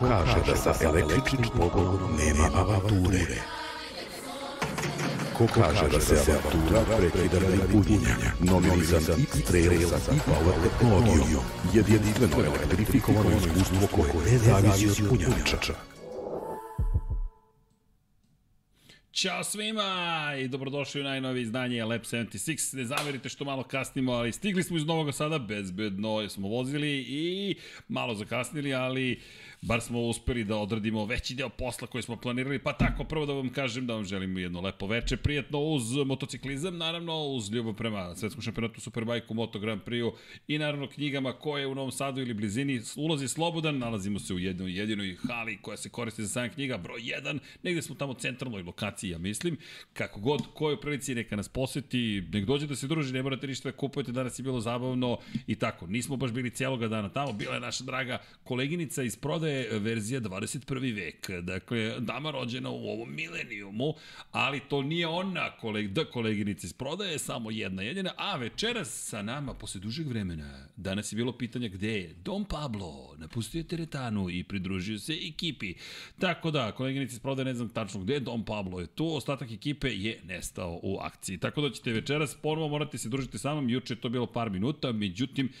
Kaže da sa električnim pogonom nema avanture? Ko kaže da se avantura prekida radi punjenja? Novi za X-Trail sa e-Power tehnologijom. Jedinstveno elektrifikovano iskustvo koje ne zavisi od punjača. Ćao svima i dobrodošli u najnovije izdanje Lab 76. Ne zamerite što malo kasnimo, ali stigli smo iz Novog Sada bezbedno, smo vozili i malo zakasnili, ali bar smo uspeli da odradimo veći deo posla koji smo planirali, pa tako prvo da vam kažem da vam želim jedno lepo veče, prijetno uz motociklizam, naravno uz ljubav prema svetskom šampionatu Superbike-u, Moto Grand Prix-u i naravno knjigama koje u Novom Sadu ili blizini ulozi slobodan, nalazimo se u jednoj jedinoj hali koja se koristi za sam knjiga, broj 1, negde smo tamo centralnoj lokaciji, ja mislim, kako god, kojoj prilici neka nas poseti, nek dođe da se druži, ne morate ništa da kupujete, danas je bilo zabavno i tako, nismo baš bili cijeloga dana tamo, bila je naša draga koleginica iz prodaje je verzija 21. vek. Dakle, dama rođena u ovom milenijumu, ali to nije ona koleg, da koleginica iz prodaje, samo jedna jedina, a večeras sa nama, posle dužeg vremena, danas je bilo pitanja gde je Dom Pablo, napustio je teretanu i pridružio se ekipi. Tako da, koleginica iz prodaje, ne znam tačno gde je Dom Pablo, je tu, ostatak ekipe je nestao u akciji. Tako da ćete večeras ponovo morate se družiti sa mnom, juče je to bilo par minuta, međutim,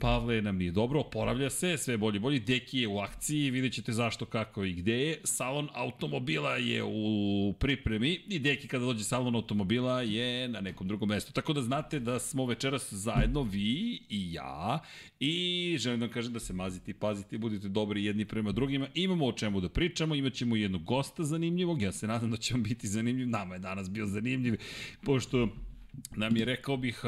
Pavle nam nije dobro, oporavlja se, sve bolje bolje, Deki je u akciji, vidjet ćete zašto, kako i gde je. Salon automobila je u pripremi i Deki kada dođe salon automobila je na nekom drugom mestu. Tako da znate da smo večeras zajedno vi i ja i želim da kažem da se mazite i pazite, budite dobri jedni prema drugima. Imamo o čemu da pričamo, imaćemo jednog gosta zanimljivog, ja se nadam da će vam biti zanimljiv, nama je danas bio zanimljiv, pošto nam je, rekao bih,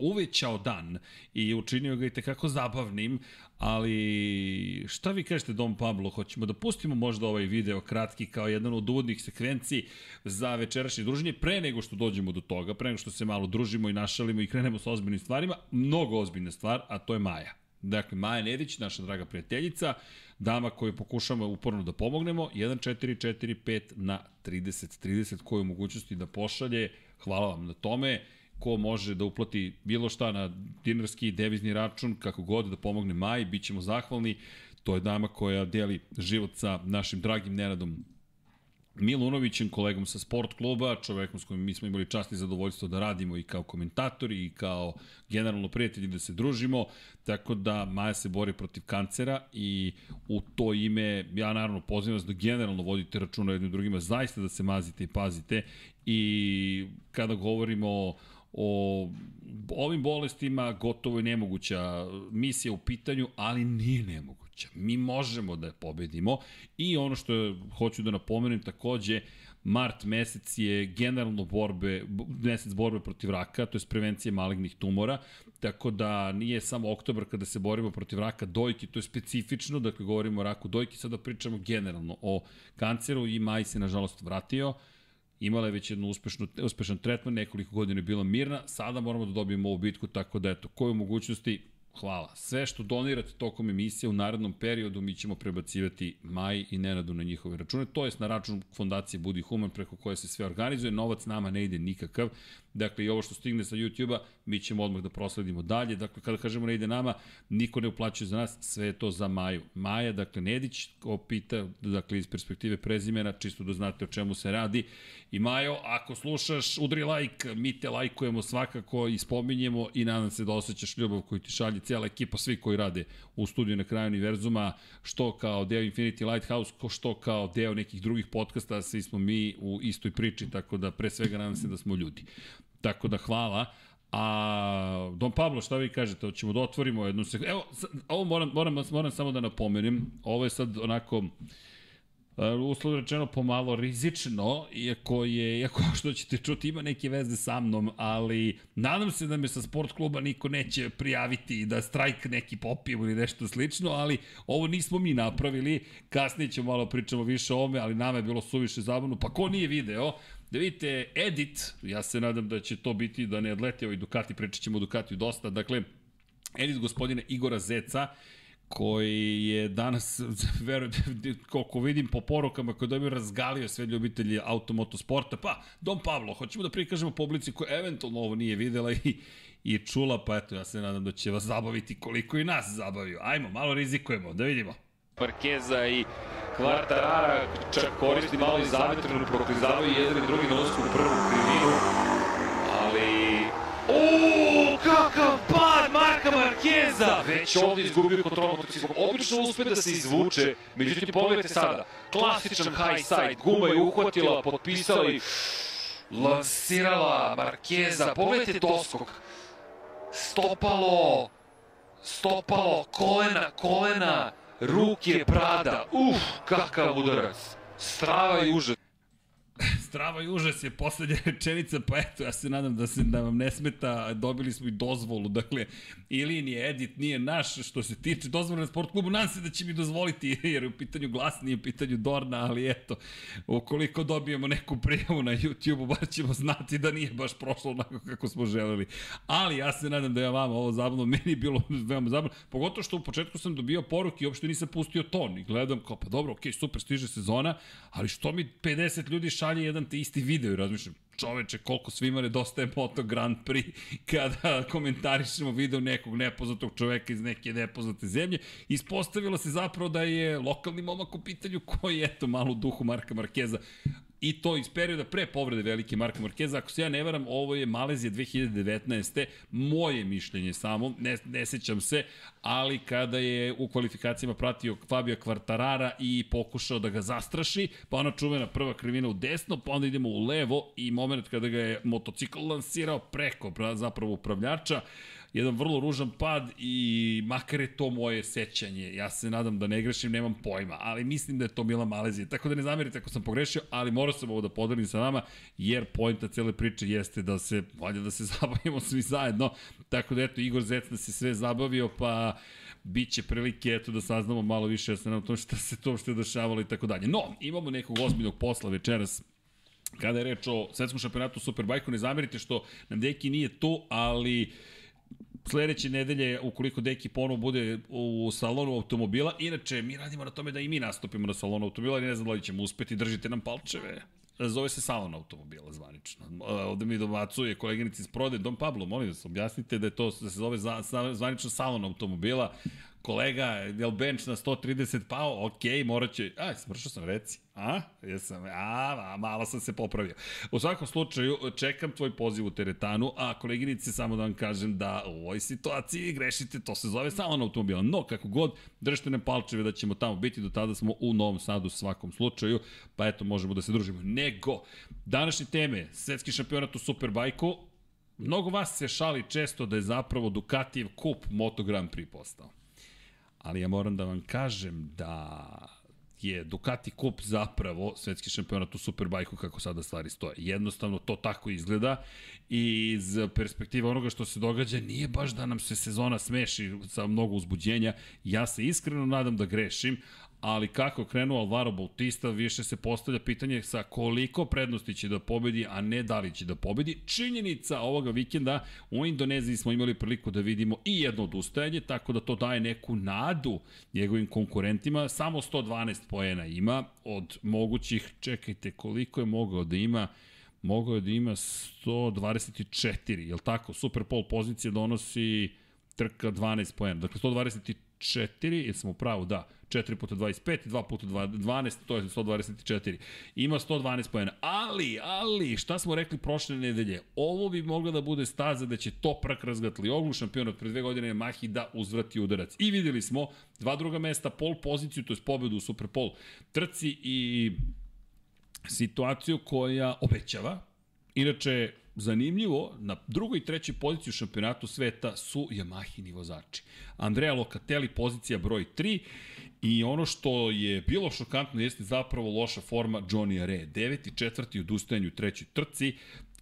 uvećao dan i učinio ga i tekako zabavnim, ali šta vi kažete Dom Pablo, hoćemo da pustimo možda ovaj video kratki kao jedan od uvodnih sekvenciji za večerašnje druženje, pre nego što dođemo do toga, pre nego što se malo družimo i našalimo i krenemo sa ozbiljnim stvarima, mnogo ozbiljna stvar, a to je Maja. Dakle, Maja Nedić, naša draga prijateljica, dama koju pokušamo uporno da pomognemo, 1445 na 3030, koju mogućnosti da pošalje Hvala vam na tome ko može da uplati bilo šta na dinarski devizni račun, kako god da pomogne Maji, bit ćemo zahvalni. To je dama koja deli život sa našim dragim Nenadom Milunovićem, kolegom sa sport kluba, čovekom s kojim mi smo imali čast i zadovoljstvo da radimo i kao komentatori i kao generalno prijatelji da se družimo, tako da Maja se bori protiv kancera i u to ime ja naravno pozivam vas da generalno vodite računa jednim drugima, zaista da se mazite i pazite i kada govorimo o ovim bolestima gotovo je nemoguća misija u pitanju, ali nije nemoguća. Mi možemo da je pobedimo i ono što hoću da napomenem takođe, mart mesec je generalno borbe, mesec borbe protiv raka, to je prevencije malignih tumora, tako da nije samo oktobar kada se borimo protiv raka dojke, to je specifično, dakle govorimo o raku dojke, sada pričamo generalno o kanceru i maj se nažalost vratio, imala je već jednu uspešnu, uspešan tretman, nekoliko godina je bila mirna, sada moramo da dobijemo ovu bitku, tako da eto, koje mogućnosti Hvala. Sve što donirate tokom emisije u narednom periodu mi ćemo prebacivati Maj i Nenadu na njihove račune, to jest na račun fondacije Budi Human preko koje se sve organizuje, novac nama ne ide nikakav, dakle i ovo što stigne sa YouTube-a mi ćemo odmah da prosledimo dalje, dakle kada kažemo ne ide nama, niko ne uplaćuje za nas, sve je to za Maju. Maja, dakle Nedić, ko pita, dakle iz perspektive prezimena, čisto da znate o čemu se radi, I Majo, ako slušaš, udri like, mi te lajkujemo svakako i spominjemo i nadam se da osjećaš ljubav koju ti šalje cijela ekipa, svi koji rade u studiju na kraju univerzuma, što kao deo Infinity Lighthouse, ko što kao deo nekih drugih podcasta, svi smo mi u istoj priči, tako da pre svega nadam se da smo ljudi. Tako da hvala. A Don Pablo, šta vi kažete? Hoćemo da otvorimo jednu se... Evo, ovo moram, moram, moram samo da napomenem. Ovo je sad onako E, uslov rečeno pomalo rizično, iako je, iako što ćete čuti, ima neke veze sa mnom, ali nadam se da me sa sport kluba niko neće prijaviti da strajk neki popijem ili nešto slično, ali ovo nismo mi napravili, kasnije ćemo malo pričamo više o ome, ali nama je bilo suviše zabavno, pa ko nije video, da vidite edit, ja se nadam da će to biti, da ne odleti ovaj Ducati, pričat ćemo o Ducatiju dosta, dakle, edit gospodina Igora Zeca, koji je danas, verujte, koliko vidim po porukama koje dobio, razgalio sve ljubitelji automotosporta. Pa, Dom Pavlo, hoćemo da prikažemo publici koja eventualno ovo nije videla i, i čula, pa eto, ja se nadam da će vas zabaviti koliko i nas zabavio. Ajmo, malo rizikujemo, da vidimo. Markeza i Kvartarara čak koristi malo i zavetrenu, proklizavaju jedan i drugi ulazku u prvu krivinu, ali... O, kakav pad Marka Markeza! Već ovde izgubio kontrolu motociklom. Obično uspe da se izvuče, međutim pogledajte sada, klasičan high side, guma je uhvatila, potpisala i lansirala Markeza. Pogledajte doskok. Stopalo, stopalo, kolena, kolena, ruke Prada. Uf, kakav udarac. Strava i užas. Strava i užas je poslednja rečenica, pa eto, ja se nadam da, se, da vam ne smeta, dobili smo i dozvolu, dakle, ili nije edit, nije naš, što se tiče dozvole na sport klubu, nadam se da će mi dozvoliti, jer je u pitanju glas, nije u pitanju Dorna, ali eto, ukoliko dobijemo neku prijavu na YouTube-u, bar ćemo znati da nije baš prošlo onako kako smo želeli. Ali ja se nadam da je vama ovo zabavno, meni je bilo veoma zabavno, pogotovo što u početku sam dobio poruke i uopšte nisam pustio ton i gledam kao, pa dobro, okej, okay, super, stiže sezona, ali što mi 50 ljudi šalje jedan te isti video i razmišljam, čoveče, koliko svima nedostaje Moto Grand Prix kada komentarišemo video nekog nepoznatog čoveka iz neke nepoznate zemlje. Ispostavilo se zapravo da je lokalni momak u pitanju koji je, eto, malo u duhu Marka Markeza i to iz perioda pre povrede velike Marka Markeza. Ako se ja ne varam, ovo je Malezija 2019. Moje mišljenje samo, ne, ne sećam se, ali kada je u kvalifikacijama pratio Fabio Kvartarara i pokušao da ga zastraši, pa ona čuvena prva krivina u desno, pa onda idemo u levo i moment kada ga je motocikl lansirao preko zapravo upravljača, jedan vrlo ružan pad i makar je to moje sećanje, ja se nadam da ne grešim, nemam pojma, ali mislim da je to bila Malezija. Tako da ne zamerite ako sam pogrešio, ali morao sam ovo da podelim sa vama, jer pojenta cele priče jeste da se, valjda da se zabavimo svi zajedno. Tako da eto, Igor Zec da se sve zabavio, pa biće prilike eto da saznamo malo više sa nam to šta se to što je dešavalo i tako dalje. No, imamo nekog ozbiljnog posla večeras kada je reč o svetskom šampionatu Superbajku, ne zamerite što nam Deki nije tu, ali uh, sledeće nedelje, ukoliko Deki ponovo bude u salonu automobila, inače mi radimo na tome da i mi nastupimo na salonu automobila, ne znam da li ćemo uspeti, držite nam palčeve. Zove se salon automobila zvanično. Ovde mi domacuje koleginici iz prode, Dom Pablo, molim vas, objasnite da je to, da se zove zvanično salon automobila kolega, je bench na 130 pao? Ok, morat će... A, smršao sam reci. A? Jesam, a, a, malo sam se popravio. U svakom slučaju, čekam tvoj poziv u teretanu, a koleginice, samo da vam kažem da u ovoj situaciji grešite, to se zove samo na automobila. No, kako god, držite nam palčeve da ćemo tamo biti, do tada smo u Novom Sadu u svakom slučaju, pa eto, možemo da se družimo. Nego, današnje teme, svetski šampionat u Superbajku, Mnogo vas se šali često da je zapravo Ducatijev kup Moto Grand Prix postao ali ja moram da vam kažem da je Ducati Cup zapravo svetski šampionat u Superbajku kako sada stvari stoje. Jednostavno to tako izgleda i iz perspektive onoga što se događa nije baš da nam se sezona smeši sa mnogo uzbuđenja. Ja se iskreno nadam da grešim, ali kako krenuo Alvaro Bautista, više se postavlja pitanje sa koliko prednosti će da pobedi, a ne da li će da pobedi. Činjenica ovoga vikenda u Indoneziji smo imali priliku da vidimo i jedno odustajanje, tako da to daje neku nadu njegovim konkurentima. Samo 112 poena ima od mogućih, čekajte koliko je mogao da ima, mogao je da ima 124, je li tako? Super pol pozicija donosi trka 12 poena, dakle 124, jesam u pravu, da, 4 puta 25, 2 puta 12, to je 124. Ima 112 pojena. Ali, ali, šta smo rekli prošle nedelje? Ovo bi mogla da bude staza da će Toprak razgatli oglu šampion od pre dve godine Mahi da uzvrati udarac. I videli smo dva druga mesta, pol poziciju, to je pobedu u Superpol trci i situaciju koja obećava. Inače, zanimljivo, na drugoj i trećoj poziciji u šampionatu sveta su Yamahini vozači. Andrea Locatelli, pozicija broj 3 I ono što je bilo šokantno jeste zapravo loša forma Johnny Re. Deveti, četvrti u odustajanju u trećoj trci.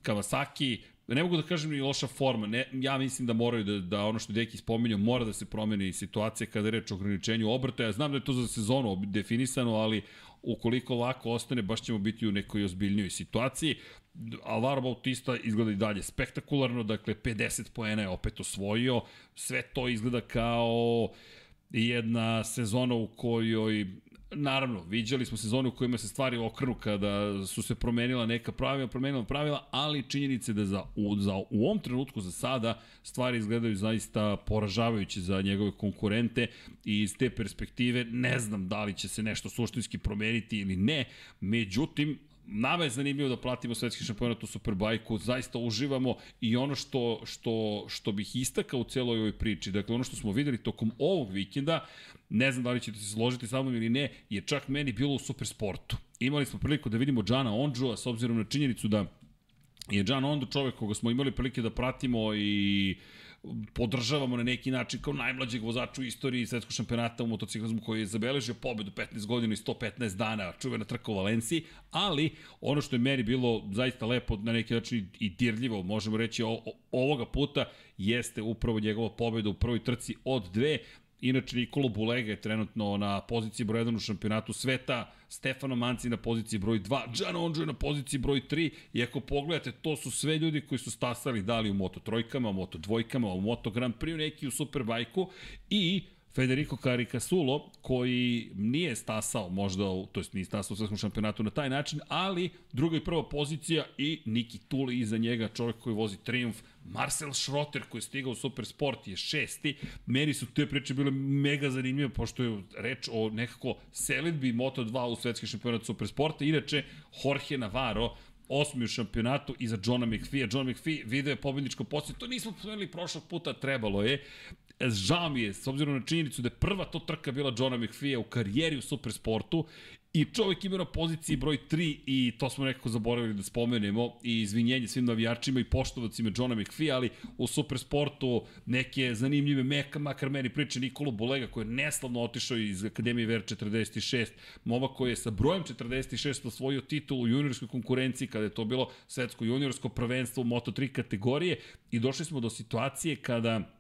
Kawasaki ne mogu da kažem ni loša forma, ne, ja mislim da moraju da, da ono što Deki spominjao, mora da se promeni situacija kada je reč o ograničenju obrta. Ja znam da je to za sezonu definisano, ali ukoliko lako ostane, baš ćemo biti u nekoj ozbiljnijoj situaciji. Alvaro Bautista izgleda i dalje spektakularno, dakle 50 poena je opet osvojio, sve to izgleda kao jedna sezona u kojoj naravno, viđali smo sezone u kojima se stvari okrnu kada su se promenila neka pravila, promenila pravila, ali činjenice da za, u, za, u ovom trenutku za sada stvari izgledaju zaista poražavajuće za njegove konkurente i iz te perspektive ne znam da li će se nešto suštinski promeniti ili ne, međutim, nama je zanimljivo da platimo svetski šampionat u Superbajku, zaista uživamo i ono što, što, što bih istakao u celoj ovoj priči, dakle ono što smo videli tokom ovog vikenda, ne znam da li ćete se složiti sa mnom ili ne, je čak meni bilo u Supersportu. Imali smo priliku da vidimo Džana Ondžua s obzirom na činjenicu da je Džan Ondo čovek koga smo imali prilike da pratimo i podržavamo na neki način kao najmlađeg vozača u istoriji svetskog šampionata u motociklizmu koji je zabeležio pobedu 15 godina i 115 dana, čuvena trka u Valenciji, ali ono što je meni bilo zaista lepo na neki način i dirljivo, možemo reći o, o, ovoga puta, jeste upravo njegova pobeda u prvoj trci od dve, Inače, Nikolo Bulega je trenutno na poziciji broj 1 u šampionatu sveta, Stefano Manci na poziciji broj 2, Gian Onđo na poziciji broj 3 i ako pogledate, to su sve ljudi koji su stasali dali u Moto trojkama, u Moto dvojkama, u Moto Grand Prix, neki u Superbajku. I Federico Caricasulo, koji nije stasao možda, to jest nije stasao u svetskom šampionatu na taj način, ali druga i prva pozicija i Niki Tuli iza njega, čovjek koji vozi Triumf, Marcel Schrotter koji je stigao u Supersport je šesti. Meni su te priče bile mega zanimljive, pošto je reč o nekako selitbi Moto2 u svetski šampionat Supersporta. Inače, Jorge Navarro, osmi u šampionatu iza Johna McPhee. John McPhee video je pobedničko poslije. To nismo spomenuli prošlog puta, trebalo je. Žao mi je, s obzirom na činjenicu da je prva to trka bila Johna McPhee u karijeri u Supersportu i čovjek ima na poziciji broj 3 i to smo nekako zaboravili da spomenemo. I izvinjenje svim navijačima i poštovacima Johna McPhee, ali u Supersportu neke zanimljive meka, makar meni priče Nikolo Bolega koji je neslavno otišao iz Akademije VR 46, mova koji je sa brojem 46 osvojio titul u juniorskoj konkurenciji kada je to bilo svetsko juniorsko prvenstvo u Moto3 kategorije. I došli smo do situacije kada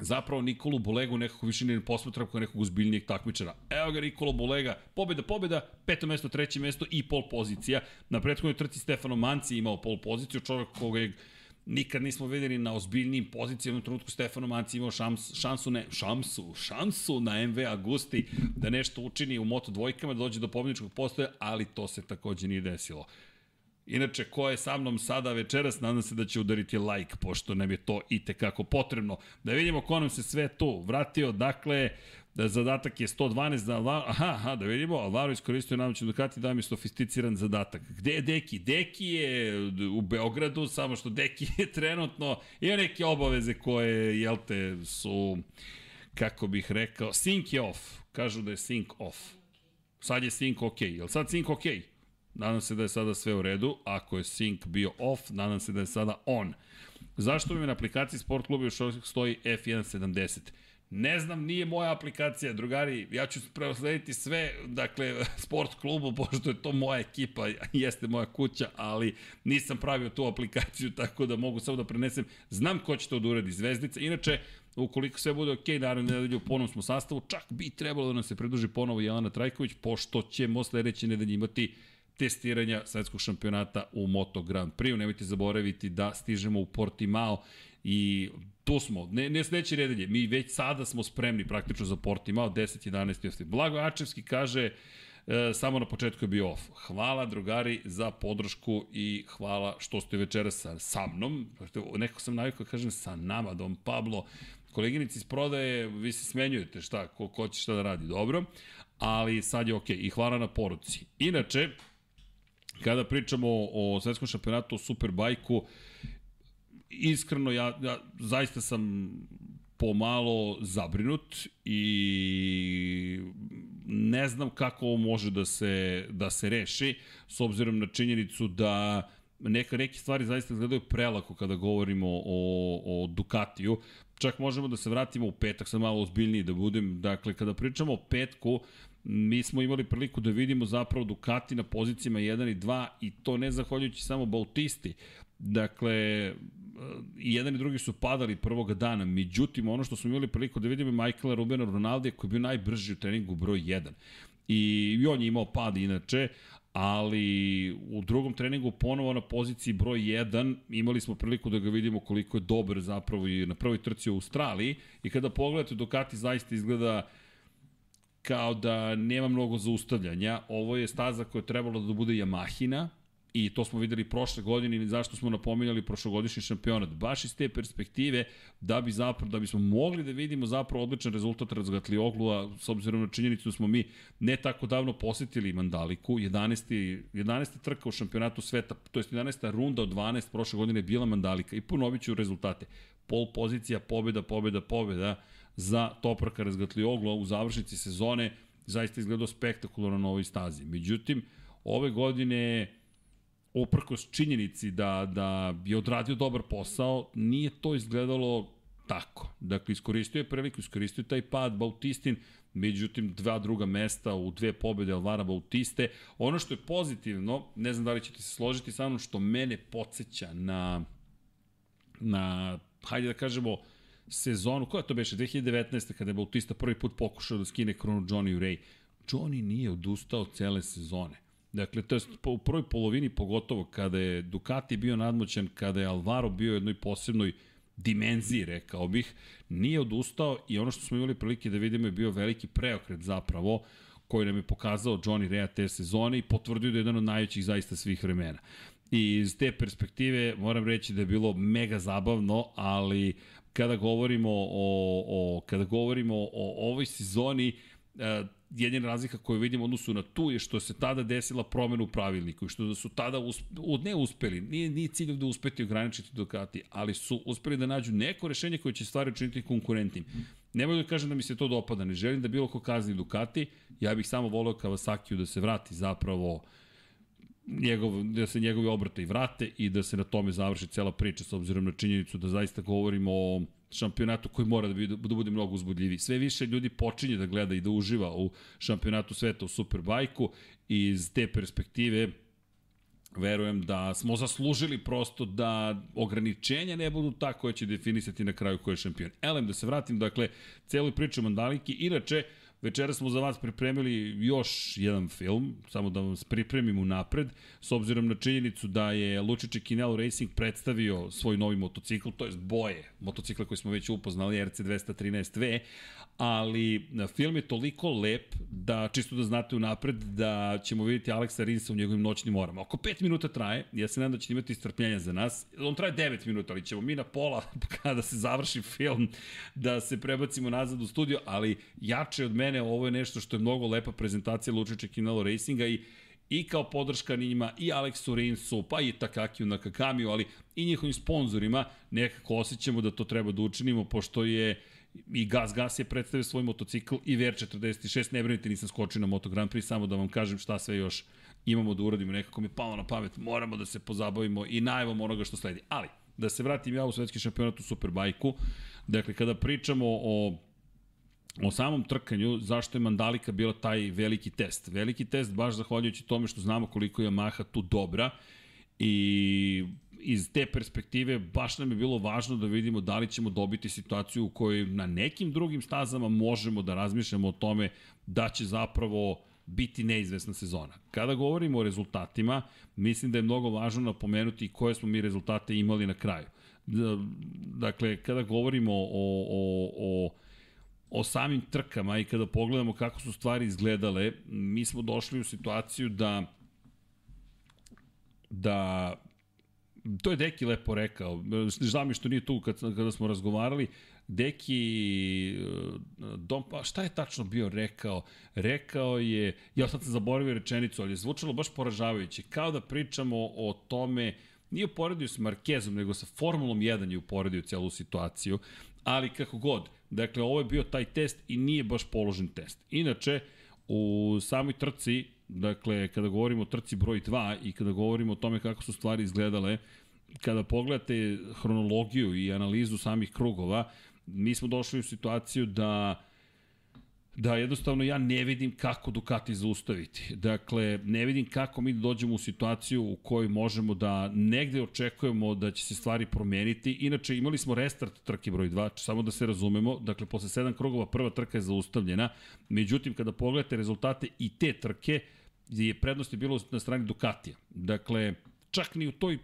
zapravo Nikolu Bolegu nekako više ne posmatra kao nekog uzbiljnijeg takmičara. Evo ga Nikolo Bolega, pobjeda, pobjeda, peto mesto, treće mesto i pol pozicija. Na prethodnoj trci Stefano Manci imao pol poziciju, čovjek koga je nikad nismo videli na ozbiljnijim pozicijama u trenutku Stefano Manci imao šans, šansu, ne, šansu, šansu na MV Agusti da nešto učini u Moto dvojkama, da dođe do pobjedničkog postoja, ali to se takođe nije desilo. Inače, ko je sa mnom sada večeras, nadam se da će udariti like, pošto nam je to i tekako potrebno. Da vidimo ko nam se sve tu vratio. Dakle, da zadatak je 112 za Alvaro, aha, aha, da vidimo, Alvaro iskoristio namoću Ducati da mi je sofisticiran zadatak. Gde je Deki? Deki je u Beogradu, samo što Deki je trenutno, ima neke obaveze koje, jel te, su, kako bih rekao, sync je off. Kažu da je sync off. Sad je sync ok. Jel sad sync ok? Nadam se da je sada sve u redu. Ako je sync bio off, nadam se da je sada on. Zašto mi na aplikaciji Sport kluba još stoji F170? Ne znam, nije moja aplikacija, drugari, ja ću preoslediti sve, dakle, sport klubu, pošto je to moja ekipa, jeste moja kuća, ali nisam pravio tu aplikaciju, tako da mogu samo da prenesem. Znam ko će to da uradi, Zvezdica. Inače, ukoliko sve bude ok, naravno nedelju u ponovnom smo sastavu, čak bi trebalo da nam se pridruži ponovo Jelena Trajković, pošto ćemo sledeće nedelje imati testiranja svetskog šampionata u Moto Grand Prix. Nemojte zaboraviti da stižemo u Portimao i tu smo, ne, ne sledeće redelje, mi već sada smo spremni praktično za Portimao, 10, 11. Blago Ačevski kaže, e, samo na početku je bio off. Hvala drugari za podršku i hvala što ste večera sa, sa mnom. Neko sam navikao da kažem sa nama, Dom Pablo. Koleginici iz prodaje, vi se smenjujete šta, ko, ko će šta da radi, dobro. Ali sad je okej. Okay. I hvala na poruci. Inače, Kada pričamo o, svetskom šampionatu, o Superbajku, iskreno ja, ja zaista sam pomalo zabrinut i ne znam kako ovo može da se, da se reši, s obzirom na činjenicu da neka, neke stvari zaista izgledaju prelako kada govorimo o, o Ducatiju. Čak možemo da se vratimo u petak, sam malo ozbiljniji da budem. Dakle, kada pričamo o petku, mi smo imali priliku da vidimo zapravo Ducati na pozicijama 1 i 2 i to ne zahvaljujući samo Bautisti. Dakle, i jedan i drugi su padali prvog dana, međutim ono što smo imali priliku da vidimo je Michaela Rubena Ronaldija koji je bio najbrži u treningu broj 1. I on je imao pad inače, ali u drugom treningu ponovo na poziciji broj 1 imali smo priliku da ga vidimo koliko je dobar zapravo i na prvoj trci u Australiji i kada pogledate Ducati zaista izgleda kao da nema mnogo zaustavljanja. Ovo je staza koja je trebalo da bude Yamahina, I to smo videli prošle godine i zašto smo napominjali prošlogodišnji šampionat. Baš iz te perspektive da bi zapravo, da bismo mogli da vidimo zapravo odličan rezultat Razgatlioglu, s obzirom na činjenicu da smo mi ne tako davno posetili Mandaliku, 11. 11. trka u šampionatu sveta, to je 11. runda od 12 prošle godine je bila Mandalika i ponovit ću rezultate. Pol pozicija, pobjeda, pobjeda, pobjeda za Topraka Razgatlioglu u završnici sezone zaista izgledao spektakularno na ovoj stazi. Međutim, ove godine uprkos činjenici da, da je odradio dobar posao, nije to izgledalo tako. Dakle, iskoristio je priliku, iskoristio je taj pad Bautistin, međutim, dva druga mesta u dve pobede Alvara Bautiste. Ono što je pozitivno, ne znam da li ćete se složiti sa mnom, što mene podsjeća na, na hajde da kažemo, sezonu, koja to beše, 2019. kada je Bautista prvi put pokušao da skine kronu Johnny Ray. Johnny nije odustao cele sezone Dakle, to je u prvoj polovini pogotovo kada je Ducati bio nadmoćan, kada je Alvaro bio u jednoj posebnoj dimenziji, rekao bih, nije odustao i ono što smo imali prilike da vidimo je bio veliki preokret zapravo koji nam je pokazao Johnny Rea te sezone i potvrdio da je jedan od najvećih zaista svih vremena. I iz te perspektive moram reći da je bilo mega zabavno, ali kada govorimo o, o kada govorimo o ovoj sezoni, e, jedina razlika koju vidimo odnosu na tu je što se tada desila promena u pravilniku i što su tada usp, ne uspeli, nije, nije cilj da uspeti ograničiti Ducati, ali su uspeli da nađu neko rešenje koje će stvari učiniti konkurentnim. Nemoj da kažem da mi se to dopada, ne želim da bilo ko kazni Ducati, ja bih samo volio Kawasakiju da se vrati zapravo njegov, da se njegovi obrate i vrate i da se na tome završi cela priča s obzirom na činjenicu da zaista govorimo o šampionatu koji mora da, bi, da bude mnogo uzbudljiviji. Sve više ljudi počinje da gleda i da uživa u šampionatu sveta u Superbajku i iz te perspektive verujem da smo zaslužili prosto da ograničenja ne budu ta koja će definisati na kraju ko je šampion. Elem, da se vratim, dakle, celoj priči o Mandaliki. Inače, Večera smo za vas pripremili još jedan film, samo da vam pripremim unapred, s obzirom na činjenicu da je Lučiće Kinelo Racing predstavio svoj novi motocikl, to je boje motocikla koji smo već upoznali, RC213V, ali film je toliko lep da, čisto da znate unapred, da ćemo vidjeti Aleksa Rinsa u njegovim noćnim orama. Oko 5 minuta traje, ja se nadam da ćete imati strpljenja za nas. On traje 9 minuta, ali ćemo mi na pola, kada se završi film, da se prebacimo nazad u studio, ali jače od mene, ovo je nešto što je mnogo lepa prezentacija Lučića Kinelo Racinga i i kao podrška njima, i Aleksu Rinsu, pa i Takakiju na Kakamiju, ali i njihovim sponzorima, nekako osjećamo da to treba da učinimo, pošto je uh, i Gas Gas je predstavio svoj motocikl i VR46, ne brinite, nisam skočio na Moto Grand Prix, samo da vam kažem šta sve još imamo da uradimo, nekako mi palo na pamet, moramo da se pozabavimo i najavom onoga što sledi. Ali, da se vratim ja u svetski šampionat u Superbajku, dakle, kada pričamo o o samom trkanju, zašto je Mandalika bila taj veliki test? Veliki test baš zahvaljujući tome što znamo koliko je Yamaha tu dobra i iz te perspektive baš nam je bilo važno da vidimo da li ćemo dobiti situaciju u kojoj na nekim drugim stazama možemo da razmišljamo o tome da će zapravo biti neizvesna sezona. Kada govorimo o rezultatima, mislim da je mnogo važno napomenuti koje smo mi rezultate imali na kraju. Dakle, kada govorimo o, o, o o samim trkama i kada pogledamo kako su stvari izgledale, mi smo došli u situaciju da da to je Deki lepo rekao. Žao mi što nije tu kad, kada smo razgovarali. Deki, eh, dom, pa šta je tačno bio rekao? Rekao je, ja sad sam zaboravio rečenicu, ali je zvučalo baš poražavajuće. Kao da pričamo o tome, nije uporedio s Markezom, nego sa Formulom 1 je uporedio celu situaciju, ali kako god. Dakle, ovo je bio taj test i nije baš položen test. Inače, u samoj trci Dakle, kada govorimo o trci broj 2 i kada govorimo o tome kako su stvari izgledale, kada pogledate hronologiju i analizu samih krugova, mi smo došli u situaciju da da jednostavno ja ne vidim kako Ducati zaustaviti. Dakle, ne vidim kako mi dođemo u situaciju u kojoj možemo da negde očekujemo da će se stvari promeniti. Inače, imali smo restart trke broj 2, samo da se razumemo. Dakle, posle 7 krugova prva trka je zaustavljena. Međutim, kada pogledate rezultate i te trke, je prednost je bilo na strani Ducatija. Dakle, čak ni u toj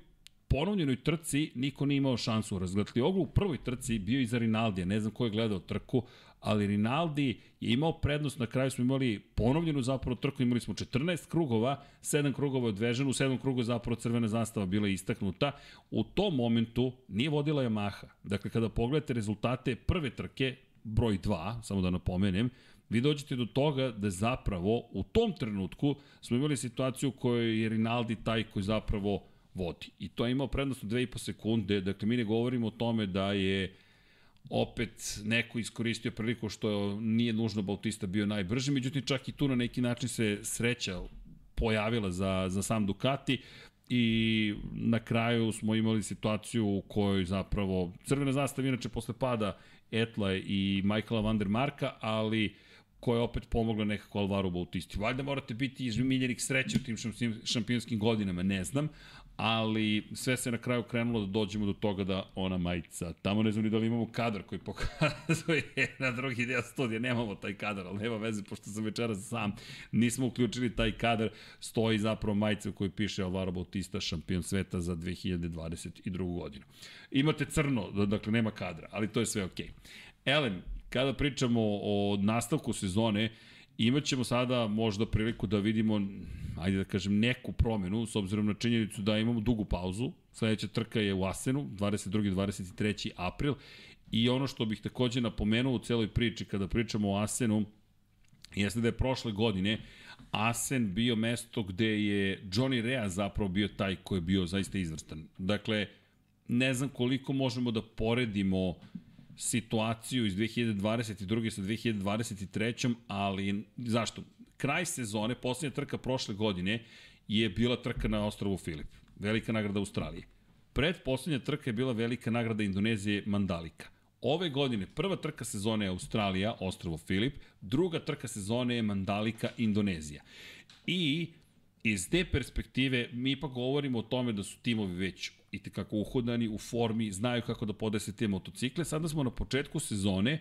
ponovljenoj trci niko nije imao šansu. Razgletliogu u prvoj trci bio i za Rinaldija, ne znam ko je gledao trku, ali Rinaldi je imao prednost, na kraju smo imali ponovljenu zapravo trku, imali smo 14 krugova, 7 krugova odveženo, u 7 krugova zapravo crvena zastava bila istaknuta. U tom momentu nije vodila Yamaha. Dakle, kada pogledate rezultate prve trke, broj 2, samo da napomenem, vi dođete do toga da zapravo u tom trenutku smo imali situaciju u kojoj je Rinaldi taj koji zapravo vodi. I to je imao prednost od 2,5 sekunde, dakle mi ne govorimo o tome da je opet neko iskoristio priliku što nije nužno Bautista bio najbrži, međutim čak i tu na neki način se sreća pojavila za, za sam Ducati i na kraju smo imali situaciju u kojoj zapravo crvena zastava inače posle pada Etla i Michaela van der Marka, ali koja je opet pomogla nekako Alvaro Bautisti. Valjda morate biti izmiljenih sreće u tim šampionskim godinama, ne znam, ali sve se na kraju krenulo da dođemo do toga da ona majica, tamo ne znam ni da li imamo kadar koji pokazuje na drugi deo studija, nemamo taj kadar, ali nema veze, pošto sam večeras sam, nismo uključili taj kadar, stoji zapravo majica u kojoj piše Alvaro Bautista, šampion sveta za 2022. godinu. Imate crno, dakle nema kadra, ali to je sve okej. Okay. Elem, kada pričamo o nastavku sezone, imaćemo sada možda priliku da vidimo, ajde da kažem, neku promenu, s obzirom na činjenicu da imamo dugu pauzu. Sledeća trka je u Asenu, 22. 23. april. I ono što bih takođe napomenuo u celoj priči, kada pričamo o Asenu, jeste da je prošle godine Asen bio mesto gde je Johnny Rea zapravo bio taj koji je bio zaista izvrstan. Dakle, ne znam koliko možemo da poredimo situaciju iz 2022. sa 2023. ali zašto? Kraj sezone, poslednja trka prošle godine je bila trka na ostrovu Filip. Velika nagrada Australije. Pred poslednja trka je bila velika nagrada Indonezije Mandalika. Ove godine prva trka sezone je Australija, ostrovo Filip, druga trka sezone je Mandalika, Indonezija. I iz te perspektive mi ipak govorimo o tome da su timovi već i tekako uhodani, u formi, znaju kako da podese te motocikle. Sada smo na početku sezone,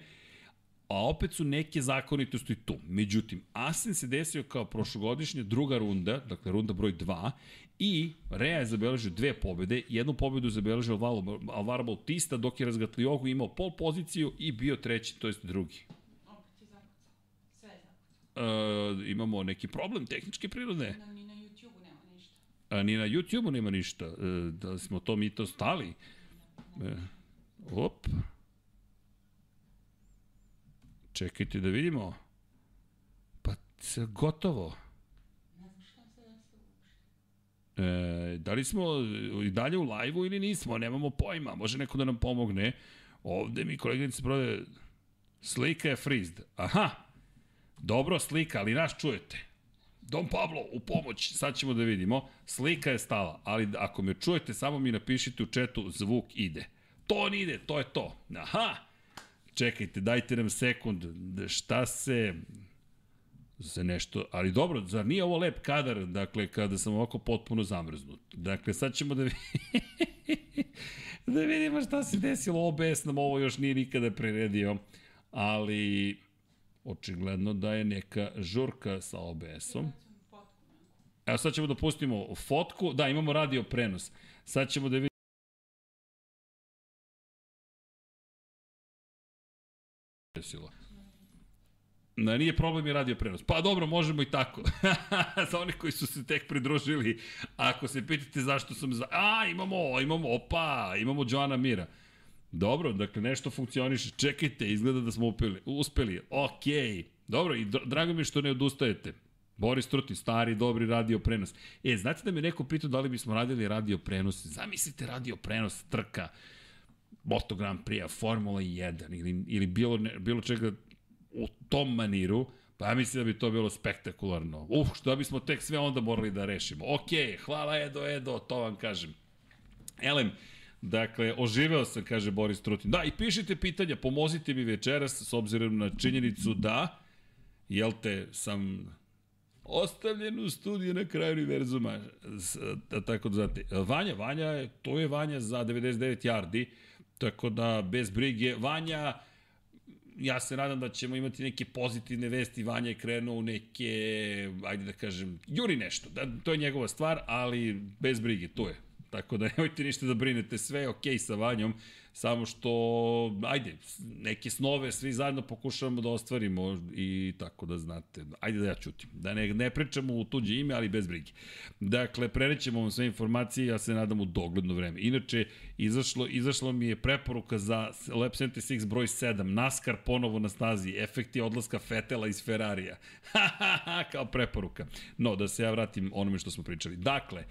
a opet su neke zakonitosti tu. Međutim, Asen se desio kao prošlogodišnja druga runda, dakle runda broj 2, i Rea je zabeležio dve pobede, jednu pobedu zabeležio Alvaro Bautista, dok je Razgatliogu imao pol poziciju i bio treći, to jest drugi. Uh, imamo neki problem tehničke prirode. Na A ni na YouTube-u nema ništa. E, da smo to mi to stali. E, op. Čekajte da vidimo. Pa, gotovo. E, da li smo i dalje u live-u ili nismo, nemamo pojma, može neko da nam pomogne. Ovde mi koleginice prode, slika je freezed. Aha, dobro slika, ali nas čujete. Don Pablo, u pomoć, sad ćemo da vidimo. Slika je stala, ali ako me čujete, samo mi napišite u četu, zvuk ide. To ne ide, to je to. Aha! Čekajte, dajte nam sekund. Šta se za nešto, ali dobro, zar nije ovo lep kadar, dakle, kada sam ovako potpuno zamrznut. Dakle, sad ćemo da, da vidimo šta se desilo, OBS nam ovo još nije nikada preredio, ali očigledno da je neka žurka sa OBS-om. Evo sad ćemo da pustimo fotku, da imamo radio prenos. Sad ćemo da vidimo desilo. Nije problem i radio prenos. Pa dobro, možemo i tako. za oni koji su se tek pridružili, ako se pitate zašto sam za... A, imamo, imamo, opa, imamo Joana Mira. Dobro, dakle nešto funkcioniše. Čekajte, izgleda da smo upeli, uspeli. Okej. Okay. Dobro, i drago mi je što ne odustajete. Boris Truti, stari, dobri radio prenos. E, znate da me neko pitao da li bismo radili radio prenos? Zamislite radio prenos trka Moto Grand Prix, Formula 1 ili, ili bilo, ne, bilo čega u tom maniru, pa ja mislim da bi to bilo spektakularno. Uf, što bismo tek sve onda morali da rešimo. Ok, hvala Edo, Edo, to vam kažem. Elem, Dakle, oživeo sam, kaže Boris Trutin. Da, i pišite pitanja, pomozite mi večeras s obzirom na činjenicu da, jel te, sam ostavljen u studiju na kraju univerzuma, da tako da znate. Vanja, Vanja, je, to je Vanja za 99 yardi, tako da bez brige. Vanja, ja se nadam da ćemo imati neke pozitivne vesti. Vanja je krenuo u neke, ajde da kažem, juri nešto. Da, to je njegova stvar, ali bez brige, to je tako da nemojte ništa da brinete, sve je okej okay sa Vanjom, samo što, ajde, neke snove svi zajedno pokušavamo da ostvarimo i tako da znate, ajde da ja čutim, da ne, ne pričamo u tuđe ime, ali bez brige. Dakle, prenećemo vam sve informacije, ja se nadam u dogledno vreme. Inače, izašlo, izašlo mi je preporuka za Lab 76 broj 7, NASCAR ponovo na stazi, efekti odlaska Fetela iz Ferrarija. kao preporuka. No, da se ja vratim onome što smo pričali. Dakle,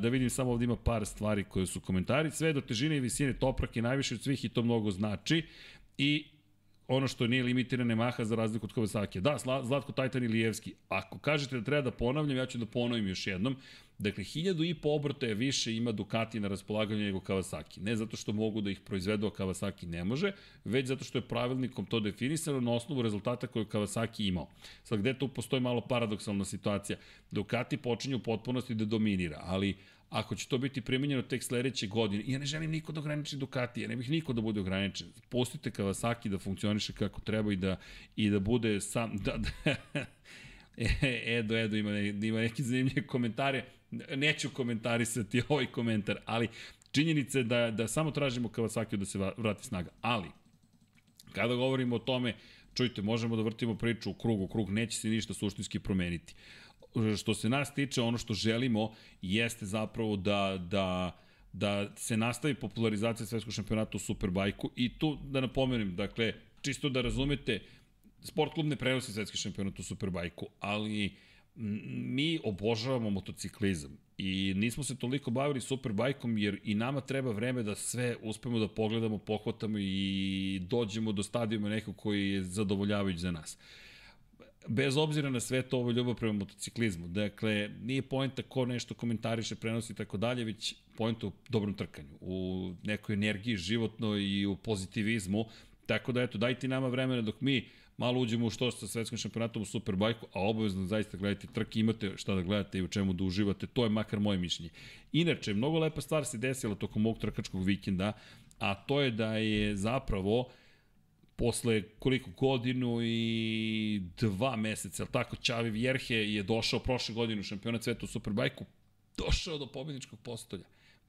da vidim samo ovde ima par stvari koje su komentari. Sve do težine i visine toprak je najviše od svih i to mnogo znači. I ono što nije limitirane maha za razliku od Kawasaki. Da, Zlatko Tajtan i Lijevski. Ako kažete da treba da ponavljam, ja ću da ponovim još jednom. Dakle, hiljadu i po obrta je više ima Ducati na raspolaganju nego Kawasaki. Ne zato što mogu da ih proizvedu, a Kawasaki ne može, već zato što je pravilnikom to definisano na osnovu rezultata koje je Kawasaki imao. Sad, gde tu postoji malo paradoksalna situacija? Ducati počinju u potpunosti da dominira, ali ako će to biti primenjeno tek sledeće godine, ja ne želim niko da ograniči Ducati, ja ne bih niko da bude ograničen. Pustite Kawasaki da funkcioniše kako treba i da, i da bude sam... Da, da, Edo, Edo ima, ne, ima neke zanimljive komentare. Neću komentarisati ovaj komentar, ali činjenica je da, da samo tražimo Kawasaki da se vrati snaga. Ali, kada govorimo o tome, čujte, možemo da vrtimo priču u krugu, krug neće se ništa suštinski promeniti što se nas tiče, ono što želimo jeste zapravo da, da, da se nastavi popularizacija svetskog šampionata u Superbajku i tu da napomenem, dakle, čisto da razumete, sport klub ne prenosi svetski šampionat u Superbajku, ali mi obožavamo motociklizam i nismo se toliko bavili Superbajkom jer i nama treba vreme da sve uspemo da pogledamo, pohvatamo i dođemo do stadijuma nekog koji je zadovoljavajući za nas bez obzira na sve to ovo ljubav prema motociklizmu. Dakle, nije pojenta ko nešto komentariše, prenosi i tako dalje, već pojenta u dobrom trkanju, u nekoj energiji životnoj i u pozitivizmu. Tako da, eto, dajte nama vremena dok mi malo uđemo u što sa svetskim šampionatom u Superbajku, a obavezno zaista gledajte trke, imate šta da gledate i u čemu da uživate, to je makar moje mišljenje. Inače, mnogo lepa stvar se desila tokom mog trkačkog vikenda, a to je da je zapravo posle koliko godinu i dva meseca, ali tako, Čavi Vjerhe je došao prošle godine u šampionat sveta u Superbajku, došao do pobjedničkog postolja.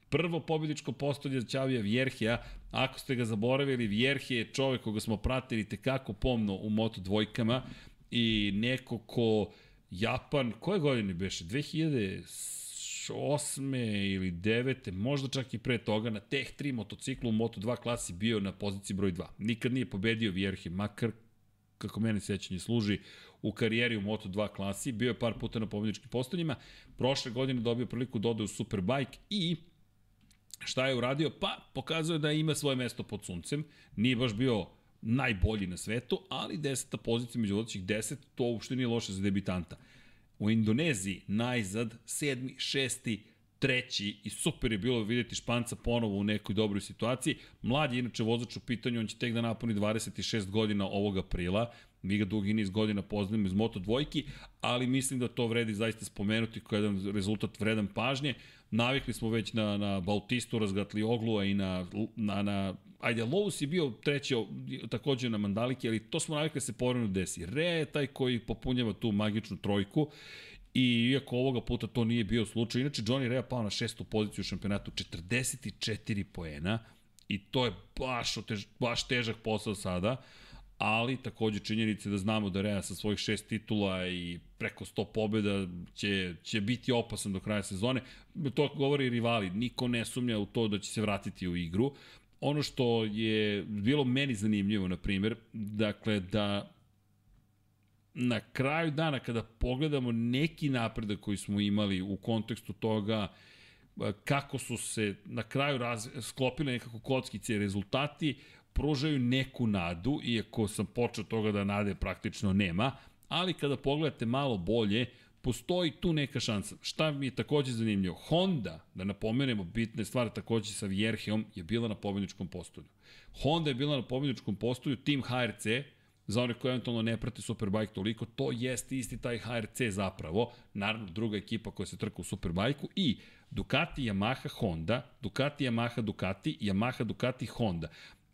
Prvo pobjedničko postolje za Čavija Vjerhija, ako ste ga zaboravili, Vjerhe je čovek koga smo pratili tekako pomno u Moto dvojkama i neko ko Japan, koje godine beše? 2000 2008. ili 9. možda čak i pre toga, na Teh 3 motociklu u Moto2 klasi bio na poziciji broj 2. Nikad nije pobedio Vjerhe, makar kako mene sećanje služi, u karijeri u Moto2 klasi, bio je par puta na pobjedičkim postavljima, prošle godine dobio priliku da ode u Superbike i šta je uradio? Pa, pokazuje da ima svoje mesto pod suncem, nije baš bio najbolji na svetu, ali deseta pozicija među vodećih deset, to uopšte nije loše za debitanta u Indoneziji najzad, sedmi, šesti, treći i super je bilo videti Španca ponovo u nekoj dobroj situaciji. Mlad je inače vozač u pitanju, on će tek da napuni 26 godina ovog aprila, mi ga dugi niz godina poznajemo iz Moto dvojki, ali mislim da to vredi zaista spomenuti kao jedan rezultat vredan pažnje. Navikli smo već na, na Bautistu, razgatli Oglua i na, na, na ajde, Lowe's je bio treći takođe na Mandaliki, ali to smo navikli da se povremeno desi. Re je taj koji popunjava tu magičnu trojku I iako ovoga puta to nije bio slučaj, inače Johnny Rea pao na šestu poziciju u šampionatu, 44 poena i to je baš, otež, baš težak posao sada, ali takođe činjenice da znamo da Rea sa svojih šest titula i preko 100 pobjeda će, će biti opasan do kraja sezone. To govori rivali, niko ne sumnja u to da će se vratiti u igru. Ono što je bilo meni zanimljivo, na primjer, dakle da na kraju dana kada pogledamo neki napredak koji smo imali u kontekstu toga kako su se na kraju raz, sklopile nekako kockice rezultati, pružaju neku nadu, iako sam počeo toga da nade praktično nema, ali kada pogledate malo bolje, postoji tu neka šansa. Šta mi je takođe zanimljivo? Honda, da napomenemo bitne stvari takođe sa Vjerheom, je bila na pobedničkom postolju. Honda je bila na pobedničkom postolju, tim HRC, za one koji eventualno ne prate Superbike toliko, to jeste isti taj HRC zapravo, naravno druga ekipa koja se trka u Superbajku i Ducati, Yamaha, Honda, Ducati, Yamaha, Ducati, Yamaha, Ducati, Honda.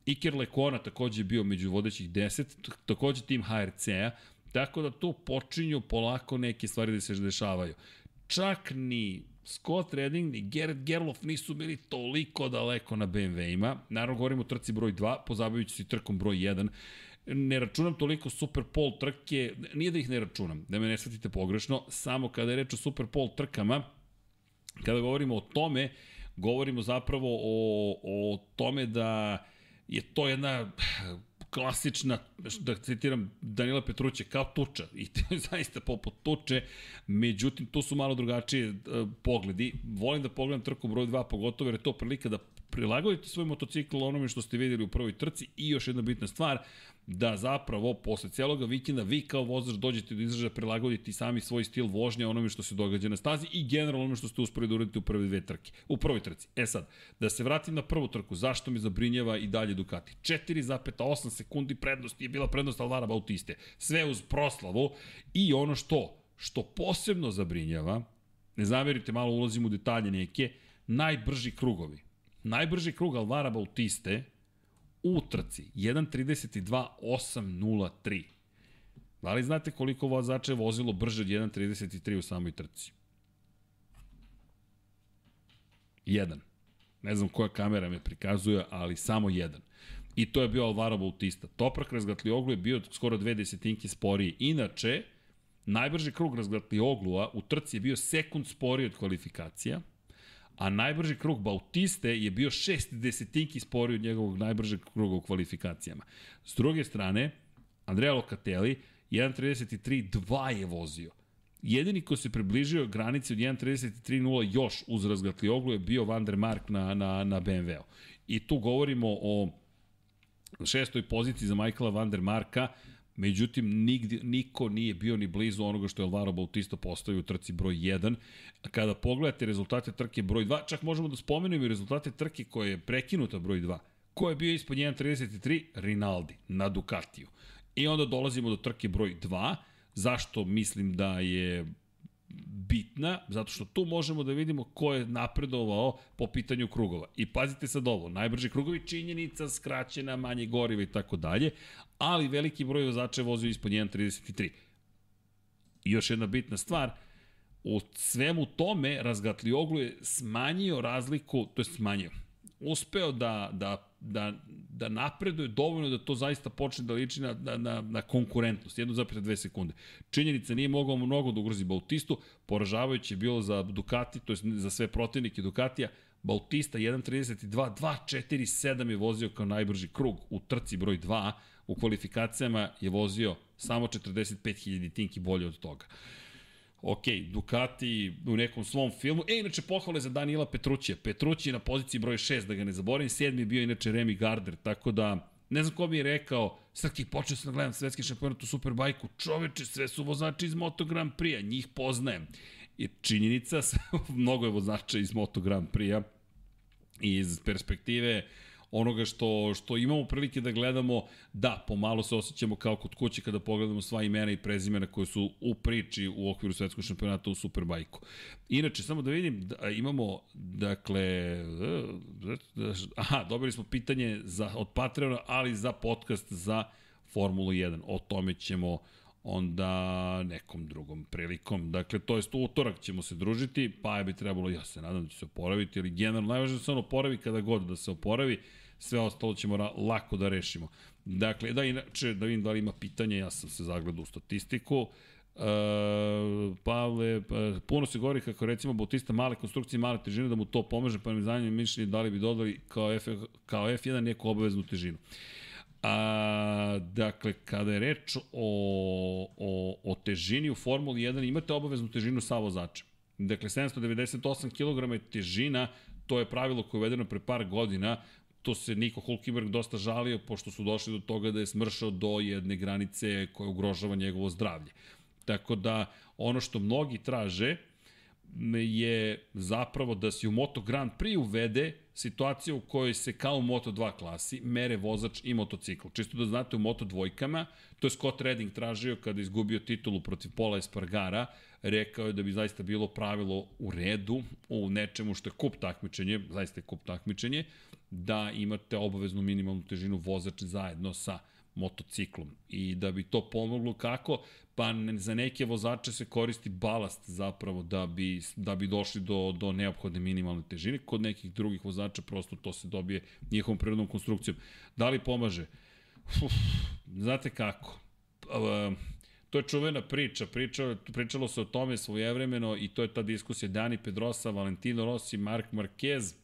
Iker Lekona takođe je bio među vodećih 10, takođe tim HRC-a, tako da tu počinju polako neke stvari da se dešavaju. Čak ni Scott Redding i Gerrit Gerlof nisu bili toliko daleko na BMW-ima. Naravno, govorimo o trci broj 2, pozabavit se trkom broj 1 ne računam toliko Super Pol trke, nije da ih ne računam, da me ne shvatite pogrešno, samo kada je reč o Super Pol trkama, kada govorimo o tome, govorimo zapravo o, o tome da je to jedna klasična, da citiram Danila Petruće, kao tuča. I to zaista poput tuče, međutim, tu su malo drugačije uh, pogledi. Volim da pogledam trku broj 2, pogotovo jer je to prilika da prilagodite svoj motocikl onome što ste videli u prvoj trci i još jedna bitna stvar, da zapravo posle celog vikenda vi kao vozač dođete do izražaja prilagoditi sami svoj stil vožnje onome što se događa na stazi i generalno onome što ste uspeli da uradite u prve dve trke, u prvoj trci. E sad, da se vratim na prvu trku, zašto mi zabrinjava i dalje Ducati? 4,8 sekundi prednosti je bila prednost Alvara Bautiste. Sve uz proslavu i ono što, što posebno zabrinjava, ne zamerite, malo ulazim u detalje neke, najbrži krugovi. Najbrži krug Alvara Bautiste u trci 1.32.803. Da li znate koliko vozača je vozilo brže od 1.33 u samoj trci? Jedan. Ne znam koja kamera me prikazuje, ali samo jedan. I to je bio Alvaro Bautista. Toprak Razgatlioglu je bio skoro dve desetinke sporiji. Inače, najbrži krug Razgatlioglu u trci je bio sekund sporiji od kvalifikacija, a najbrži krug Bautiste je bio šest desetinki spori od njegovog najbržeg kruga u kvalifikacijama. S druge strane, Andrea Locatelli 1.33.2 je vozio. Jedini ko se približio granici od 1.33.0 još uz razgatli je bio Van der Mark na, na, na BMW-u. I tu govorimo o šestoj poziciji za Michaela Van der Marka, Međutim, nigde, niko nije bio ni blizu onoga što je Alvaro Bautista postavio u trci broj 1. Kada pogledate rezultate trke broj 2, čak možemo da spomenemo i rezultate trke koje je prekinuta broj 2. Ko je bio ispod 1.33? Rinaldi na Ducatiju. I onda dolazimo do trke broj 2. Zašto mislim da je bitna, zato što tu možemo da vidimo ko je napredovao po pitanju krugova. I pazite sad ovo, najbrži krugovi činjenica, skraćena, manje goriva i tako dalje, ali veliki broj vozača je vozio ispod 1.33. I još jedna bitna stvar, u svemu tome Razgatlioglu je smanjio razliku, to je smanjio, uspeo da, da, da, da napreduje dovoljno da to zaista počne da liči na, na, na konkurentnost, 1,2 sekunde. Činjenica nije mogao mnogo da ugrozi Bautistu, poražavajuće je bilo za Ducati, to je za sve protivnike Ducatija, Bautista 1.32, 2.47 je vozio kao najbrži krug u trci broj 2, u kvalifikacijama je vozio samo 45.000 tinki bolje od toga. Ok, Ducati u nekom svom filmu. E, inače, pohvale za Danila Petrućija. Petrući je na poziciji broj 6, da ga ne zaboravim. Sedmi je bio inače Remy Gardner, tako da ne znam ko bi je rekao, Srki, počeo sam da gledam svetski šampionat u Superbajku, čoveče, sve su vozači iz Moto Grand Prix-a, njih poznajem. I činjenica, mnogo je vozača iz Moto Grand Prix-a, iz perspektive uh, onoga što, što imamo prilike da gledamo, da, pomalo se osjećamo kao kod kuće kada pogledamo sva imena i prezimena koje su u priči u okviru svetskog šampionata u Superbajku. Inače, samo da vidim, da imamo, dakle, aha, dobili smo pitanje za, od Patreona, ali za podcast za Formulu 1. O tome ćemo onda nekom drugom prilikom. Dakle, to jest utorak ćemo se družiti, pa je bi trebalo, ja se nadam da će se oporaviti, ali generalno najvažnije da se on oporavi kada god da se oporavi, sve ostalo ćemo lako da rešimo. Dakle, da inače, da vidim da li ima pitanje, ja sam se zagledao u statistiku, Uh, Pavle, pa, puno se govori kako recimo Bautista male konstrukcije, male težine, da mu to pomaže, pa mi zanima mišljenje da li bi dodali kao, F, kao F1 neku obaveznu težinu. A, dakle, kada je reč o, o, o težini u Formuli 1, imate obaveznu težinu sa vozačem. Dakle, 798 kg je težina, to je pravilo koje je uvedeno pre par godina, to se Niko Hulkenberg dosta žalio, pošto su došli do toga da je smršao do jedne granice koja ugrožava njegovo zdravlje. Tako da, ono što mnogi traže je zapravo da se u Moto Grand Prix uvede situacija u kojoj se kao u Moto2 klasi mere vozač i motocikl. Čisto da znate u Moto dvojkama, to je Scott Redding tražio kada izgubio titulu protiv Pola Espargara, rekao je da bi zaista bilo pravilo u redu u nečemu što je kup takmičenje, zaista je kup takmičenje, da imate obaveznu minimalnu težinu vozač zajedno sa motociklom. I da bi to pomoglo kako? Pa za neke vozače se koristi balast zapravo da bi, da bi došli do, do neophodne minimalne težine. Kod nekih drugih vozača prosto to se dobije njihovom prirodnom konstrukcijom. Da li pomaže? Uf, znate kako? Uh, to je čuvena priča, priča, pričalo se o tome svojevremeno i to je ta diskusija Dani Pedrosa, Valentino Rossi, Mark Marquez,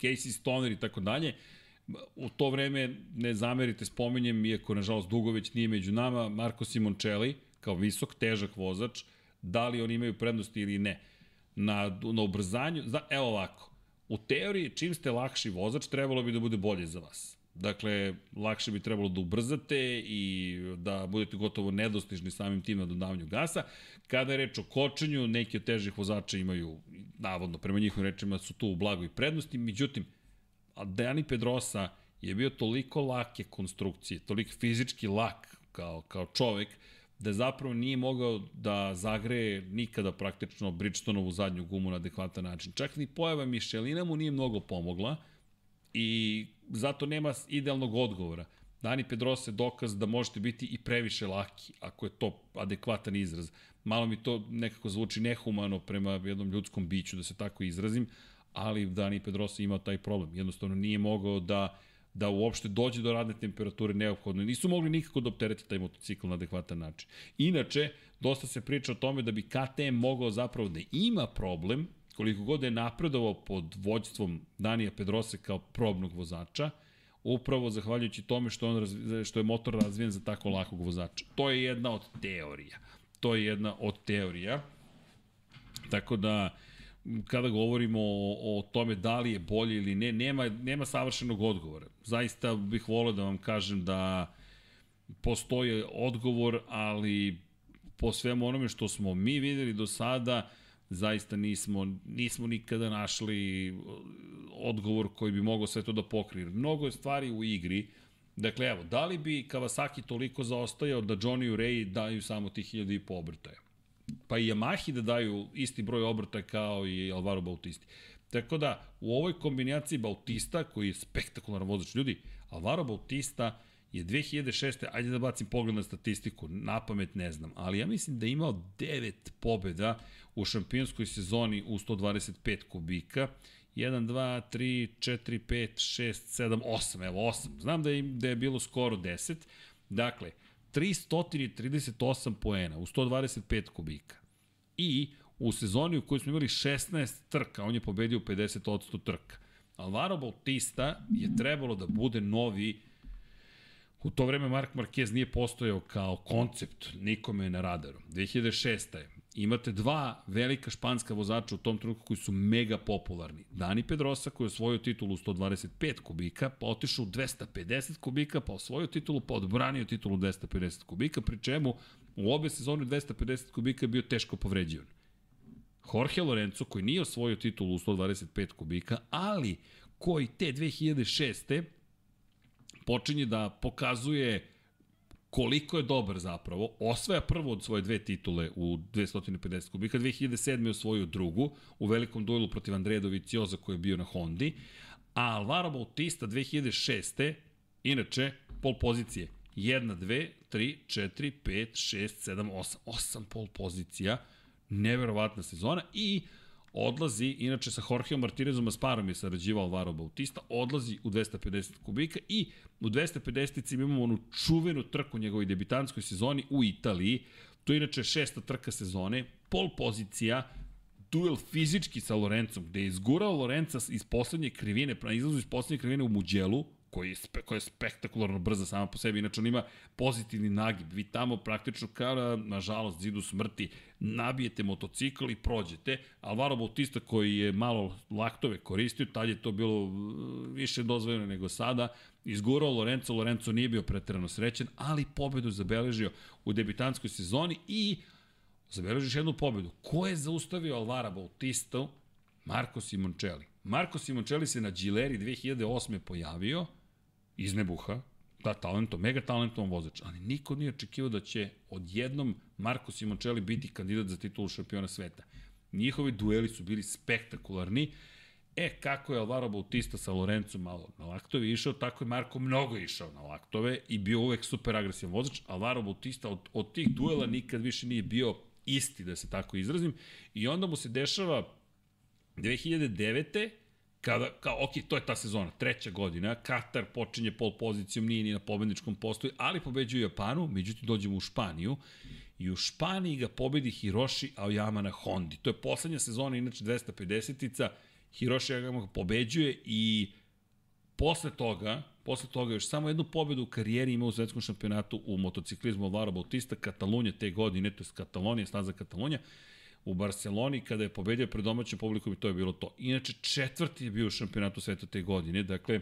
Casey Stoner i tako dalje. U to vreme, ne zamerite, spominjem, iako nažalost Dugović nije među nama, Marko Simoncelli, kao visok, težak vozač, da li oni imaju prednosti ili ne. Na, na ubrzanju, zna, evo ovako, u teoriji, čim ste lakši vozač, trebalo bi da bude bolje za vas Dakle, lakše bi trebalo da ubrzate i da budete gotovo nedostižni samim tim na dodavanju gasa. Kada je reč o kočenju, neki od težih vozača imaju, navodno, prema njihovim rečima su tu u blagoj prednosti, međutim, Dani Pedrosa je bio toliko lake konstrukcije, toliko fizički lak kao, kao čovek, da zapravo nije mogao da zagreje nikada praktično Bridgestonovu zadnju gumu na adekvatan način. Čak ni pojava Mišelina mu nije mnogo pomogla, i zato nema idealnog odgovora. Dani Pedrosa je dokaz da možete biti i previše laki, ako je to adekvatan izraz. Malo mi to nekako zvuči nehumano prema jednom ljudskom biću, da se tako izrazim, ali Dani Pedrosa imao taj problem. Jednostavno nije mogao da da uopšte dođe do radne temperature neophodno. Nisu mogli nikako da optereti taj motocikl na adekvatan način. Inače, dosta se priča o tome da bi KTM mogao zapravo da ima problem koliko god je napredovao pod vođstvom Danija Pedrose kao probnog vozača, upravo zahvaljujući tome što, on razvi, što je motor razvijen za tako lakog vozača. To je jedna od teorija. To je jedna od teorija. Tako da, kada govorimo o, o tome da li je bolje ili ne, nema, nema savršenog odgovora. Zaista bih volio da vam kažem da postoji odgovor, ali po svemu onome što smo mi videli do sada, zaista nismo, nismo nikada našli uh, odgovor koji bi mogao sve to da pokrije. Mnogo je stvari u igri, Dakle, evo, da li bi Kawasaki toliko zaostajao da Johnny Ray daju samo tih hiljada i po obrtaja? Pa i Yamahi da daju isti broj obrtaja kao i Alvaro Bautisti. Tako da, u ovoj kombinaciji Bautista, koji je spektakularan vozač ljudi, Alvaro Bautista je 2006. Ajde da bacim pogled na statistiku, na pamet ne znam, ali ja mislim da je imao 9 pobeda u šampionskoj sezoni u 125 kubika. 1, 2, 3, 4, 5, 6, 7, 8, evo 8. Znam da je, da je bilo skoro 10. Dakle, 338 poena u 125 kubika. I u sezoni u kojoj smo imali 16 trka, on je pobedio 50% trka. Alvaro Bautista je trebalo da bude novi U to vreme Mark Marquez nije postojao kao koncept nikome na radaru. 2006. je imate dva velika španska vozača u tom trenutku koji su mega popularni. Dani Pedrosa koji je osvojio titulu u 125 kubika, pa otišao u 250 kubika, pa osvojio titulu, pa odbranio titulu 250 kubika, pri čemu u obe sezone 250 kubika je bio teško povređivan. Jorge Lorenzo koji nije osvojio titulu u 125 kubika, ali koji te 2006 počinje da pokazuje koliko je dobar zapravo, osvaja prvo od svoje dve titule u 250 kubika, 2007. je osvojio drugu u velikom duelu protiv Andreja Dovicioza koji je bio na Hondi, a Alvaro Bautista 2006. inače pol pozicije 1, 2, 3, 4, 5, 6, 7, 8, 8 pol pozicija, neverovatna sezona i odlazi, inače sa Jorgeom Martinezom Asparom je sarađivao Alvaro Bautista, odlazi u 250 kubika i u 250 imamo onu čuvenu trku njegovoj debitanskoj sezoni u Italiji, to je inače šesta trka sezone, pol pozicija, duel fizički sa Lorencom, gde je izgurao Lorenca iz poslednje krivine, na izlazu iz poslednje krivine u Muđelu, koji spe, koja je spektakularno brza sama po sebi, inače on ima pozitivni nagib. Vi tamo praktično kao na, nažalost, zidu smrti nabijete motocikl i prođete. Alvaro Bautista koji je malo laktove koristio, tad je to bilo uh, više dozvoljeno nego sada, izgurao Lorenzo, Lorenzo nije bio pretrano srećen, ali pobedu zabeležio u debitanskoj sezoni i zabeležiš jednu pobedu. Ko je zaustavio Alvara Bautista? Marko Simoncelli. Marko Simoncelli se na Gileri 2008. pojavio, iz nebuha, da, talentom, mega talentovan vozač, ali niko nije očekivao da će odjednom Marko Simoncelli biti kandidat za titulu šampiona sveta. Njihovi dueli su bili spektakularni E, kako je Alvaro Bautista sa Lorencom malo na laktove išao, tako je Marko mnogo išao na laktove i bio uvek super agresivan vozač. Alvaro Bautista od, od tih duela nikad više nije bio isti, da se tako izrazim. I onda mu se dešava 2009 kada, kao, ok, to je ta sezona, treća godina, Katar počinje pol pozicijom, nije ni na pobedničkom postoju, ali pobeđuje Japanu, međutim dođemo u Španiju i u Španiji ga pobedi Hiroshi Aoyama na Hondi. To je poslednja sezona, inače 250-ica, Hiroshi Aoyama pobeđuje i posle toga, posle toga još samo jednu pobedu u karijeri ima u svetskom šampionatu u motociklizmu Alvaro Bautista, Katalunja te godine, to je Katalonija, staza Katalonija, u Barceloni kada je pobedio pred domaćim publikom i to je bilo to. Inače, četvrti je bio u šampionatu sveta te godine, dakle,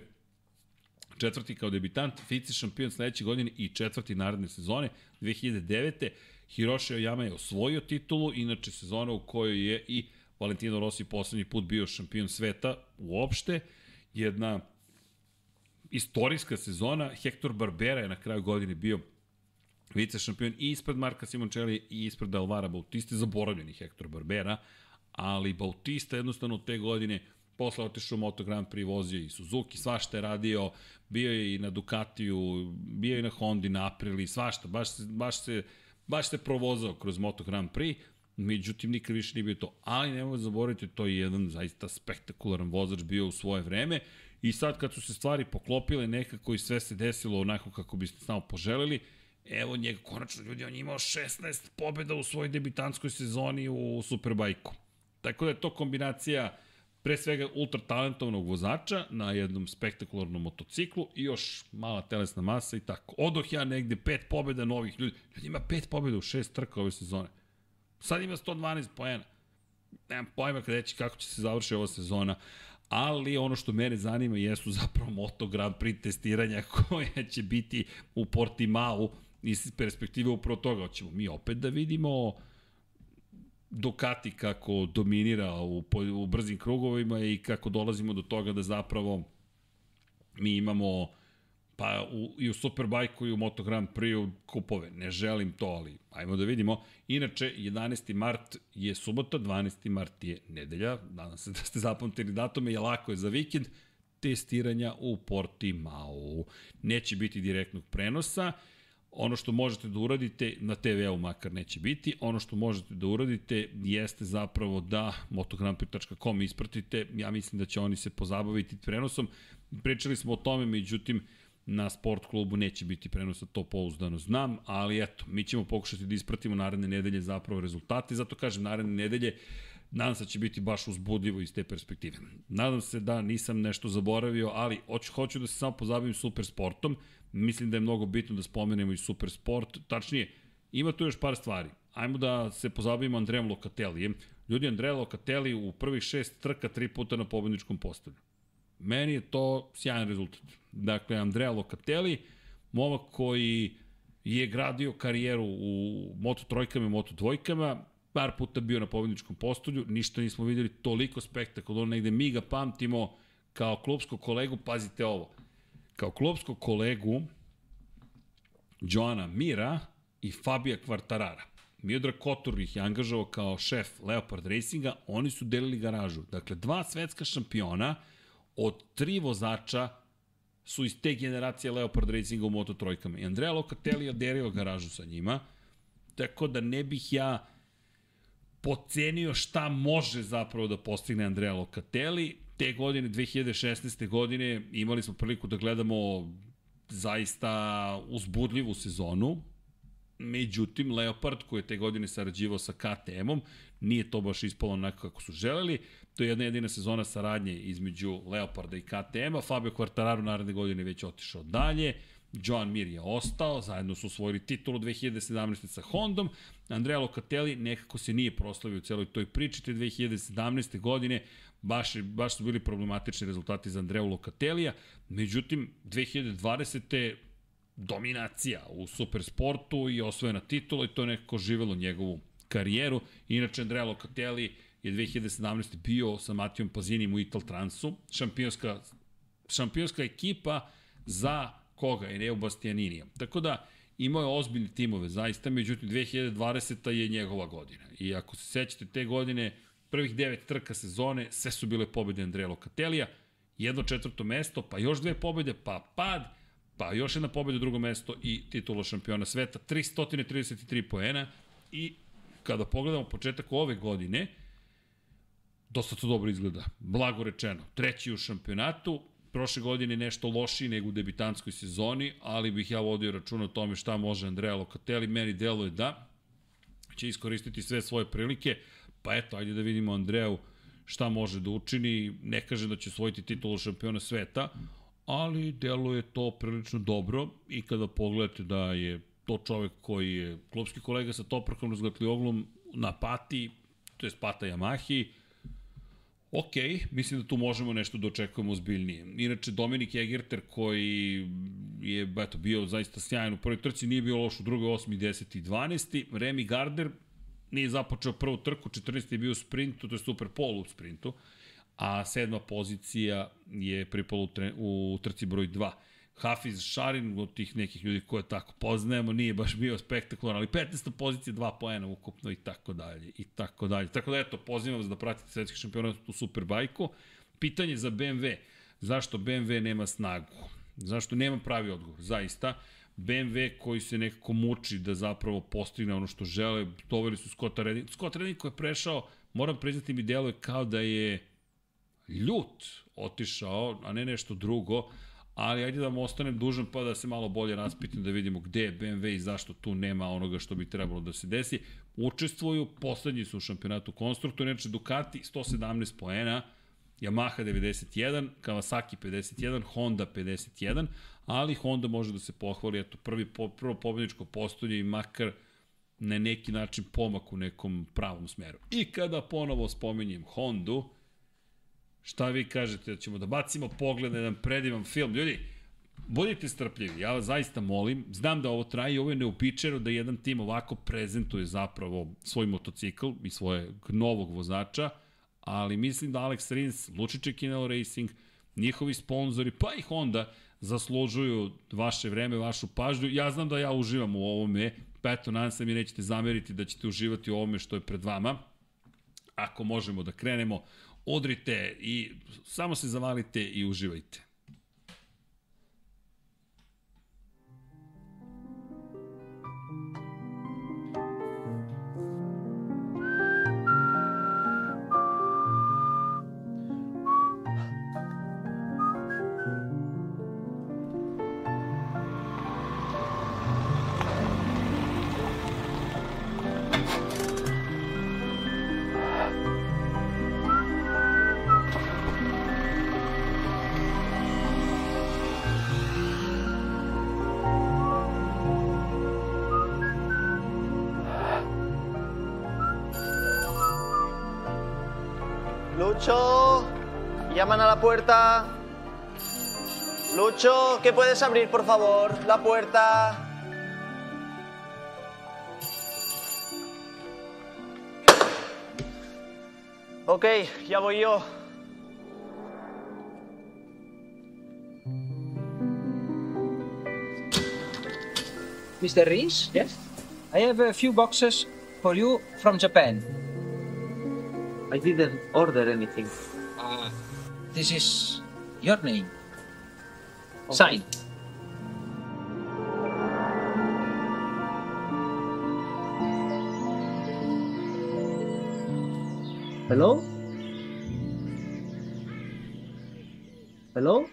četvrti kao debitant, vice šampion sledeće godine i četvrti naredne sezone, 2009. Hiroshi Oyama je osvojio titulu, inače sezona u kojoj je i Valentino Rossi poslednji put bio šampion sveta uopšte, jedna istorijska sezona, Hector Barbera je na kraju godine bio vice šampion i ispred Marka Simoncelli i ispred Alvara Bautista, zaboravljeni Hector Barbera, ali Bautista jednostavno te godine posle otišao u Moto Grand Prix, vozio i Suzuki, svašta je radio, bio je i na Ducatiju, bio je i na Hondi, na Aprili, svašta, baš se, baš se, baš se provozao kroz Moto Grand Prix, međutim nikad više nije bio to. Ali nemoj zaboraviti, to je jedan zaista spektakularan vozač bio u svoje vreme i sad kad su se stvari poklopile nekako i sve se desilo onako kako biste samo poželeli, Evo njega, konačno ljudi, on je imao 16 pobjeda u svojoj debitanskoj sezoni u Superbajku. Tako da je to kombinacija pre svega ultra talentovnog vozača na jednom spektakularnom motociklu i još mala telesna masa i tako. Odoh ja negde pet pobjeda novih ljudi. Ljudi ima pet pobjeda u šest trka ove sezone. Sad ima 112 poena. Nemam pojma kada reći kako će se završiti ova sezona, ali ono što mene zanima jesu zapravo Moto Grand Prix testiranja koja će biti u Portimao iz perspektive upravo toga, hoćemo mi opet da vidimo Ducati kako dominira u, u brzim krugovima i kako dolazimo do toga da zapravo mi imamo pa u, i u Superbike i u Moto Grand Prix kupove. Ne želim to, ali ajmo da vidimo. Inače, 11. mart je subota, 12. mart je nedelja. Nadam se da ste zapamtili datume, je lako je za vikend testiranja u Portimao. Neće biti direktnog prenosa Ono što možete da uradite, na TV-u makar neće biti, ono što možete da uradite jeste zapravo da motogrampi.com ispratite, ja mislim da će oni se pozabaviti prenosom. Pričali smo o tome, međutim, na sport klubu neće biti prenosa, to pouzdano znam, ali eto, mi ćemo pokušati da ispratimo naredne nedelje zapravo rezultate, zato kažem naredne nedelje, nadam se da će biti baš uzbudljivo iz te perspektive. Nadam se da nisam nešto zaboravio, ali hoću, hoću da se samo pozabavim super sportom, Mislim da je mnogo bitno da spomenemo i super sport. Tačnije, ima tu još par stvari. Ajmo da se pozabavimo Andrejem Lokatelijem. Ljudi, Andreja Lokateli u prvih šest trka tri puta na pobedničkom postavlju. Meni je to sjajan rezultat. Dakle, Andreja Lokateli, momak koji je gradio karijeru u Moto trojkama i Moto dvojkama, par puta bio na pobedničkom postolju, ništa nismo videli toliko spektakularno, negde mi ga pamtimo kao klubskog kolegu, pazite ovo, kao klubskog kolegu Joana Mira i Fabija Kvartarara. Miodrag Kotor ih je angažao kao šef Leopard Racinga, oni su delili garažu. Dakle, dva svetska šampiona od tri vozača su iz te generacije Leopard Racinga u Moto trojkama. I Andrea Locatelli je delio garažu sa njima, tako da ne bih ja pocenio šta može zapravo da postigne Andrea Locatelli te godine, 2016. godine, imali smo priliku da gledamo zaista uzbudljivu sezonu, međutim Leopard koji je te godine sarađivao sa KTM-om nije to baš ispalo onako kako su želeli. To je jedna jedina sezona saradnje između Leoparda i KTM-a Fabio Quartararo naredne godine već otišao dalje Joan Mir je ostao, zajedno su osvojili titulu 2017. sa Hondom, Andrea Locatelli nekako se nije proslavio u celoj toj priči, te 2017. godine baš, baš su bili problematični rezultati za Andrea Locatelija, međutim 2020 dominacija u supersportu i osvojena titula i to je nekako živelo njegovu karijeru. Inače, Andrea Locatelli je 2017. bio sa Matijom Pazinim u Ital Transu, šampionska, šampionska ekipa za koga? Eneo Bastianinija. Tako da, imao je ozbiljne timove, zaista, međutim, 2020. je njegova godina. I ako se sećate te godine, prvih devet trka sezone, sve su bile pobjede Andreja Lokatelija, jedno četvrto mesto, pa još dve pobjede, pa pad, pa još jedna pobjeda u drugo mesto i titula šampiona sveta, 333 poena i kada pogledamo početak ove godine, dosta to dobro izgleda, blago rečeno. Treći u šampionatu, prošle godine nešto lošiji nego u debitanskoj sezoni, ali bih ja vodio račun o tome šta može Andrea Locatelli, meni deluje da će iskoristiti sve svoje prilike, pa eto, ajde da vidimo Andreju šta može da učini, ne kaže da će osvojiti titulu šampiona sveta, ali deluje to prilično dobro i kada pogledate da je to čovek koji je klubski kolega sa Toprakom Razgatlioglom na Pati, to je Pata Yamahi, Ok, mislim da tu možemo nešto da očekujemo ozbiljnije. Inače, Dominik Egerter koji je eto, bio zaista sjajan u prvoj trci, nije bio loš u drugoj, 8. 10. i 12. Remy Gardner nije započeo prvu trku, 14. je bio u sprintu, to je super pol u sprintu, a sedma pozicija je pripala u, tre, u trci broj 2. Hafiz Šarin, od tih nekih ljudi koje tako poznajemo, nije baš bio spektakularan, ali 15. pozicija, 2 poena ukupno i tako dalje, i tako dalje. Tako da eto, pozivam vas da pratite svetski šampionat u Superbajku. Pitanje za BMW, zašto BMW nema snagu? Zašto nema pravi odgovor? Zaista, BMW koji se nekako muči da zapravo postigne ono što žele, doveli su Scotta Redding. Scott Redding koji je prešao, moram priznati mi deluje kao da je ljut otišao, a ne nešto drugo, ali ajde da mu ostanem dužan pa da se malo bolje raspitam da vidimo gde je BMW i zašto tu nema onoga što bi trebalo da se desi. Učestvuju, poslednji su u šampionatu konstruktora, inače Ducati 117 poena, Yamaha 91, Kawasaki 51, Honda 51, ali Honda može da se pohvali, eto, prvi, prvo pobedničko postolje i makar na neki način pomak u nekom pravom smeru. I kada ponovo spominjem Hondu, Šta vi kažete, da ćemo da bacimo pogled na jedan predivan film? Ljudi, budite strpljivi, ja vas zaista molim, znam da ovo traje i ovo je neopičero da jedan tim ovako prezentuje zapravo svoj motocikl i svoje novog vozača, ali mislim da Alex Rins, Lučiće Kinelo Racing, njihovi sponzori, pa i Honda, zaslužuju vaše vreme, vašu pažnju. Ja znam da ja uživam u ovome, pa eto, nadam se mi nećete zameriti da ćete uživati u ovome što je pred vama. Ako možemo da krenemo, odrite i samo se zavalite i uživajte. Llaman a la puerta. Lucho, ¿qué puedes abrir, por favor? La puerta. Ok, ya voy yo. Mr. Rees? Yes? I have a few boxes for you from Japan. I didn't order anything. Uh, this is your name. Sign. Hello? Hello?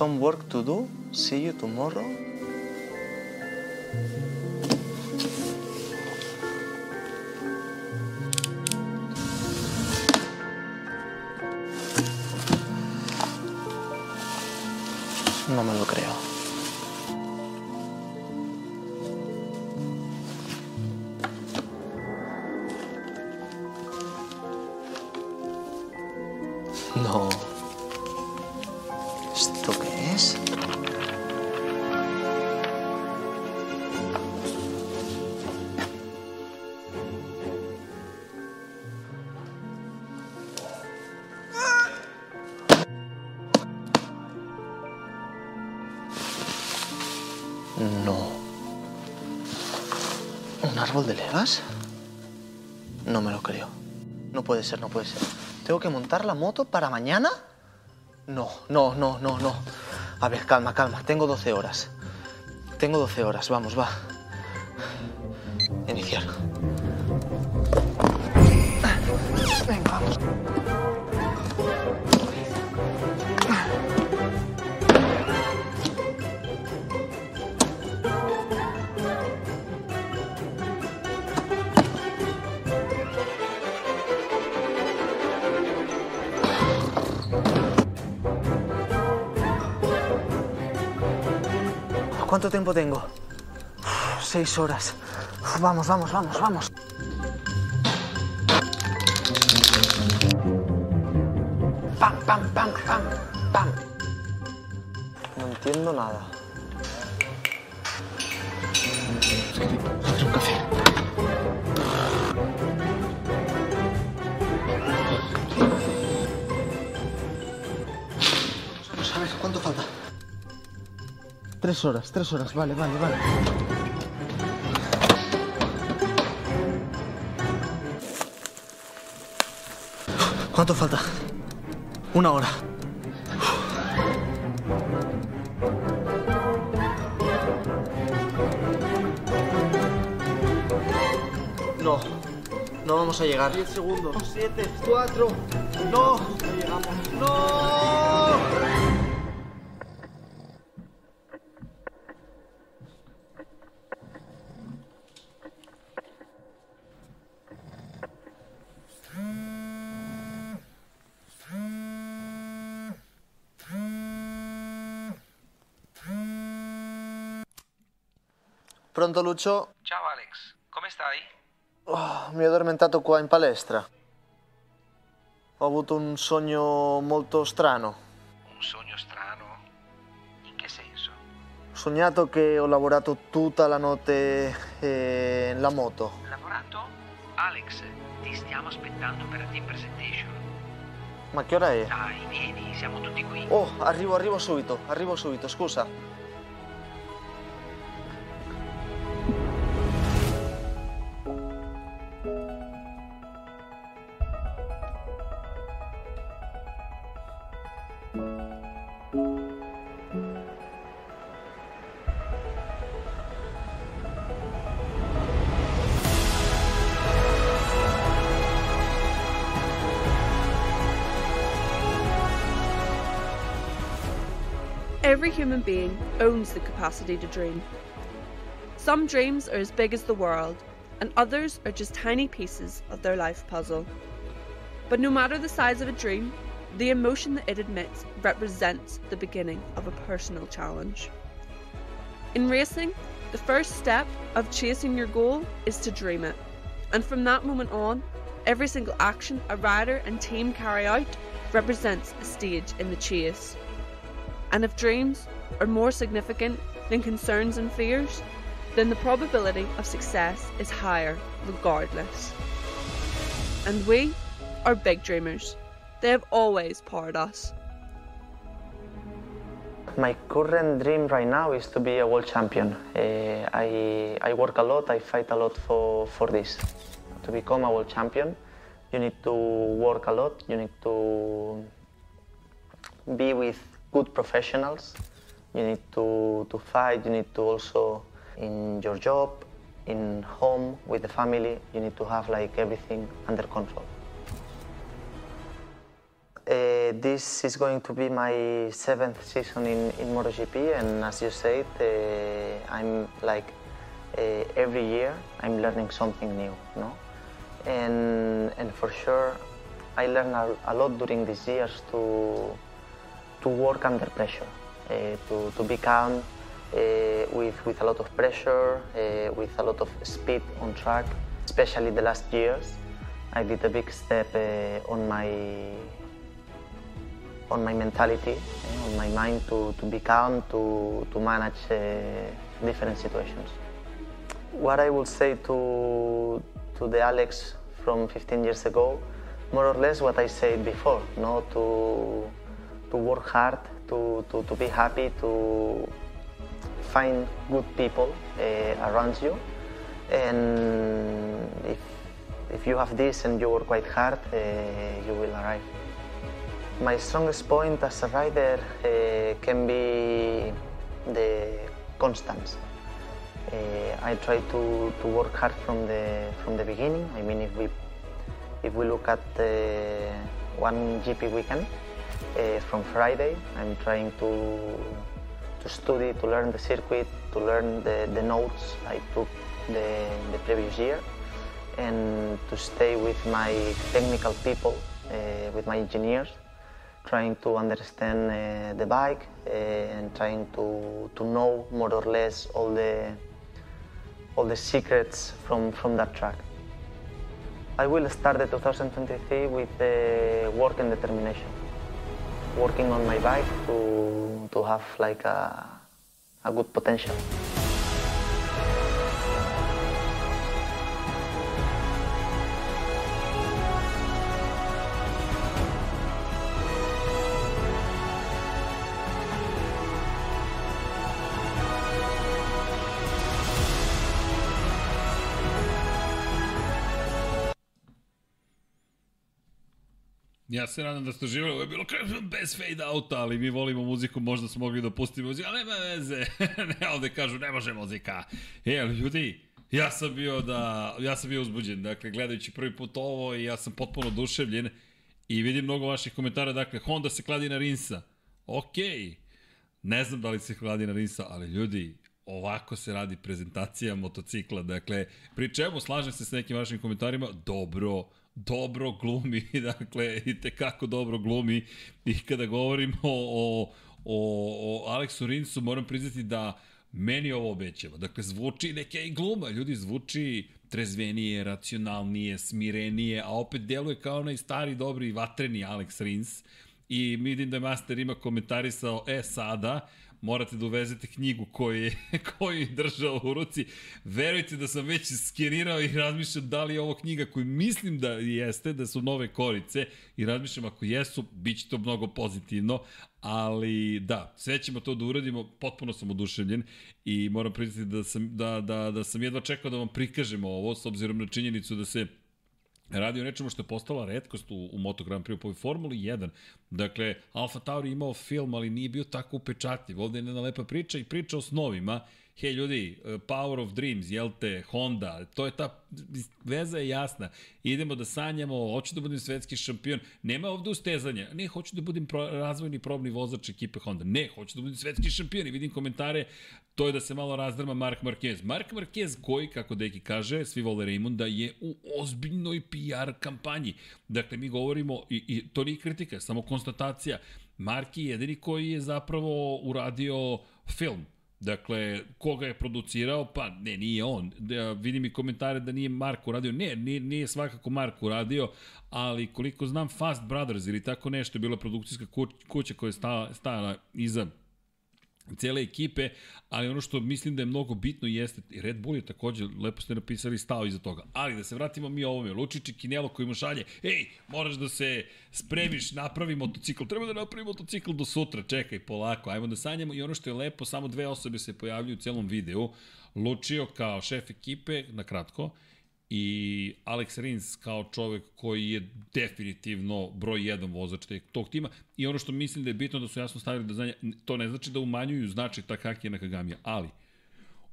Some work to do. See you tomorrow. No puede ser. ¿Tengo que montar la moto para mañana? No, no, no, no, no. A ver, calma, calma. Tengo 12 horas. Tengo 12 horas. Vamos, va. Tiempo tengo? Seis horas. Vamos, vamos, vamos, vamos. Tres horas, tres horas, vale, vale, vale. ¿Cuánto falta? Una hora. No, no vamos a llegar. 10 segundos. 7, 4, no. Pronto Lucio? Ciao Alex, come stai? Oh, mi ho addormentato qua in palestra. Ho avuto un sogno molto strano. Un sogno strano? In che senso? Ho sognato che ho lavorato tutta la notte eh, in la moto. Lavorato? Alex, ti stiamo aspettando per la team presentation. Ma che ora è? Dai, vieni, siamo tutti qui. Oh, arrivo, arrivo subito, arrivo subito, scusa. Every human being owns the capacity to dream. Some dreams are as big as the world, and others are just tiny pieces of their life puzzle. But no matter the size of a dream, the emotion that it admits represents the beginning of a personal challenge. In racing, the first step of chasing your goal is to dream it. And from that moment on, every single action a rider and team carry out represents a stage in the chase. And if dreams are more significant than concerns and fears, then the probability of success is higher regardless. And we are big dreamers. They have always powered us. My current dream right now is to be a world champion. Uh, I, I work a lot, I fight a lot for, for this. To become a world champion, you need to work a lot, you need to be with good professionals, you need to, to fight, you need to also, in your job, in home, with the family, you need to have like everything under control. Uh, this is going to be my seventh season in, in MotoGP, and as you said, uh, I'm like uh, every year I'm learning something new, no? And and for sure, I learned a, a lot during these years to to work under pressure. uh, to, to be calm uh, with, with a lot of pressure, uh, with a lot of speed on track, especially the last years. I did a big step on my on my mentality, on my mind to, to be calm, to, to manage different situations. What I would say to, to the Alex from 15 years ago, more or less what I said before, no? to, to work hard, to, to, to be happy, to find good people uh, around you. And if, if you have this and you work quite hard, uh, you will arrive. My strongest point as a rider uh, can be the constance. Uh, I try to, to work hard from the from the beginning. I mean, if we if we look at the one GP weekend uh, from Friday, I'm trying to to study, to learn the circuit, to learn the, the notes I took the, the previous year, and to stay with my technical people, uh, with my engineers, trying to understand uh, the bike uh, and trying to, to know more or less all the all the secrets from, from that track. I will start the 2023 with uh, work and determination. Working on my bike to, to have like a, a good potential. Ja se nadam da ste uživali, ovo je bilo kažem bez fade outa, ali mi volimo muziku, možda smo mogli da pustimo muziku, ali nema veze, ne, ovde kažu ne može muzika. E, ali ljudi, ja sam bio da, ja sam bio uzbuđen, dakle, gledajući prvi put ovo i ja sam potpuno oduševljen i vidim mnogo vaših komentara, dakle, Honda se kladi na Rinsa. Okej, okay. ne znam da li se kladi na Rinsa, ali ljudi, ovako se radi prezentacija motocikla. Dakle, pri čemu slažem se s nekim vašim komentarima, dobro, dobro glumi, dakle, i tekako dobro glumi. I kada govorimo o, o, o, o Aleksu Rinsu, moram priznati da meni ovo obećava. Dakle, zvuči neke i gluma, ljudi, zvuči trezvenije, racionalnije, smirenije, a opet deluje kao onaj stari, dobri, vatreni Alex Rins. I vidim da Master ima komentarisao, e sada, morate da uvezete knjigu koju je, koju je držao u ruci. Verujte da sam već skenirao i razmišljam da li je ovo knjiga koju mislim da jeste, da su nove korice i razmišljam ako jesu, bit će to mnogo pozitivno, ali da, sve ćemo to da uradimo, potpuno sam oduševljen i moram priznati da sam, da, da, da sam jedva čekao da vam prikažemo ovo, s obzirom na činjenicu da se radi o nečemu što je postala redkost u, u Moto Grand Prix u Formuli 1. Dakle, Alfa Tauri imao film, ali nije bio tako upečatljiv. Ovde je jedna lepa priča i priča o snovima. Hej ljudi, eh, Power of Dreams, jel te, Honda, to je ta, veza je jasna. Idemo da sanjamo, hoću da budem svetski šampion. Nema ovde ustezanja. Ne, hoću da budem pro, razvojni probni vozač ekipe Honda. Ne, hoću da budem svetski šampion. I vidim komentare, to je da se malo razdrma Mark Marquez. Mark Marquez koji, kako Deki kaže, svi vole Raymonda, je u ozbiljnoj PR kampanji. Dakle, mi govorimo, i, i to nije kritika, samo konstatacija. Marki je jedini koji je zapravo uradio film Dakle, koga je producirao? Pa ne, nije on. Da, vidim i komentare da nije Marko uradio. Ne, nije, nije svakako Marko uradio, ali koliko znam Fast Brothers ili tako nešto je bila produkcijska kuća koja je stala, stala iza cele ekipe, ali ono što mislim da je mnogo bitno jeste, Red Bull je takođe, lepo ste napisali, stao iza toga. Ali da se vratimo mi ovome, Lučić i Kinelo koji mu šalje, ej, moraš da se spremiš, napravi motocikl, treba da napravi motocikl do sutra, čekaj, polako, ajmo da sanjamo i ono što je lepo, samo dve osobe se pojavljuju u celom videu, Lučio kao šef ekipe, na kratko, i Alex Rins kao čovek koji je definitivno broj jedan vozač tog tima i ono što mislim da je bitno da su jasno stavili da znanje, to ne znači da umanjuju značaj Takaki Nakagamija, ali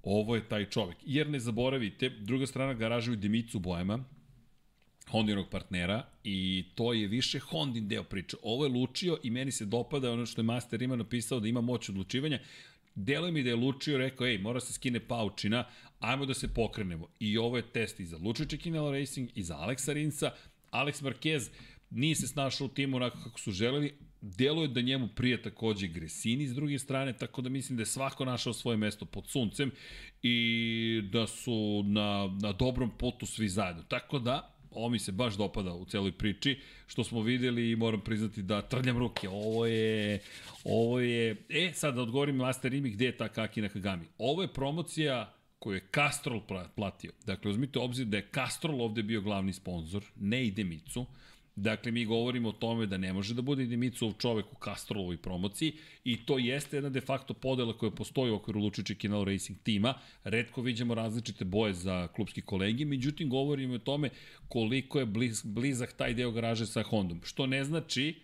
ovo je taj čovek. Jer ne zaboravite, druga strana garaža u Dimicu bojama, Hondinog partnera i to je više Hondin deo priče. Ovo je lučio i meni se dopada ono što je Master ima napisao da ima moć odlučivanja. Deluje mi da je lučio rekao, ej, mora se skine paučina, ajmo da se pokrenemo. I ovo je test i za Lučića Kinela Racing i za Aleksa Rinsa. Alex Marquez nije se snašao u timu onako kako su želeli, Deluje da njemu prije takođe Gresini s druge strane, tako da mislim da je svako našao svoje mesto pod suncem i da su na, na dobrom potu svi zajedno. Tako da, ovo mi se baš dopada u celoj priči, što smo videli i moram priznati da trljam ruke. Ovo je, ovo je, e sad da odgovorim Master Rimi gde je ta Kaki na Kagami. Ovo je promocija koju je Castrol platio. Dakle, uzmite obzir da je Castrol ovde bio glavni sponsor, ne i Demicu. Dakle, mi govorimo o tome da ne može da bude Dimicov čovek u Castrolovoj promociji i to jeste jedna de facto podela koja postoji u okviru Lučiće Kinal Racing tima. Redko vidimo različite boje za klubski kolegi, međutim govorimo o tome koliko je bliz, blizak taj deo garaže sa Hondom. Što ne znači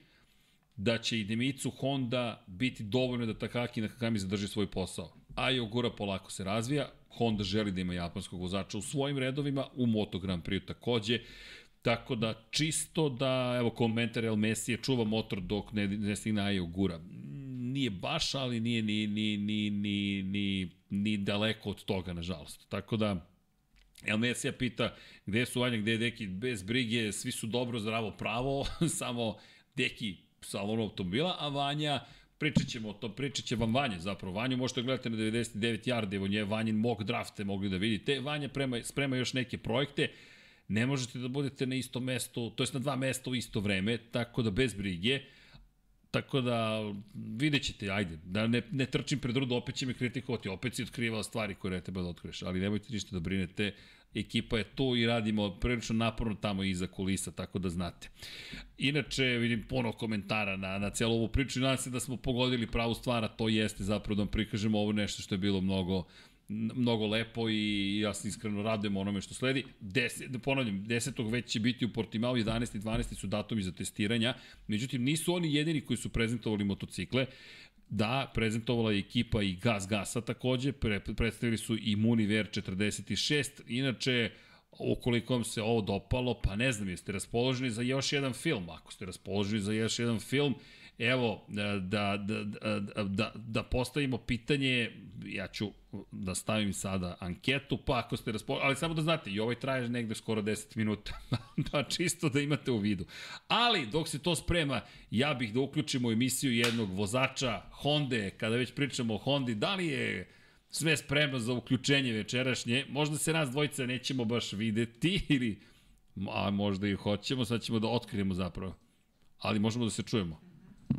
da će i Demicu Honda biti dovoljno da Takaki na Kakami zadrži svoj posao. A i Ogura polako se razvija, Honda želi da ima japanskog vozača u svojim redovima, u Moto Grand Prix takođe. Tako da, čisto da, evo, komentar El Messi je čuva motor dok ne, ne stigne Ajo Gura. Nije baš, ali nije ni, ni, ni, ni, ni, ni daleko od toga, nažalost. Tako da, El Messi pita gde su Vanja, gde je Deki, bez brige, svi su dobro, zdravo, pravo, samo Deki salon automobila, a Vanja pričat ćemo o tom, pričat će vam Vanja zapravo. Vanju možete gledati na 99 yardi, evo nje Vanjin mock drafte mogli da vidite. Vanja prema, sprema još neke projekte, ne možete da budete na isto mesto, to jest na dva mesta u isto vreme, tako da bez brige. Tako da vidjet ćete, ajde, da ne, ne trčim pred rudu, opet će me kritikovati, opet si otkrivao stvari koje ne treba da otkriješ, ali nemojte ništa da brinete, ekipa je tu i radimo prilično naporno tamo iza kulisa, tako da znate. Inače, vidim puno komentara na, na celu ovu priču i nadam se da smo pogodili pravu stvar, a to jeste zapravo da vam prikažemo ovo nešto što je bilo mnogo mnogo lepo i ja se iskreno radujem onome što sledi. Deset, da ponavljam, 10. već će biti u Portimao, 11. i 12. su datumi za testiranja, međutim nisu oni jedini koji su prezentovali motocikle. Da, prezentovala je ekipa i Gas Gasa takođe, pre, predstavili su i Muniver 46, inače ukoliko vam se ovo dopalo, pa ne znam, jeste raspoloženi za još jedan film, ako ste raspoloženi za još jedan film, evo, da, da, da, da, da postavimo pitanje, ja ću da stavim sada anketu, pa ako ste raspoloženi, ali samo da znate, i ovaj traje negde skoro 10 minuta, da čisto da imate u vidu. Ali, dok se to sprema, ja bih da uključimo emisiju jednog vozača Honda, kada već pričamo o Hondi, da li je sve spremno za uključenje večerašnje, možda se nas dvojica nećemo baš videti, ili a možda i hoćemo, sad ćemo da otkrijemo zapravo. Ali možemo da se čujemo.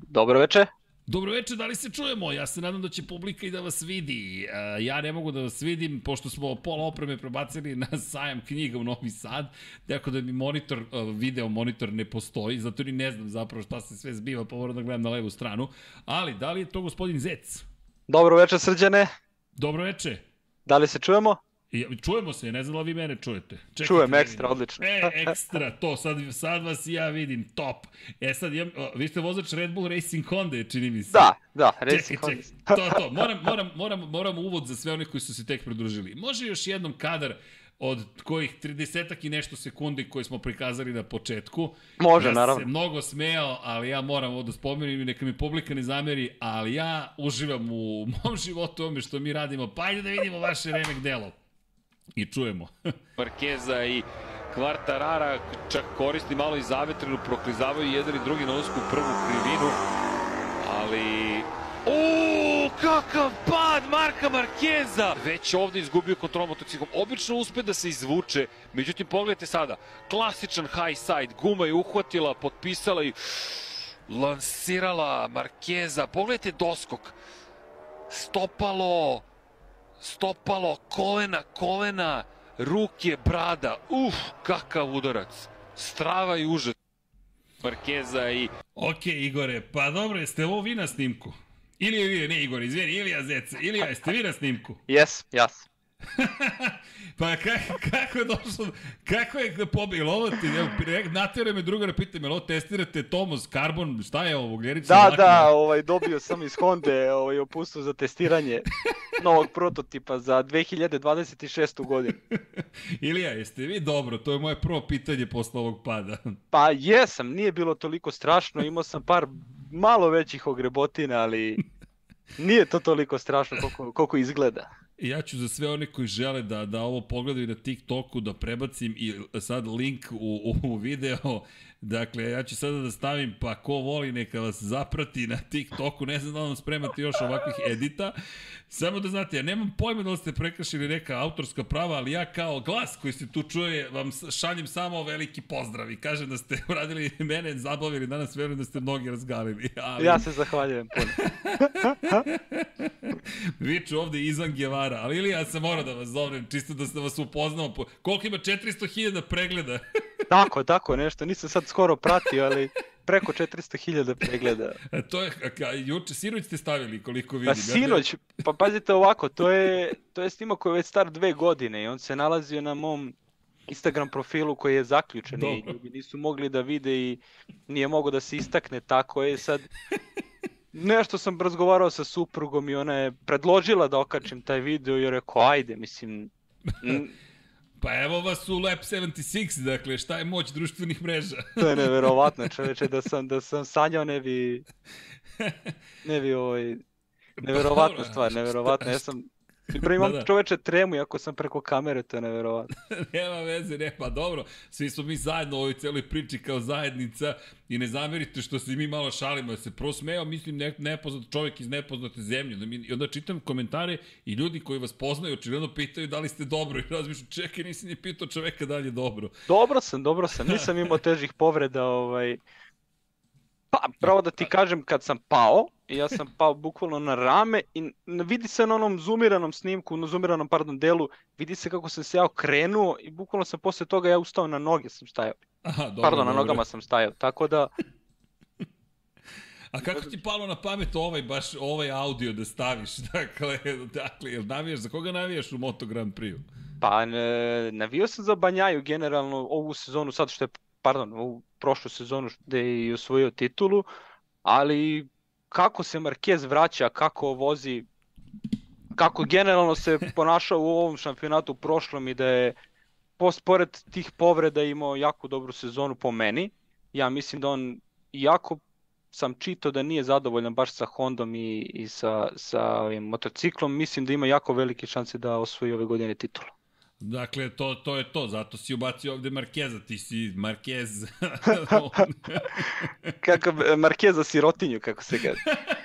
Dobro veče. Dobro veče, da li se čujemo? Ja se nadam da će publika i da vas vidi. Ja ne mogu da vas vidim, pošto smo pola opreme prebacili na sajam knjiga u Novi Sad, tako da mi monitor, video monitor ne postoji, zato ni ne znam zapravo šta se sve zbiva, pa moram da gledam na levu stranu. Ali, da li je to gospodin Zec? Dobro veče, srđane. Dobro veče. Da li se čujemo? I, čujemo se, ne znam da vi mene čujete. Čekajte, Čujem, ekstra, odlično. E, ekstra, to, sad, sad vas ja vidim, top. E sad, ja, vi ste vozač Red Bull Racing Honda, čini mi se. Da, da, Racing Honda. to, to, moram, moram, moram, moram uvod za sve onih koji su se tek pridružili. Može još jednom kadar od kojih 30 i nešto sekundi koje smo prikazali na početku. Može, ja naravno. se mnogo smejao, ali ja moram ovo da spomenem i neka mi publika ne zameri, ali ja uživam u mom životu ome što mi radimo. Pa ajde da vidimo vaše remek delo i čujemo. Markeza i Kvartarara čak koristi malo i zavetrinu, proklizavaju jedan i drugi na usku prvu krivinu, ali... O, kakav pad Marka Markeza! Već ovde izgubio kontrol motociklom. Obično uspe da se izvuče, međutim pogledajte sada, klasičan high side, guma je uhvatila, potpisala i lansirala Markeza. Pogledajte doskok. Stopalo, stopalo, kolena, kolena, ruke, brada. Uf, kakav udarac. Strava i užas. Markeza i... Ok, Igore, pa dobro, jeste ovo vi na snimku? Ili je ne Igor, izvini, Ilija Zec, Ilija, jeste vi na snimku? Jes, jas. pa kako, kako je došlo, kako je pobjelo ovo ti, natjera me druga da pitam, ovo testirate Tomos, Carbon, šta je ovo, ugljerica? Da, lakna? da, ovaj, dobio sam iz Honda ovaj, opustu za testiranje novog prototipa za 2026. godinu. Ilija, jeste vi dobro? To je moje prvo pitanje posle ovog pada. pa jesam, nije bilo toliko strašno, imao sam par malo većih ogrebotina, ali nije to toliko strašno koliko, koliko izgleda. Ja ću za sve one koji žele da, da ovo pogledaju na TikToku, da prebacim i sad link u, u video Dakle, ja ću sada da stavim, pa ko voli neka vas zaprati na TikToku, ne znam da vam spremate još ovakvih edita. Samo da znate, ja nemam pojma da li ste prekršili neka autorska prava, ali ja kao glas koji se tu čuje, vam šaljem samo veliki pozdrav i kažem da ste uradili mene, zabavili danas, verujem da ste mnogi razgalili. Ali... Ja se zahvaljujem puno. Viču ovde izvan Gevara, ali ili ja sam morao da vas zovem, čisto da, se vas upoznao. Koliko ima 400.000 pregleda? tako, tako, nešto, nisam sad skoro pratio, ali preko 400.000 pregleda. A to je, a, juče, sinoć ste stavili koliko vidim. Pa sinoć, pa pazite ovako, to je, to je snimak koji je već star dve godine i on se nalazio na mom Instagram profilu koji je zaključen Dobro. i ljudi nisu mogli da vide i nije mogo da se istakne tako je sad nešto sam razgovarao sa suprugom i ona je predložila da okačim taj video i rekao ajde mislim Pa evo vas u Lab 76, dakle, šta je moć društvenih mreža? to je neverovatno, čoveče, da sam, da sam sanjao ne bi... Ne bi ovaj... Neverovatna stvar, neverovatna. Ja sam Prvo imam da, da. čoveče tremu, ako sam preko kamere, to je neverovatno. Nema veze, ne, pa dobro, svi smo mi zajedno u ovoj celoj priči kao zajednica i ne zamerite što se mi malo šalimo, ja se prvo smeo, mislim, ne, nepoznat čovjek iz nepoznate zemlje. Da mi, I onda čitam komentare i ljudi koji vas poznaju očigledno pitaju da li ste dobro i razmišljam, čekaj, nisi ni pitao čoveka da li je dobro. Dobro sam, dobro sam, nisam imao težih povreda, ovaj, Pa, pravo da ti kažem, kad sam pao, ja sam pao bukvalno na rame i vidi se na onom zoomiranom snimku, na zoomiranom, pardon, delu, vidi se kako sam se ja okrenuo i bukvalno sam posle toga ja ustao na noge sam stajao. Aha, dobro, pardon, dobro. na nogama sam stajao, tako da... A kako ti palo na pamet ovaj, baš ovaj audio da staviš? Dakle, dakle jel navijaš, za koga navijaš u Moto Grand Prix? Pa, ne, navio sam za Banjaju generalno ovu sezonu, sad što je, pardon, ovu prošlu sezonu gde je i osvojio titulu, ali kako se Marquez vraća, kako vozi, kako generalno se ponašao u ovom šampionatu prošlom i da je post, pored tih povreda imao jako dobru sezonu po meni. Ja mislim da on jako sam čitao da nije zadovoljan baš sa Hondom i, i sa, sa ovim motociklom. Mislim da ima jako velike šanse da osvoji ove godine titulu. Dakle, to, to je to, zato si ubacio ovde Markeza, ti si Markez. kako, Markeza sirotinju, kako se kaže.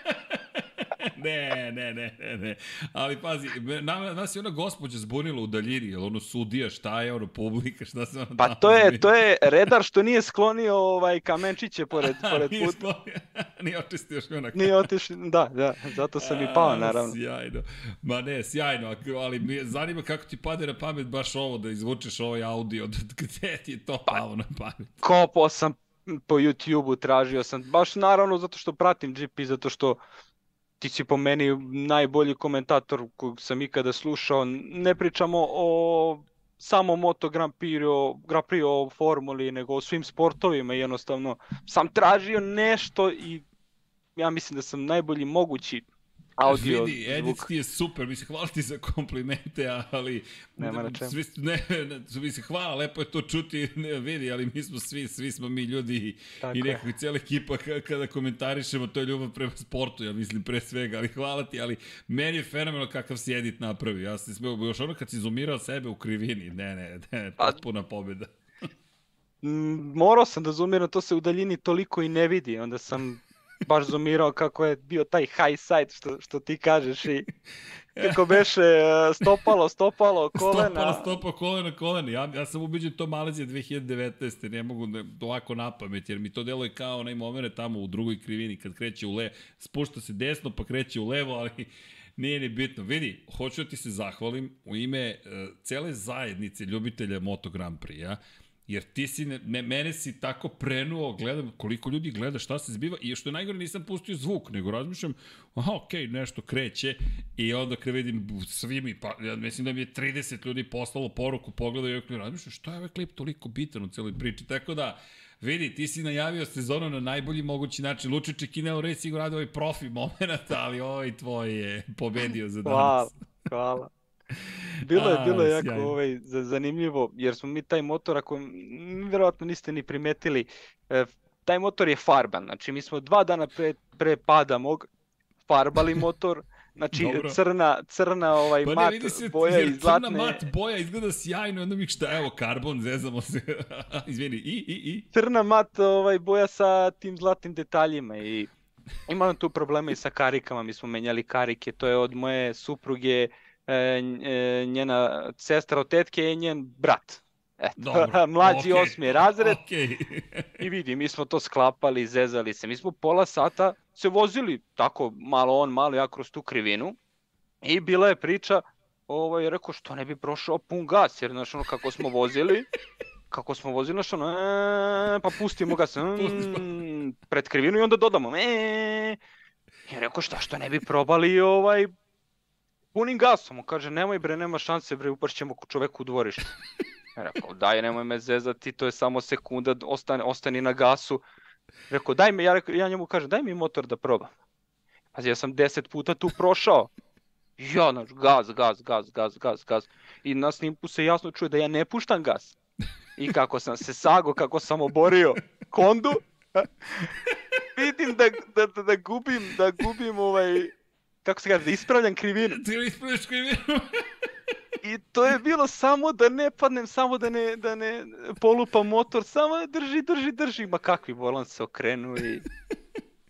ne, ne, ne, ne, ne. Ali pazi, na, nas je ona gospođa zbunila u daljini, jel ono sudija, šta je ono publika, šta se ono Pa to je, to je redar što nije sklonio ovaj kamenčiće pored, pored puta. Sklonio, nije očistio još onak. Nije otišao, da, da, zato sam i pao naravno. Sjajno. Ma ne, sjajno, ali mi zanima kako ti pade na pamet baš ovo da izvučeš ovaj audio, gde ti je to pa, pao na pamet? Kopao sam po YouTube-u, tražio sam, baš naravno zato što pratim GP, zato što ti si po meni najbolji komentator kog sam ikada slušao. Ne pričamo o samo Moto Grand Prix, o, Grand Prix o formuli, nego o svim sportovima jednostavno. Sam tražio nešto i ja mislim da sam najbolji mogući audio Vidi, Edit ti je super, mislim, hvala ti za komplimente, ali... Nema na čemu. Svi, ne, ne, mislim, hvala, lepo je to čuti, ne, vidi, ali mi smo svi, svi smo mi ljudi Tako i nekako cijela ekipa kada komentarišemo, to je ljubav prema sportu, ja mislim, pre svega, ali hvala ti, ali meni je fenomenal kakav si Edit napravio, ja sam smeo, još ono kad si zoomirao sebe u krivini, ne, ne, ne, potpuna pobjeda. morao sam da zoomiram, to se u daljini toliko i ne vidi, onda sam baš zoomirao kako je bio taj high side što, što ti kažeš i kako beše e, stopalo, stopalo, kolena. Stopalo, stopalo, kolena, kolena. Ja, ja sam ubiđen to Malezija 2019. Ne mogu da, ovako na pamet, jer mi to deluje kao onaj moment tamo u drugoj krivini kad kreće u levo, spušta se desno pa kreće u levo, ali nije ni bitno. Vidi, hoću da ti se zahvalim u ime uh, cele zajednice ljubitelja Moto Grand Prix, ja? Jer ti si, ne, mene si tako prenuo, gledam koliko ljudi gleda šta se zbiva i što je najgore nisam pustio zvuk, nego razmišljam, aha, okej, okay, nešto kreće i onda kada vidim svi mi, pa ja mislim da mi je 30 ljudi poslalo poruku, pogledaju i razmišljam šta je ovaj klip toliko bitan u celoj priči, tako da, Vidi, ti si najavio sezonu na najbolji mogući način. Luče Čekinelo Racing uradio ovaj profi moment, ali ovaj tvoj je pobedio za danas. Hvala, hvala. Bilo je, bilo je jako ovaj, zanimljivo, jer smo mi taj motor, ako verovatno niste ni primetili, e, taj motor je farban, znači mi smo dva dana pre, pre pada mog farbali motor, Znači Dobro. crna, crna ovaj Pa mat se, boja i crna zlatne... mat boja izgleda sjajno, onda mi šta, evo, karbon, zezamo se. Izvini, i, i, i. crna mat ovaj, boja sa tim zlatnim detaljima i imam tu problema i sa karikama, mi smo menjali karike, to je od moje supruge, e, njena sestra od tetke je njen brat. Eto, Dobro, mlađi okej. osmi razred Okej. i vidi, mi smo to sklapali, zezali se. Mi smo pola sata se vozili tako malo on, malo ja kroz tu krivinu i bila je priča, ovaj, rekao što ne bi prošao pun gas, jer znaš ono kako smo vozili, kako smo vozili, znaš ono, "E", pa pustimo gas, mm, pred krivinu i onda dodamo, e, i rekao šta što ne bi probali ovaj, punim gasom, on kaže nemoj bre, nema šanse bre, upašćemo čoveku u dvorište. Rekao, daj, nemoj me zezati, to je samo sekunda, ostani, ostani na gasu. Rekao, daj mi, ja, rekao, ja njemu kažem, daj mi motor da probam. Pazi, ja sam deset puta tu prošao. Ja, znaš, gaz, gaz, gaz, gaz, gaz, gaz. I na snimku se jasno čuje da ja ne puštam gas. I kako sam se sago, kako sam oborio kondu, vidim da, da, da, da gubim, da gubim ovaj, kako se kaže, da ispravljam krivinu. Ti li ispraviš krivinu? I to je bilo samo da ne padnem, samo da ne, da ne polupam motor, samo drži, drži, drži. Ma kakvi volan se okrenu i...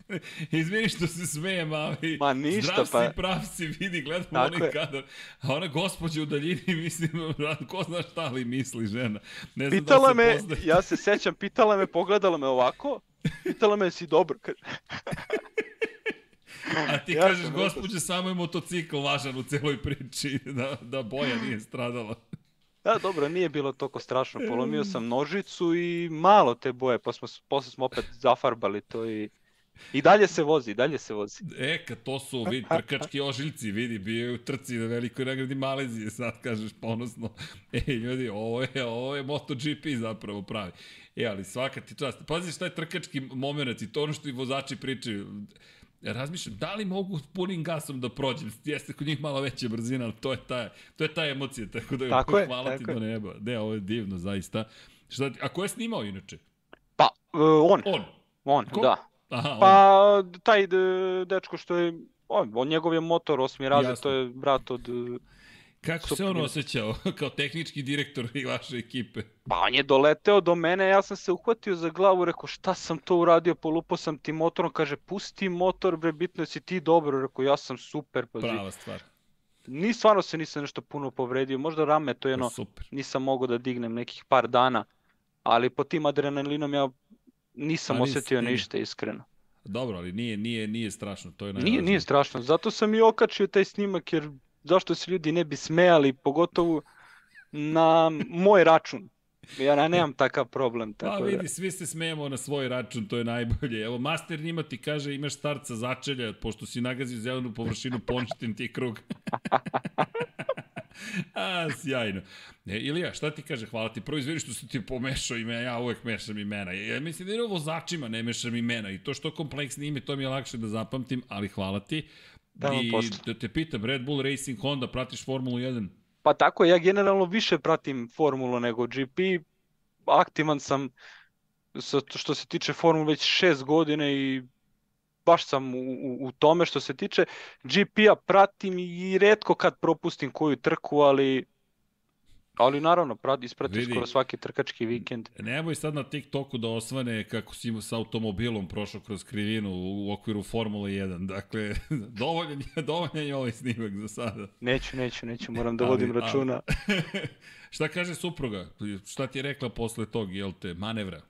Izvini što se smejem, ali... Ma ništa, zdrav pa- si, prav si, vidi, gledam Tako onaj je. kadar. A ona gospođa u daljini, mislim, ko zna šta li misli žena. Ne znam Pitala da me, poznaje. ja se sećam, pitala me, pogledala me ovako, pitala me si dobro, A ti Ja kažeš, gospođe, samo je motocikl važan u celoj priči, da, da boja nije stradala. da dobro, nije bilo toliko strašno, polomio sam nožicu i malo te boje, pa smo, posle smo opet zafarbali to i... I dalje se vozi, dalje se vozi. E, kad to su, vidi, trkački ožiljci, vidi, bio je u trci na velikoj nagradi Malezije, sad kažeš ponosno. E, ljudi, ovo je, ovo je MotoGP zapravo pravi. E, ali svaka ti čast. Pazi šta je trkački moment i to ono što i vozači pričaju. Razmišljam, da li mogu punim gasom da prođem? Jeste kod njih malo veća brzina, ali to je ta, to je ta emocija, tako da Tako je, hvala ti tako do neba. Ne, ovo je divno, zaista. Šta, a ko je snimao inače? Pa, e, on, On. on, Ko? da. Aha, on. Pa, taj de- dečko što je, on, on njegov je motor osmi razred, to je brat od... Kako se on osjećao kao tehnički direktor i vaše ekipe? Pa on je doleteo do mene, ja sam se uhvatio za glavu, rekao šta sam to uradio, polupao sam ti motorom, kaže pusti motor bre, bitno si ti dobro, rekao ja sam super, pazi. Prava stvar. Ni stvarno se nisam nešto puno povredio, možda rame to je jedno, Super. nisam mogao da dignem nekih par dana, ali po tim adrenalinom ja nisam Pa nisi osjetio stigao. ništa iskreno. Dobro, ali nije, nije, nije strašno, to je Nije, najvažnije. nije strašno, zato sam i okačio taj snimak jer zašto se ljudi ne bi smejali, pogotovo na moj račun. Ja ne- nemam takav problem. Pa Tako da. vidi, svi se smejemo na svoj račun, to je najbolje. Evo, Master njima ti kaže imaš starca začelja, pošto si nagazio zelenu površinu, poništim ti krug. A, sjajno. E, Ilija, šta ti kaže? Hvala ti. Prvo izvini što si ti pomešao imena, ja uvek mešam imena. Ja mislim da je ovo vozačima ne mešam imena i to što kompleksni ime, to mi je lakše da zapamtim, ali hvala ti. Tamo I posle. da te pitam, Red Bull Racing Honda, pratiš Formulu 1? Pa tako, ja generalno više pratim formulu nego GP. Aktivan sam sa- što se tiče formule već šest godine i baš sam u, u, u tome što se tiče GP-a pratim i redko kad propustim koju trku, ali ali naravno prati, ispratim Vidi. skoro svaki trkački vikend. Nemoj sad na TikToku da osvane kako si sa automobilom prošao kroz krivinu u okviru Formule 1. Dakle, dovoljan je, dovoljan je ovaj snimak za sada. Neću, neću, neću, moram da Ali- vodim ali- računa. Šta kaže supruga? Šta ti je rekla posle tog, jel te, manevra?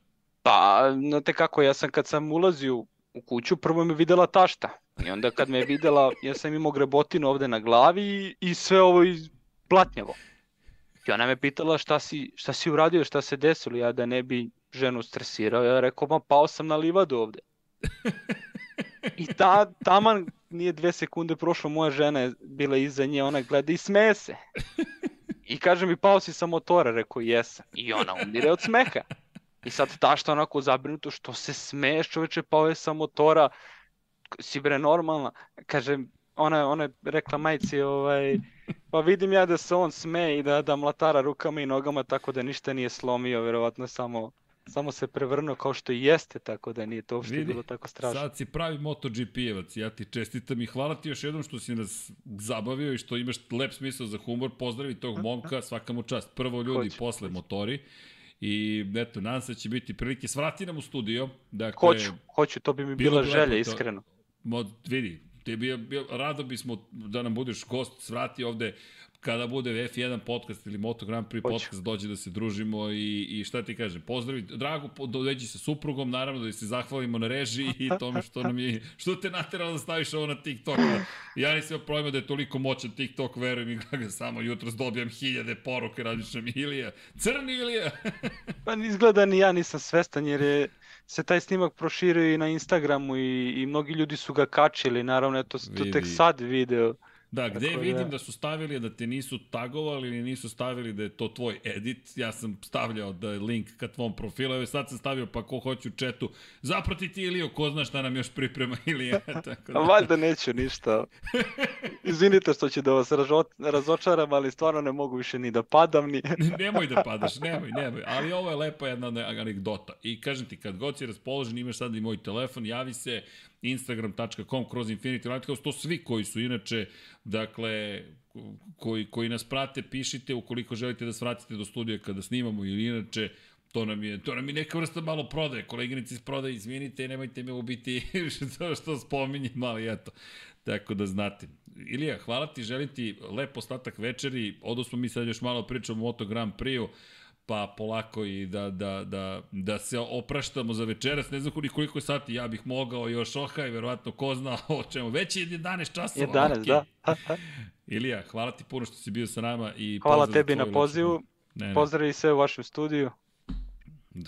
Pa, znate kako, ja sam kad sam ulazio u kuću, prvo me videla tašta. I onda kad me je videla, ja sam imao grebotinu ovde na glavi i, i sve ovo iz blatnjavo. I ona me pitala šta si, šta si uradio, šta se desilo, ja da ne bi ženu stresirao. Ja rekao, ma pao sam na livadu ovde. I ta, taman nije dve sekunde prošlo, moja žena je bila iza nje, ona gleda i smeje se. I kaže mi, pao si sa motora, rekao, jesam. I ona umire od smeha. I sad tašta onako zabrinuto, što se smeješ čoveče, pao je sa motora, si bre normalna. Kaže, ona, ona je rekla majci, ovaj, pa vidim ja da se on smeje i da, da mlatara rukama i nogama, tako da ništa nije slomio, verovatno samo samo se prevrnuo kao što i jeste, tako da nije to uopšte Vidi, bilo tako strašno. Sad si pravi MotoGP-evac, ja ti čestitam i hvala ti još jednom što si nas zabavio i što imaš lep smisao za humor. Pozdravi tog momka, svaka mu čast. Prvo ljudi, Hoću, posle hoću. motori. I eto, nadam se da će biti prilike. Svrati nam u studio. Dakle, Hoću, hoću, to bi mi bila bi želja, to. iskreno. Mod, vidi, te bi, bi, rado bismo da nam budeš gost, svrati ovde kada bude F1 podcast ili Moto Grand Prix Hoću. podcast, dođe da se družimo i, i šta ti kažem, pozdravi, drago, dođi sa suprugom, naravno da se zahvalimo na režiji i tome što nam je, što te nateralo da staviš ovo na TikTok. Ja nisam imao problema da je toliko moćan TikTok, verujem i ga samo jutros dobijam hiljade poruke, različnom Ilija, crni Ilija. Pa izgleda ni ja nisam svestan jer je se taj snimak proširio i na Instagramu i, i mnogi ljudi su ga kačili, naravno, eto, to tek sad video. Da, gde Tako da- vidim da su stavili da te nisu tagovali ili nisu stavili da je to tvoj edit, ja sam stavljao da je link ka tvom profilu, evo sad sam stavio pa ko hoće u četu, zaproti ti Iliju, ko zna šta nam još priprema Ilija, tako da. valjda neću ništa. Izvinite što ću da vas razočaram, ali stvarno ne mogu više ni da padam, ni... nemoj da padaš, nemoj, nemoj. Ali ovo je lepa jedna anegdota. I kažem ti, kad god si raspoložen, imaš sad i moj telefon, javi se instagram.com kroz Infinity Lighthouse, to svi koji su inače, dakle, koji, koji nas prate, pišite ukoliko želite da svratite do studija kada snimamo ili inače, to nam je, to nam je neka vrsta malo prodaje. Koleginici iz prodaje, izvinite, nemojte me ubiti što, što spominjem, ali eto. Tako da znate. Ilija, hvala ti, želim ti lep ostatak večeri. Odo smo mi sad još malo pričamo o Moto Grand Prix-u pa polako i da, da, da, da se opraštamo za večeras. Ne znam koliko je sati, ja bih mogao još oha i verovatno ko zna o čemu. Već je 11 časova. 11, okej. da. Ilija, hvala ti puno što si bio sa nama. i Hvala tebi na pozivu. Ne, ne. Pozdravi sve u vašem studiju.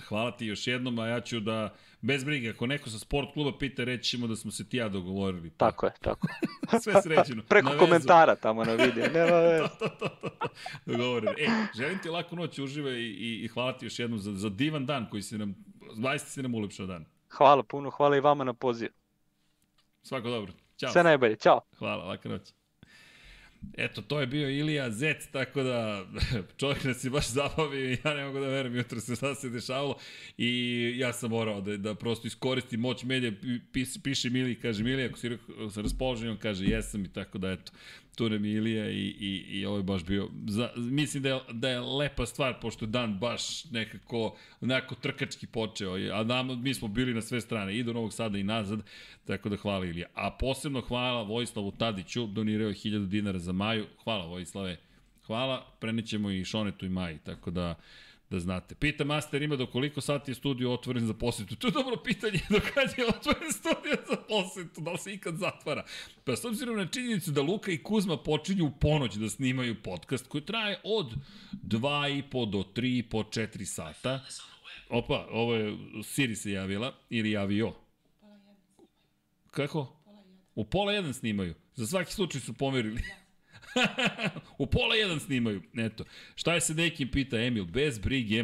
Hvala ti još jednom, a ja ću da, bez brige, ako neko sa sport kluba pita, reći ćemo da smo se ti ja dogovorili. Pa, Tako je, tako. Sve sređeno. Preko Na vezu. komentara tamo na video. Nema veze. to, to, to, to. Dogovoreno. E, želim ti laku noć, uživaj i, i, i hvala ti još jednom za, za divan dan koji si nam, zaista si nam ulepšao dan. Hvala puno, hvala i vama na pozivu. Svako dobro. Ćao. Sve najbolje, ćao. Hvala, laka noć. Eto, to je bio Ilija Zec, tako da čovjek nas je baš zabavio i ja ne mogu da verujem jutro se šta se dešavalo. I ja sam morao da, da prosto iskoristim moć medija, pis, piše Milija, kaže Milija, ako si sa raspoloženjem, kaže jesam i tako da eto, tu Ilija i, i, i ovo je baš bio, za, mislim da je, da je lepa stvar, pošto dan baš nekako onako trkački počeo, a nam, mi smo bili na sve strane, i do Novog Sada i nazad, tako da hvala Ilija. A posebno hvala Vojislavu Tadiću, donirao je 1000 dinara za Maju, hvala Vojislave, hvala, prenećemo i Šonetu i Maji, tako da da znate. Pita Master ima do koliko sati je studio otvoren za posetu. To je dobro pitanje, do kad je otvoren studio za posetu, da li se ikad zatvara. Pa s obzirom na činjenicu da Luka i Kuzma počinju u ponoć da snimaju podcast koji traje od 2,5 do 3,5, 4 sata. Opa, ovo je Siri se javila, ili javio. Kako? U pola jedan snimaju. Za svaki slučaj su pomerili. u pola jedan snimaju. Eto. Šta je sa Dekim, pita Emil. Bez brige.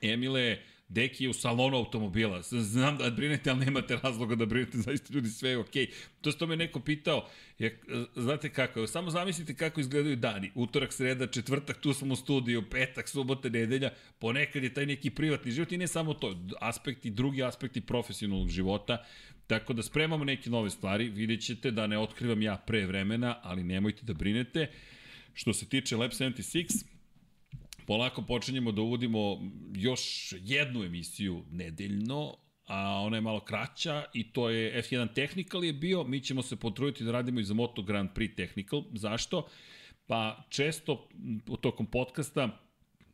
Emile, Deki je u salonu automobila. Znam da brinete, ali nemate razloga da brinete. Zaista ljudi sve je okej. To što me neko pitao, je, znate kako, samo zamislite kako izgledaju dani. Utorak, sreda, četvrtak, tu smo u studiju, petak, subota, nedelja. Ponekad je taj neki privatni život i ne samo to. Aspekti, drugi aspekti profesionalnog života. Tako da spremamo neke nove stvari, vidjet ćete da ne otkrivam ja pre vremena, ali nemojte da brinete. Što se tiče Lab 76, polako počinjemo da uvodimo još jednu emisiju nedeljno, a ona je malo kraća i to je F1 Technical je bio, mi ćemo se potruditi da radimo i za Moto Grand Prix Technical. Zašto? Pa često u tokom podcasta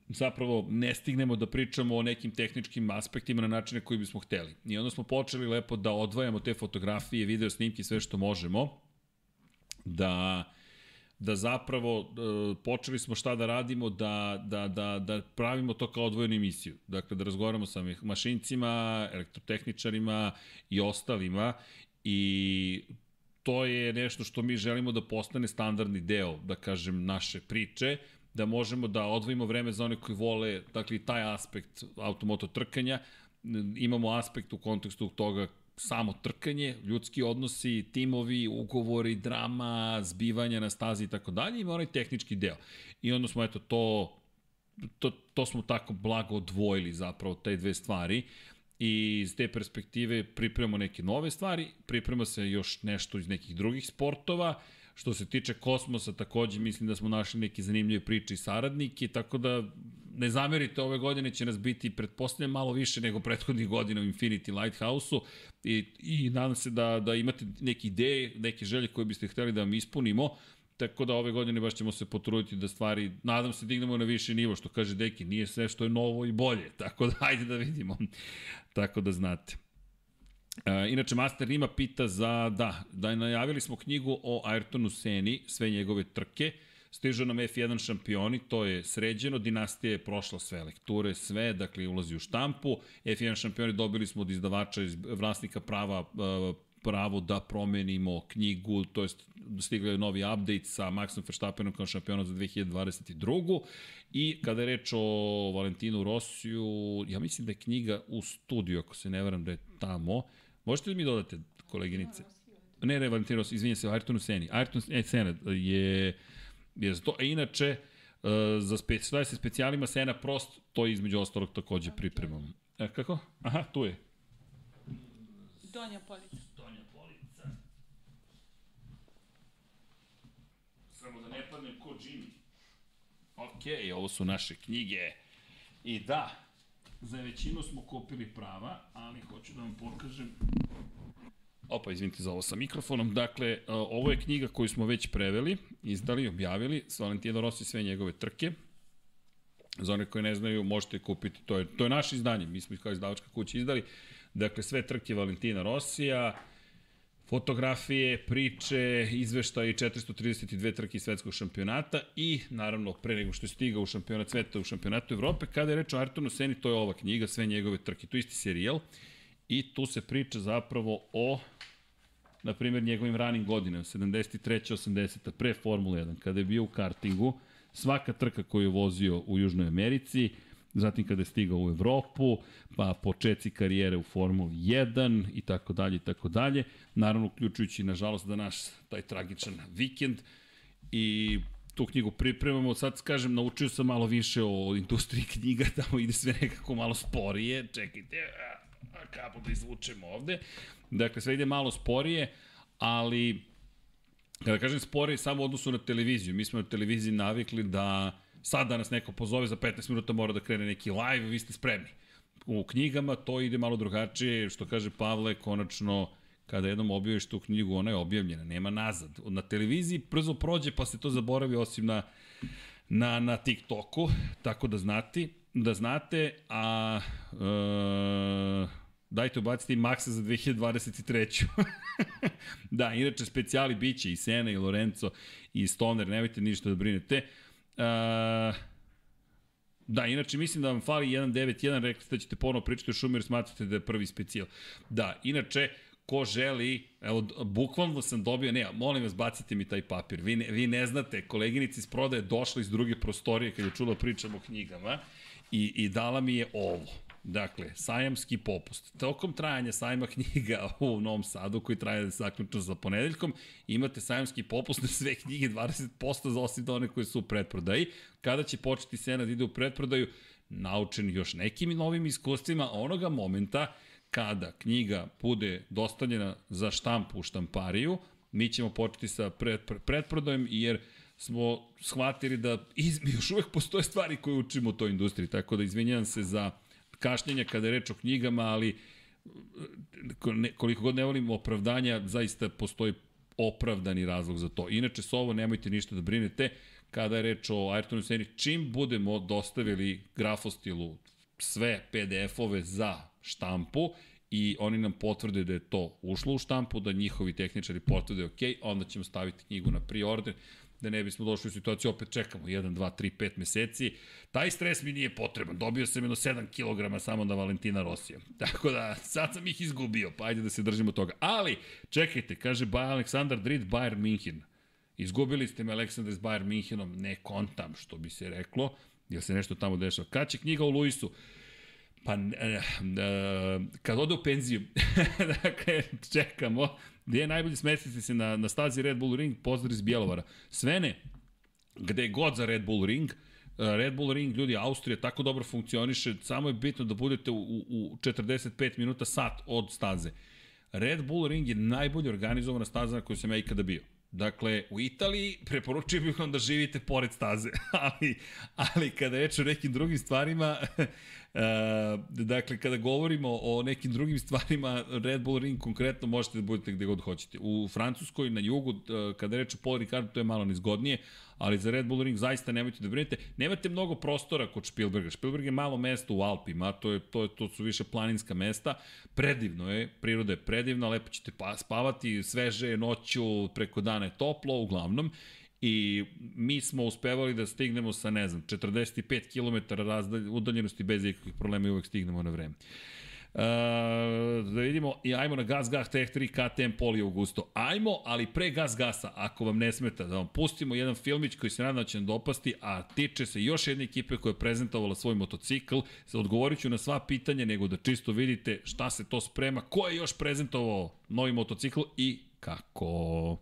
zapravo ne stignemo da pričamo o nekim tehničkim aspektima na načine koji bismo hteli. I onda smo počeli lepo da odvajamo te fotografije, video snimke, sve što možemo, da da zapravo e, počeli smo šta da radimo, da, da, da, da pravimo to kao odvojenu emisiju. Dakle, da razgovaramo sa mašincima, elektrotehničarima i ostalima i to je nešto što mi želimo da postane standardni deo, da kažem, naše priče, da možemo da odvojimo vreme za one koji vole, dakle, taj aspekt automoto trkanja, imamo aspekt u kontekstu toga samo trkanje, ljudski odnosi, timovi, ugovori, drama, zbivanja na stazi i tako dalje, ima onaj tehnički deo. I onda smo eto to to, to smo tako blago odvojili zapravo te dve stvari i iz te perspektive pripremamo neke nove stvari, priprema se još nešto iz nekih drugih sportova, Što se tiče kosmosa, takođe mislim da smo našli neke zanimljive priče i saradnike, tako da ne zamerite, ove godine će nas biti, pretpostavljam, malo više nego prethodnih godina u Infinity Lighthouse-u i, i nadam se da, da imate neke ideje, neke želje koje biste hteli da vam ispunimo. Tako da ove godine baš ćemo se potruditi da stvari, nadam se, dignemo na više nivo, što kaže Deki, nije sve što je novo i bolje, tako da ajde da vidimo, tako da znate. E, inače, Master Rima pita za, da, da najavili smo knjigu o Ayrtonu Seni, sve njegove trke, stižu nam F1 šampioni, to je sređeno, dinastija je prošla sve lekture, sve, dakle ulazi u štampu, F1 šampioni dobili smo od izdavača iz vlasnika prava e, pravo da promenimo knjigu, to jest stigao je novi update sa Maxom Verstappenom kao šampionom za 2022. I kada je reč o Valentinu Rosiju, ja mislim da je knjiga u studiju, ako se ne varam da je tamo. Možete li mi dodate, koleginice? Ne, ne, Valentino Rossi, izvinje se, Ayrtonu Seni. Ayrton Sena je, je za to. A inače, uh, za spe, šta je se specijalima Sena Prost, to između ostalog takođe pripremamo. E, kako? Aha, tu je. Donja polica. Donja polica. Samo da ne padnem ko Jimmy. Ok, ovo su naše knjige. I da, za većinu smo kupili prava, ali hoću da vam pokažem Opa, izvinite za ovo sa mikrofonom. Dakle, e, ovo je knjiga koju smo već preveli, izdali, objavili, s Valentino Rossi sve njegove trke. Za one koji ne znaju, možete kupiti, to je, to je naše izdanje, mi smo ih kao izdavačka kuća izdali. Dakle, sve trke Valentina Rosija, fotografije, priče, izveštaje 432 trke svetskog šampionata i naravno pre nego što je stigao u šampionat sveta u šampionatu Evrope, kada je reč o Artonu Seni, to je ova knjiga, sve njegove trke, to isti serijal i tu se priča zapravo o na primjer njegovim ranim godinama, 73. 80. pre Formule 1, kada je bio u kartingu, svaka trka koju je vozio u Južnoj Americi, zatim kada je stigao u Evropu, pa početci karijere u Formuli 1 i tako dalje i tako dalje. Naravno, uključujući, nažalost, da naš taj tragičan vikend i tu knjigu pripremamo. Sad, kažem, naučio sam malo više o industriji knjiga, tamo ide sve nekako malo sporije. Čekajte, a, kako da izvučemo ovde. Dakle, sve ide malo sporije, ali kada kažem sporije, samo u odnosu na televiziju. Mi smo na televiziji navikli da sad da nas neko pozove za 15 minuta mora da krene neki live, vi ste spremni. U knjigama to ide malo drugačije, što kaže Pavle, konačno kada jednom objaviš tu knjigu, ona je objavljena, nema nazad. Na televiziji brzo prođe pa se to zaboravi osim na, na, na TikToku, tako da znati, da znate, a e, dajte ubacite i Maxa za 2023. da, inače specijali biće i Sena i Lorenzo i Stoner, nemojte ništa da brinete. Uh, Da, inače mislim da vam fali 1.9.1, rekli ste da ćete ponovo pričati o šumu jer smatrate da je prvi specijal. Da, inače, ko želi, evo, bukvalno sam dobio, ne, molim vas, bacite mi taj papir. Vi ne, vi ne znate, koleginica iz prodaje došla iz druge prostorije kada je čula pričam o knjigama i, i dala mi je ovo. Dakle, sajamski popust. Tokom trajanja sajma knjiga u Novom Sadu, koji traje zaključno za ponedeljkom, imate sajamski popust na sve knjige 20% za osim one koje su u pretprodaji. Kada će početi Senad ide u pretprodaju, naučen još nekim novim iskustvima onoga momenta kada knjiga bude dostavljena za štampu u štampariju, mi ćemo početi sa pretprodajem, jer smo shvatili da iz, još uvek postoje stvari koje učimo u toj industriji, tako da izvinjam se za kašnjenja kada je reč o knjigama, ali koliko god ne volim opravdanja, zaista postoji opravdani razlog za to. Inače, s ovo nemojte ništa da brinete, kada je reč o Ayrtonu Seni, čim budemo dostavili grafostilu sve PDF-ove za štampu i oni nam potvrde da je to ušlo u štampu, da njihovi tehničari potvrde ok, onda ćemo staviti knjigu na pre-order da ne bismo došli u situaciju, opet čekamo 1, 2, 3, 5 meseci. Taj stres mi nije potreban. Dobio sam jedno 7 kg samo na Valentina Rosija. Tako da, sad sam ih izgubio, pa ajde da se držimo toga. Ali, čekajte, kaže Baja Aleksandar Drid, Bayern Minhen. Izgubili ste me Aleksandar s Bayern Minhenom, ne kontam, što bi se reklo, jer se nešto tamo dešava. Kad će knjiga o Luisu? Pa, e, kad ode u penziju, dakle, čekamo, gde je najbolje smestiti se na, na stazi Red Bull Ring, pozdrav iz Bjelovara. Svene, gde god za Red Bull Ring, Red Bull Ring, ljudi, Austrija tako dobro funkcioniše, samo je bitno da budete u, u 45 minuta sat od staze. Red Bull Ring je najbolje organizovana staza na kojoj sam ja ikada bio. Dakle, u Italiji preporučujem bih vam da živite pored staze, ali, ali kada reč o nekim drugim stvarima, dakle, kada govorimo o nekim drugim stvarima, Red Bull Ring konkretno možete da budete gde god hoćete. U Francuskoj, na jugu, uh, kada reč o Paul Ricardo, to je malo nizgodnije, ali za Red Bull Ring zaista nemojte da brinete. Nemate mnogo prostora kod Spielberga. Spielberg je malo mesto u Alpima, to, je, to, je, to su više planinska mesta. Predivno je, priroda je predivna, lepo ćete pa, spavati, sveže je noću, preko dana je toplo, uglavnom i mi smo uspevali da stignemo sa, ne znam, 45 km razdalj, udaljenosti bez ikakvih problema i uvek stignemo na vreme. Uh, da vidimo i ajmo na Gas Gas Tech 3 KTM Poli Augusto. Ajmo, ali pre Gas Gasa, ako vam ne smeta, da vam pustimo jedan filmić koji se nadam da će nam dopasti, a tiče se još jedne ekipe koja je prezentovala svoj motocikl. Odgovorit ću na sva pitanja, nego da čisto vidite šta se to sprema, ko je još prezentovao novi motocikl i kako.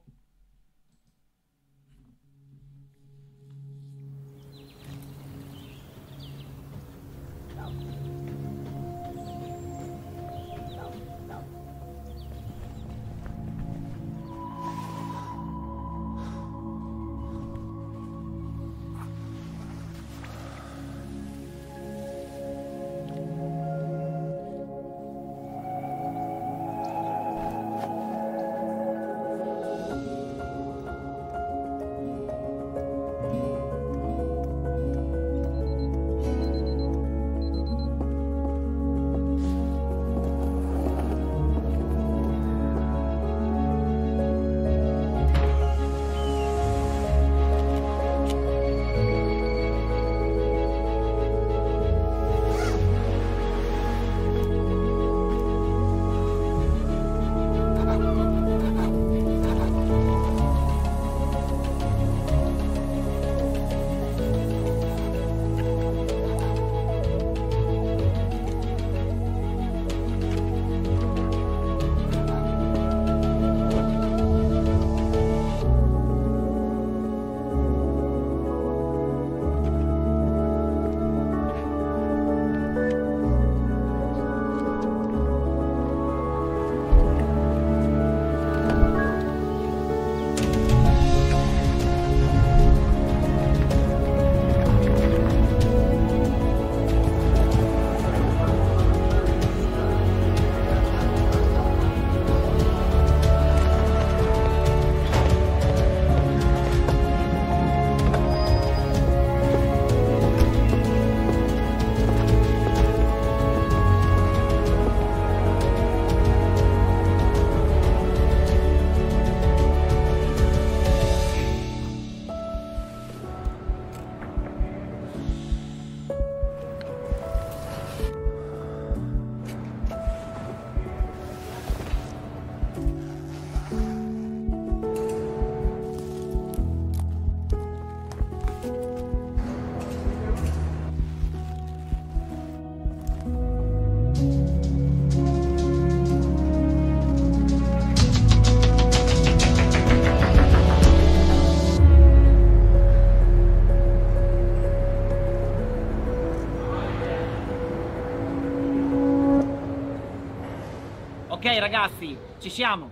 Ragazzi, ci siamo.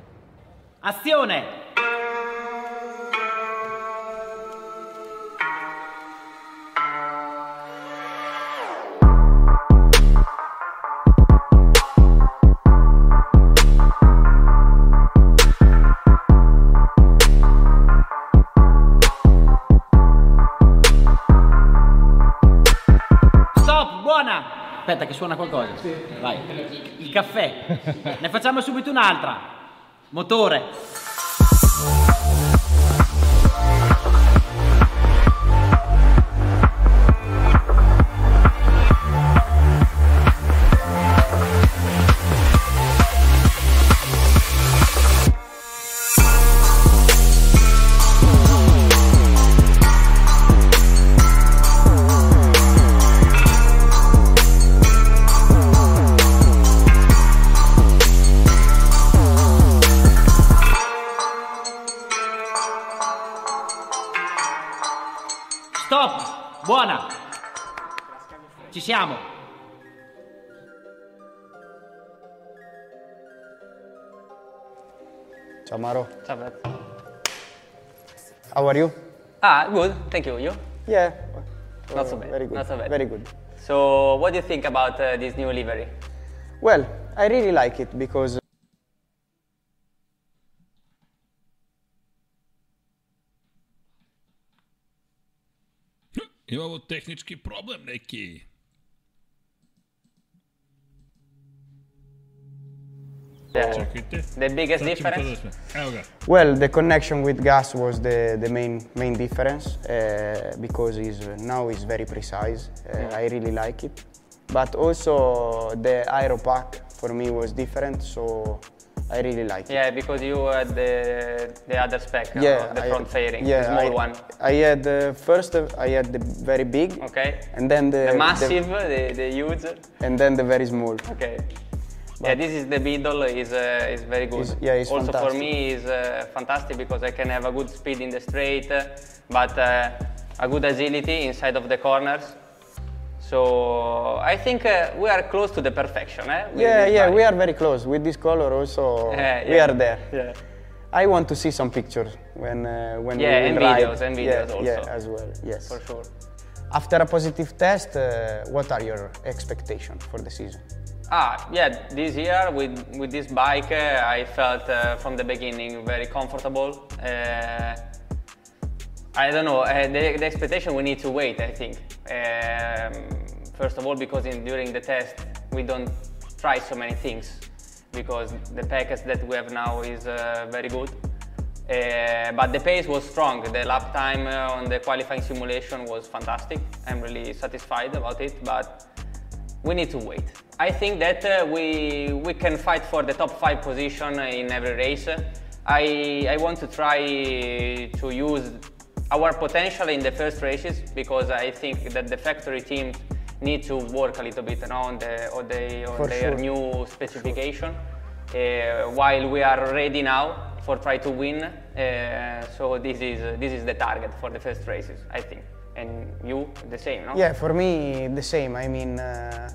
Azione! Aspetta che suona qualcosa. Vai. Il caffè. ne facciamo subito un'altra. Motore. Siamo. Ciao Maro. Ciao Pep. How are you? Ah, good. Thank you. You? Yeah. Not so bad. Very good. Not so bad. Very good. So, what do you think about uh, this new livery? Well, I really like it because Imamo tehnički problem neki. Yeah. The biggest Sad ćemo to difference? da sve- Evo ga. well, the connection with gas was the, the main main difference uh, because is now is very precise. Uh, I really like it, but also the aero pack for me was different, so I really like it. Yeah, because you had the the other spec, uh, Yeah, the I- front fairing, yeah, the small I, one. I had the first uh, I had the very big, Okay. and then the, The massive, the, the huge. and then the very small. Okay. Yeah, this is the Beetle. is uh, is very good. Is- yeah, it's also for me is uh, fantastic because I can have a good speed in the straight, uh, but uh, a good agility inside of the corners. So I think uh, we are close to the perfection. Eh? Yeah, yeah, bike. we are very close with this color. Also, Yeah, we are there. Yeah. I want to see some pictures when uh, when we and ride. videos, and videos yeah, also. Yeah, as well. Yes. For sure. After a positive test, uh, what are your expectations for the season? Ah, yeah, this year with, with this bike, uh, I felt uh, from the beginning very comfortable. Uh, I don't know, uh, the, the expectation we need to wait, I think. Um, first of all, because in, during the test we don't try so many things because the package that we have now is uh, very good. Uh, but the pace was strong. The lap time on the qualifying simulation was fantastic. I'm really satisfied about it, but we need to wait. I think that uh, we we can fight for the top five position in every race. I I want to try to use our potential in the first races because I think that the factory team need to work a little bit on the on, the, on their sure. new specification. Uh, while we are ready now for try to win, uh, so this is this is the target for the first races, I think. And you the same, no? Yeah, for me the same. I mean, uh,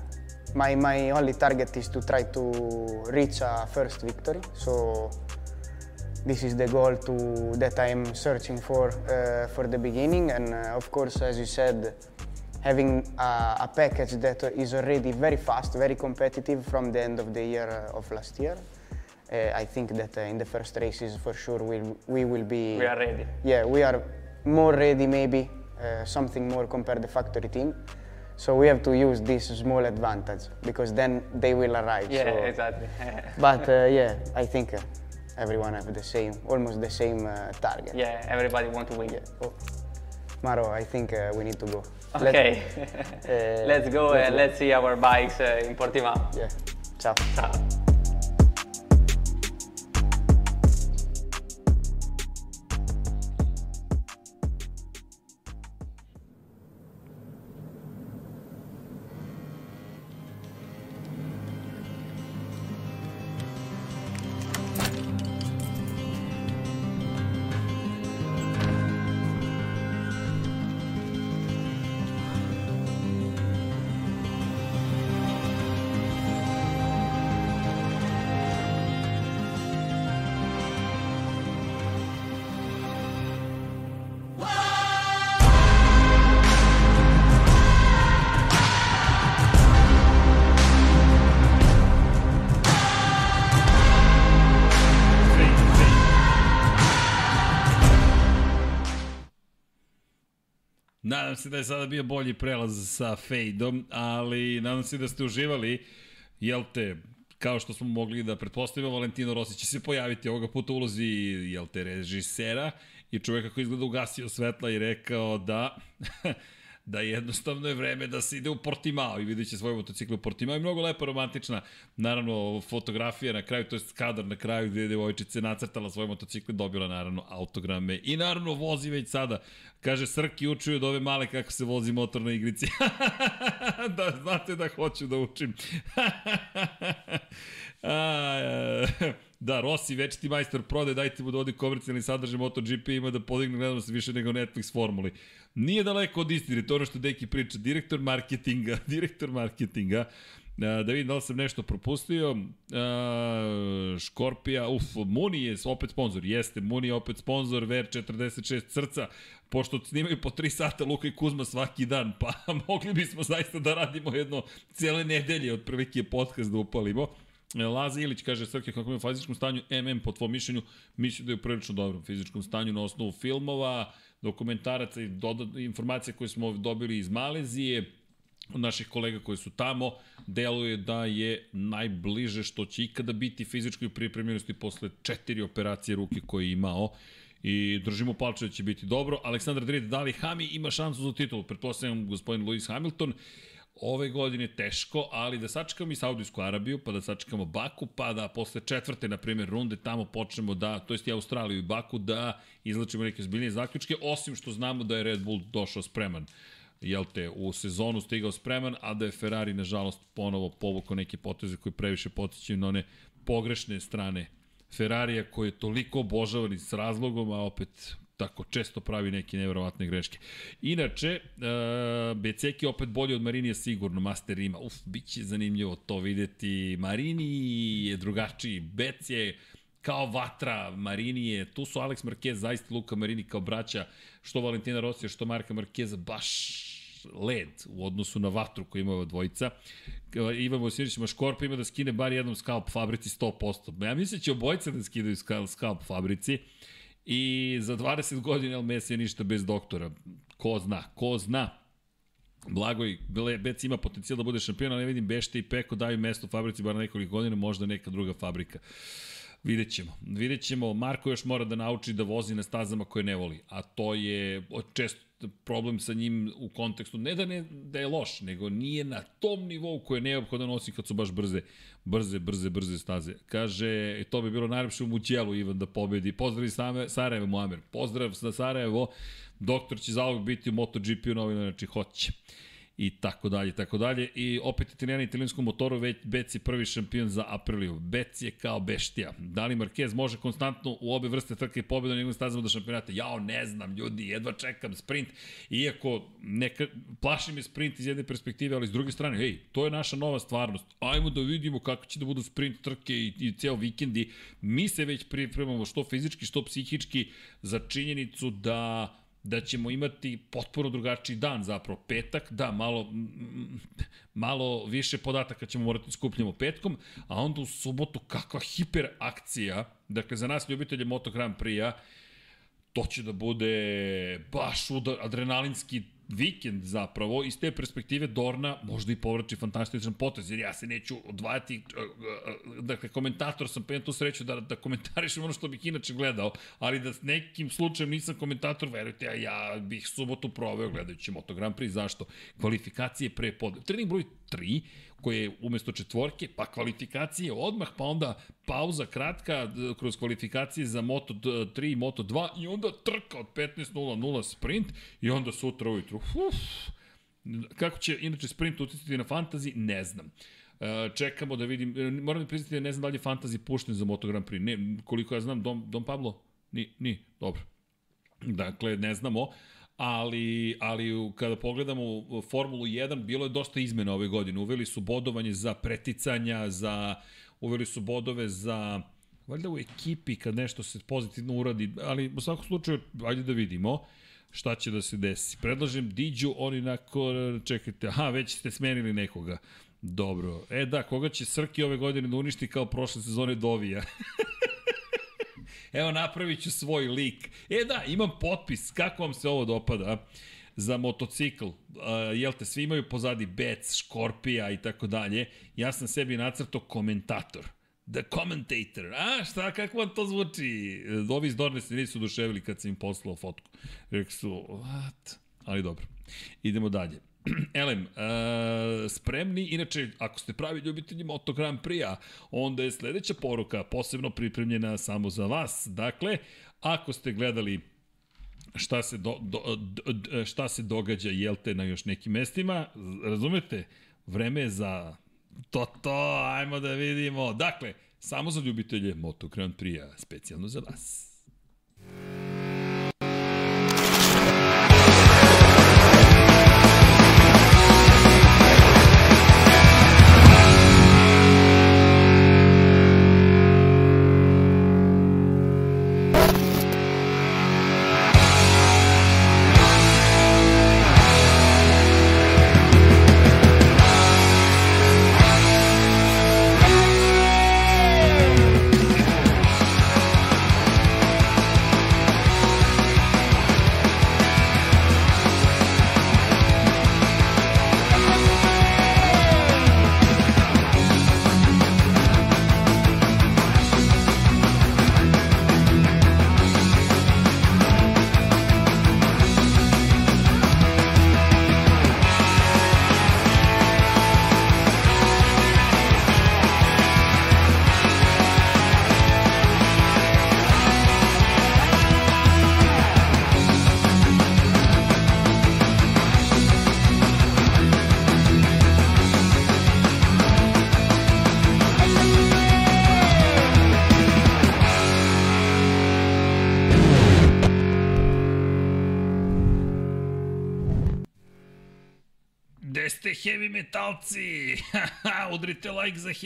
my my only target is to try to reach a first victory. So this is the goal to that I'm searching for uh, for the beginning. And uh, of course, as you said, having a, a package that is already very fast, very competitive from the end of the year uh, of last year. Uh, I think that uh, in the first races, for sure, we'll, we will be. We are ready. Yeah, we are more ready, maybe something more compared to factory team. So we have to use this small advantage because then they will arrive. Yeah, so. exactly. But uh, yeah, I think uh, everyone have the same, almost the same uh, target. Yeah, everybody want to win. Oh. Maro, I think uh, we need to go. Okay, uh, let's go let's and go. let's see our bikes uh, in Portimao. Yeah. Ciao. Ciao. Nadam se da je sada bio bolji prelaz sa fejdom, ali nadam se da ste uživali, jel te, kao što smo mogli da pretpostavimo, Valentino Rossi će se pojaviti ovoga puta ulozi, jel te, režisera i čoveka koji izgleda ugasio svetla i rekao da da jednostavno je vreme da se ide u Portimao i vidjet će svoj motocikl u Portimao. I mnogo lepa romantična naravno fotografija na kraju, to je kadar na kraju gde je devojčica nacrtala svoj motocikl dobila naravno autograme. I naravno vozi već sada kaže Srki učuju od ove male kako se vozi motor na igrici da znate da hoću da učim A, Da, Rossi, večiti majstor prode, dajte mu da odi komercijalni sadržaj MotoGP ima da podigne gledanost više nego Netflix formuli. Nije daleko od istine, to ono što Deki priča. Direktor marketinga, direktor marketinga, da vidim da li sam nešto propustio. Škorpija, uf, Muni je opet sponsor. Jeste, Muni je opet sponsor, Ver 46 srca, pošto snimaju po 3 sata Luka i Kuzma svaki dan, pa mogli bismo zaista da radimo jedno cijele nedelje, od prvike podcast da upalimo. Laza Ilić kaže Srke kako je u fizičkom stanju MM po tvom mišljenju mislim da je u prilično dobrom fizičkom stanju na osnovu filmova, dokumentaraca i informacija koje smo dobili iz Malezije od naših kolega koji su tamo, deluje da je najbliže što će ikada biti fizičkoj pripremljenosti posle četiri operacije ruke koje je imao i držimo palče da će biti dobro. Aleksandar Drid, da li Hami ima šansu za titulu? Pretpostavljam gospodin Lewis Hamilton. Ove godine teško, ali da sačekamo i Saudijsku Arabiju, pa da sačekamo Baku, pa da posle četvrte, na primjer, runde tamo počnemo da, to jest i Australiju i Baku, da izlačimo neke zbiljnije zaključke, osim što znamo da je Red Bull došao spreman jel te, u sezonu stigao spreman, a da je Ferrari, nažalost, ponovo povukao neke poteze koje previše potičaju na one pogrešne strane Ferrarija koji je toliko obožavan i s razlogom, a opet tako često pravi neke nevjerovatne greške. Inače, uh, Beceki opet bolji od Marinija sigurno, Master ima. Uf, bit će zanimljivo to videti. Marini je drugačiji, Bec je kao vatra, Marini je, tu su Alex Marquez, zaista Luka Marini kao braća, što Valentina Rosija, što Marka Marquez, baš led u odnosu na vatru koju ima ova dvojica. Ivan Vojsinić ima škorpa, ima da skine bar jednom skalp fabrici 100%. Ja mislim da će obojica da skidaju skalp fabrici. I za 20 godina El Messi je ništa bez doktora. Ko zna, ko zna. Blagoj, Bec ima potencijal da bude šampion, ali ne vidim Bešte i Peko daju mesto fabrici bar nekoliko godina, možda neka druga fabrika. Vidjet ćemo. Vidjet ćemo. Marko još mora da nauči da vozi na stazama koje ne voli, a to je često problem sa njim u kontekstu, ne da, ne, da je loš, nego nije na tom nivou koje je neophodan nosi kad su baš brze, brze, brze, brze staze. Kaže, to bi bilo najlepše u Mućelu, Ivan, da pobedi. Pozdrav iz Sarajevo, Muamer. Pozdrav za Sarajevo. Doktor će zauvek biti u MotoGP-u novinu, znači hoće i tako dalje, tako dalje. I opet italijani italijanskom motoru, već Bec je prvi šampion za Apriliju. Bec je kao beštija. Da li Marquez može konstantno u obe vrste trke i pobjeda na njegovim stazama do šampionata? Jao, ne znam, ljudi, jedva čekam sprint. Iako neka, plaši me sprint iz jedne perspektive, ali s druge strane, hej, to je naša nova stvarnost. Ajmo da vidimo kako će da budu sprint trke i, i ceo vikendi. Mi se već pripremamo što fizički, što psihički za činjenicu da da ćemo imati potpuno drugačiji dan zapravo. Petak, da malo malo više podataka ćemo morati skupljamo petkom, a onda u subotu kakva hiperakcija, dakle za nas ljubitelje Moto Grand Prix-a, to će da bude baš adrenalinski vikend zapravo, iz te perspektive Dorna možda i povraći fantastičan potez, jer ja se neću odvajati, e, e, dakle, komentator sam, pa imam tu sreću da, da komentarišem ono što bih inače gledao, ali da nekim slučajem nisam komentator, verujte, ja, ja bih subotu proveo gledajući Moto Grand Prix, zašto? Kvalifikacije pre pod... Trening broj 3, koje je umesto četvorke, pa kvalifikacije odmah, pa onda pauza kratka kroz kvalifikacije za Moto 3 i Moto 2 i onda trka od 15.00 sprint i onda sutra ujutru. Uf, kako će inače sprint uticati na fantazi, ne znam. E, čekamo da vidim, e, moram da priznati da ne znam da li je fantazi pušten za Moto Grand Prix. Ne, koliko ja znam, Dom, Dom Pablo? Ni, ni, dobro. Dakle, ne znamo ali, ali kada pogledamo Formulu 1, bilo je dosta izmena ove godine. Uveli su bodovanje za preticanja, za, uveli su bodove za valjda u ekipi kad nešto se pozitivno uradi, ali u svakom slučaju, ajde da vidimo šta će da se desi. Predlažem Diđu, oni nako, čekajte, aha, već ste smenili nekoga. Dobro. E da, koga će Srki ove godine da uništi kao prošle sezone Dovija? Evo, napravit ću svoj lik. E da, imam potpis. Kako vam se ovo dopada? za motocikl, uh, jel te, svi imaju pozadi Bec, Škorpija i tako dalje, ja sam sebi nacrto komentator. The commentator. A, šta, kako vam to zvuči? Ovi iz Dorne se nisu oduševili kad sam im poslao fotku. Rekli su, what? Ali dobro. Idemo dalje. Elem, uh, spremni, inače, ako ste pravi ljubitelji Moto Grand Prix-a, onda je sledeća poruka posebno pripremljena samo za vas. Dakle, ako ste gledali šta se, do, do, do, šta se događa, jel te, na još nekim mestima, razumete, vreme je za To, to, ajmo da vidimo. Dakle, samo za ljubitelje Moto Grand Prix-a, specijalno za vas. Gde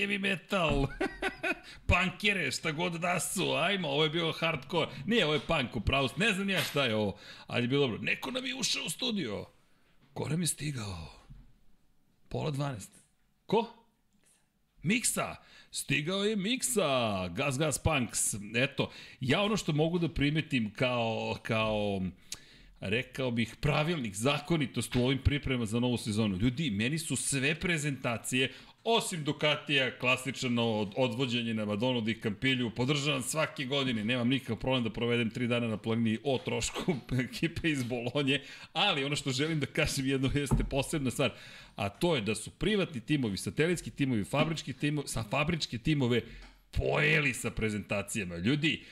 heavy metal. Punkere, šta god da su. Ajmo, ovo je bio hardcore. Nije, ovo je punk, upravo. Ne znam ja šta je ovo. Ali je bilo dobro. Neko nam je ušao u studio. Ko nam je stigao? Pola 12. Ko? Miksa. Stigao je Miksa. Gas Gas Punks. Eto, ja ono što mogu da primetim kao, kao rekao bih, pravilnik, zakonitost u ovim pripremama za novu sezonu. Ljudi, meni su sve prezentacije, osim Ducatija, klasično od, odvođenje na Madonu di Campilju, podržavam svake godine, nemam nikakav problem da provedem tri dana na planini o trošku ekipe iz Bolonje, ali ono što želim da kažem jedno jeste posebna stvar, a to je da su privatni timovi, satelitski timovi, fabrički timovi, sa fabričke timove pojeli sa prezentacijama. Ljudi,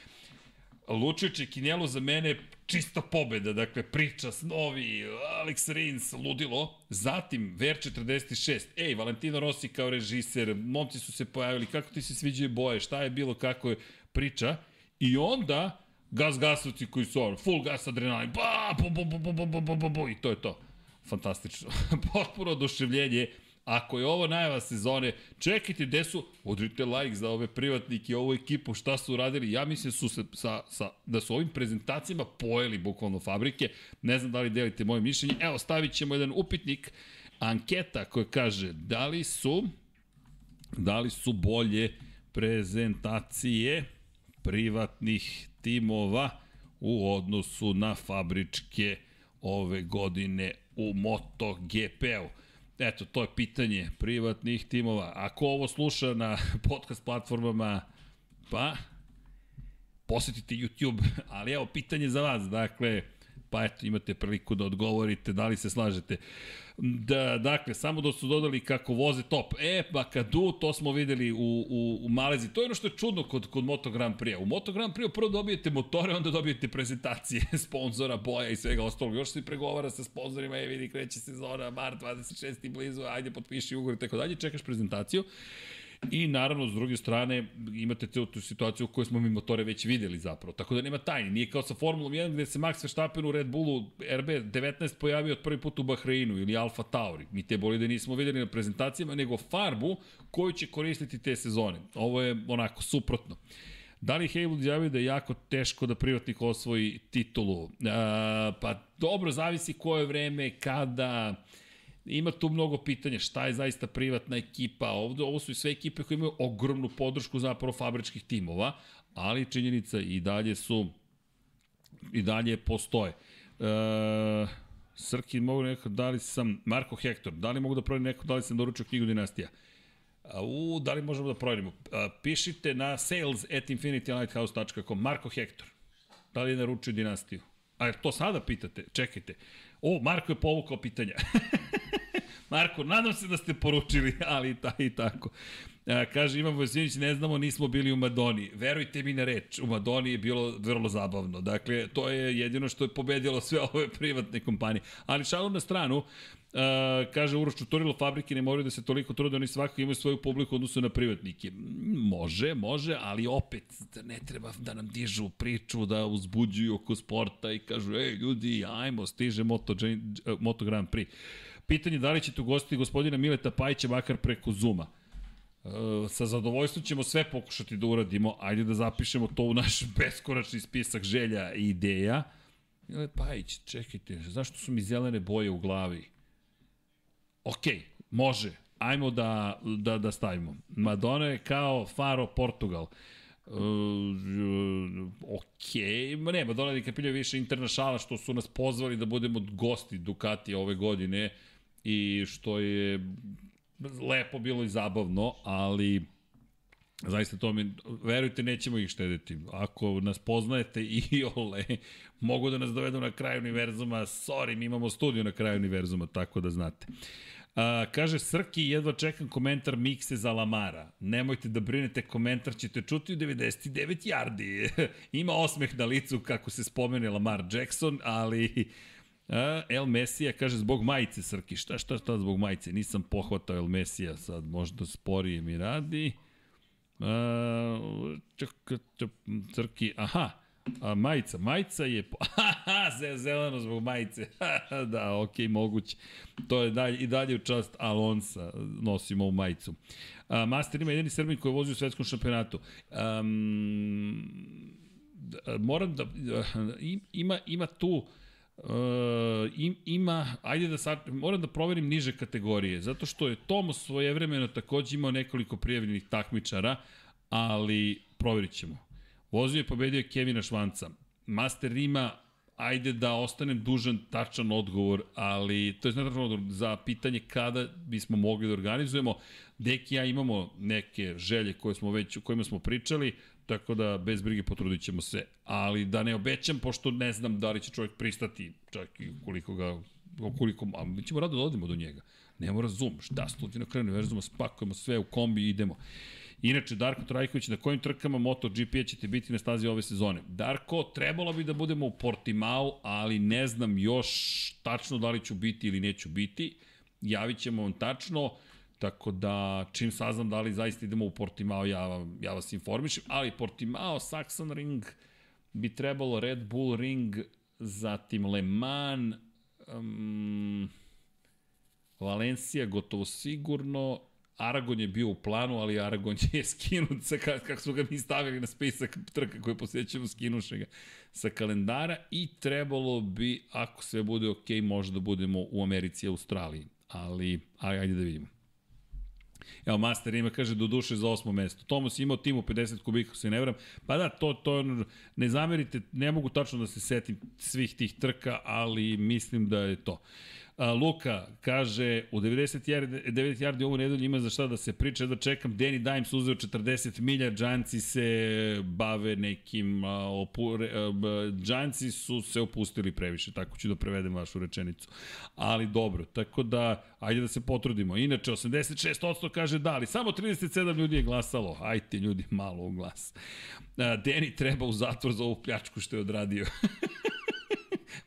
Lučić i Kinjelo za mene čista pobeda, dakle priča, snovi, Alex Rins, ludilo. Zatim Ver 46, ej, Valentino Rossi kao režiser, momci su se pojavili, kako ti se sviđaju boje, šta je bilo, kako je priča. I onda gas gasovci koji su on, full gas adrenalin, ba, bu, bu, bu, bu, bu, bu, bu, bu, bu, i to je to. Fantastično. Potpuno oduševljenje. Ako je ovo najava sezone, čekajte gde su, udrite like za ove privatnike, ovu ekipu, šta su radili. Ja mislim su se, sa, sa, da su ovim prezentacijama pojeli bukvalno fabrike. Ne znam da li delite moje mišljenje. Evo, stavit ćemo jedan upitnik, anketa koja kaže da li su da li su bolje prezentacije privatnih timova u odnosu na fabričke ove godine u MotoGP-u. Eto, to je pitanje privatnih timova. Ako ovo sluša na podcast platformama, pa posetite YouTube, ali evo pitanje za vas, dakle, pa eto, imate priliku da odgovorite, da li se slažete. Da, dakle, samo da su dodali kako voze top. E, pa Kadu, to smo videli u, u, u Malezi. To je ono što je čudno kod, kod Moto Grand Prix. U Moto Grand Prix prvo dobijete motore, onda dobijete prezentacije sponzora, boja i svega ostalog. Još se pregovara sa sponzorima, je vidi, kreće sezona, mart 26. blizu, ajde potpiši ugovor i tako dalje, čekaš prezentaciju. I naravno, s druge strane, imate celu tu situaciju u kojoj smo mi motore već videli zapravo. Tako da nema tajni. Nije kao sa Formulom 1 gde se Max Verstappen u Red Bullu RB19 pojavio od prvi put u Bahreinu ili Alfa Tauri. Mi te bolide nismo videli na prezentacijama, nego farbu koju će koristiti te sezone. Ovo je onako suprotno. Da li Haywood izjavio da je jako teško da privatnik osvoji titulu? Uh, pa dobro, zavisi koje vreme, kada ima tu mnogo pitanja šta je zaista privatna ekipa. Ovde ovo su i sve ekipe koje imaju ogromnu podršku zapravo fabričkih timova, ali činjenica i dalje su i dalje postoje. E, Srki, mogu neko, da li sam, Marko Hektor, da li mogu da proverim neko, da li sam doručio knjigu Dinastija? U, da li možemo da proverimo? Pišite na sales at infinitylighthouse.com Marko Hektor, da li je naručio Dinastiju? A to sada pitate? Čekajte. O, Marko je povukao pitanja. Marko, nadam se da ste poručili, ali ta i tako. A, kaže Ivan Vojsinović, ne znamo, nismo bili u Madoni. Verujte mi na reč, u Madoni je bilo vrlo zabavno. Dakle, to je jedino što je pobedilo sve ove privatne kompanije. Ali šalom na stranu, Uh, kaže Uroš Čuturilo, fabrike ne moraju da se toliko trude, oni svakako imaju svoju publiku odnosu na privatnike. Može, može, ali opet ne treba da nam dižu priču, da uzbuđuju oko sporta i kažu, ej ljudi, ajmo, stiže Moto, Moto Grand Prix. Pitanje da li ćete ugostiti gospodina Mileta Pajića makar preko Zuma. Uh, sa zadovoljstvom ćemo sve pokušati da uradimo. Ajde da zapišemo to u naš beskoračni spisak želja i ideja. Milet Pajić, čekajte, zašto su mi zelene boje u glavi? ok, može, ajmo da, da, da stavimo. Madonna je kao Faro Portugal. Uh, ok, ne, Madonna i Capillo više internašala što su nas pozvali da budemo gosti Ducati ove godine i što je lepo bilo i zabavno, ali Zaista to mi, verujte, nećemo ih štediti. Ako nas poznajete i ole, mogu da nas dovedu na kraj univerzuma, sorry, mi imamo studiju na kraju univerzuma, tako da znate. A, kaže Srki, jedva čekam komentar mikse za Lamara. Nemojte da brinete, komentar ćete čuti u 99 yardi. Ima osmeh na licu kako se spomene Lamar Jackson, ali... A, El Mesija kaže zbog majice Srki. Šta, šta, šta zbog majice? Nisam pohvatao El Mesija sad, možda sporije mi radi. A, čak, čak, Srki, aha, A, majica, majica je, haha, zeleno zbog majice, da, okay, moguće. To je dalje, i dalje u čast Alonsa, nosimo u majicu. A, Master ima jedini Srbin koji vozi u svetskom šampionatu. Um, moram da, ima, ima tu, Uh, im, ima, ajde da sad, moram da proverim niže kategorije, zato što je Tomo svojevremeno takođe imao nekoliko prijavljenih takmičara, ali proverit ćemo. Vozio je pobedio Kevina Švanca. Master ima ajde da ostanem dužan tačan odgovor, ali to je značan odgovor za pitanje kada bismo mogli da organizujemo. Deki ja imamo neke želje koje smo već, o kojima smo pričali, tako da bez brige potrudit ćemo se. Ali da ne obećam, pošto ne znam da li će čovjek pristati, čak i koliko ga, koliko, a mi ćemo rado da odimo do njega. Ne mora Zoom, šta studij na kraju univerzuma, spakujemo sve u kombi i idemo. Inače, Darko Trajković, na kojim trkama MotoGP ćete biti na stazi ove sezone? Darko, trebalo bi da budemo u Portimao, ali ne znam još tačno da li ću biti ili neću biti. Javit ćemo vam tačno, tako da čim saznam da li zaista idemo u Portimao, ja, ja vas informišem. Ali Portimao, Saxon Ring, bi trebalo Red Bull Ring, zatim Le Mans, um, Valencija gotovo sigurno, Aragon je bio u planu, ali Aragon je skinut sa, kako su ga mi stavili na spisak trka koje posjećamo, skinuše ga sa kalendara i trebalo bi, ako sve bude ok, možda da budemo u Americi i Australiji. Ali, ajde da vidimo. Evo, Master ima, kaže, do duše za osmo mesto. Tomas imao timu 50 kubika, se ne vram. Pa da, to, to, ne zamerite, ne mogu tačno da se setim svih tih trka, ali mislim da je to. Uh, A, Luka kaže, u 90 yardi, 9 yardi ovu nedelju ima za šta da se priča, da čekam, Danny Dimes uzeo 40 milja, Džanci se bave nekim, a, opu, re, Džanci su se opustili previše, tako ću da prevedem vašu rečenicu. Ali dobro, tako da, ajde da se potrudimo. Inače, 86% kaže da, ali samo 37 ljudi je glasalo. Ajte ljudi, malo u glas. Danny treba u zatvor za ovu pljačku što je odradio.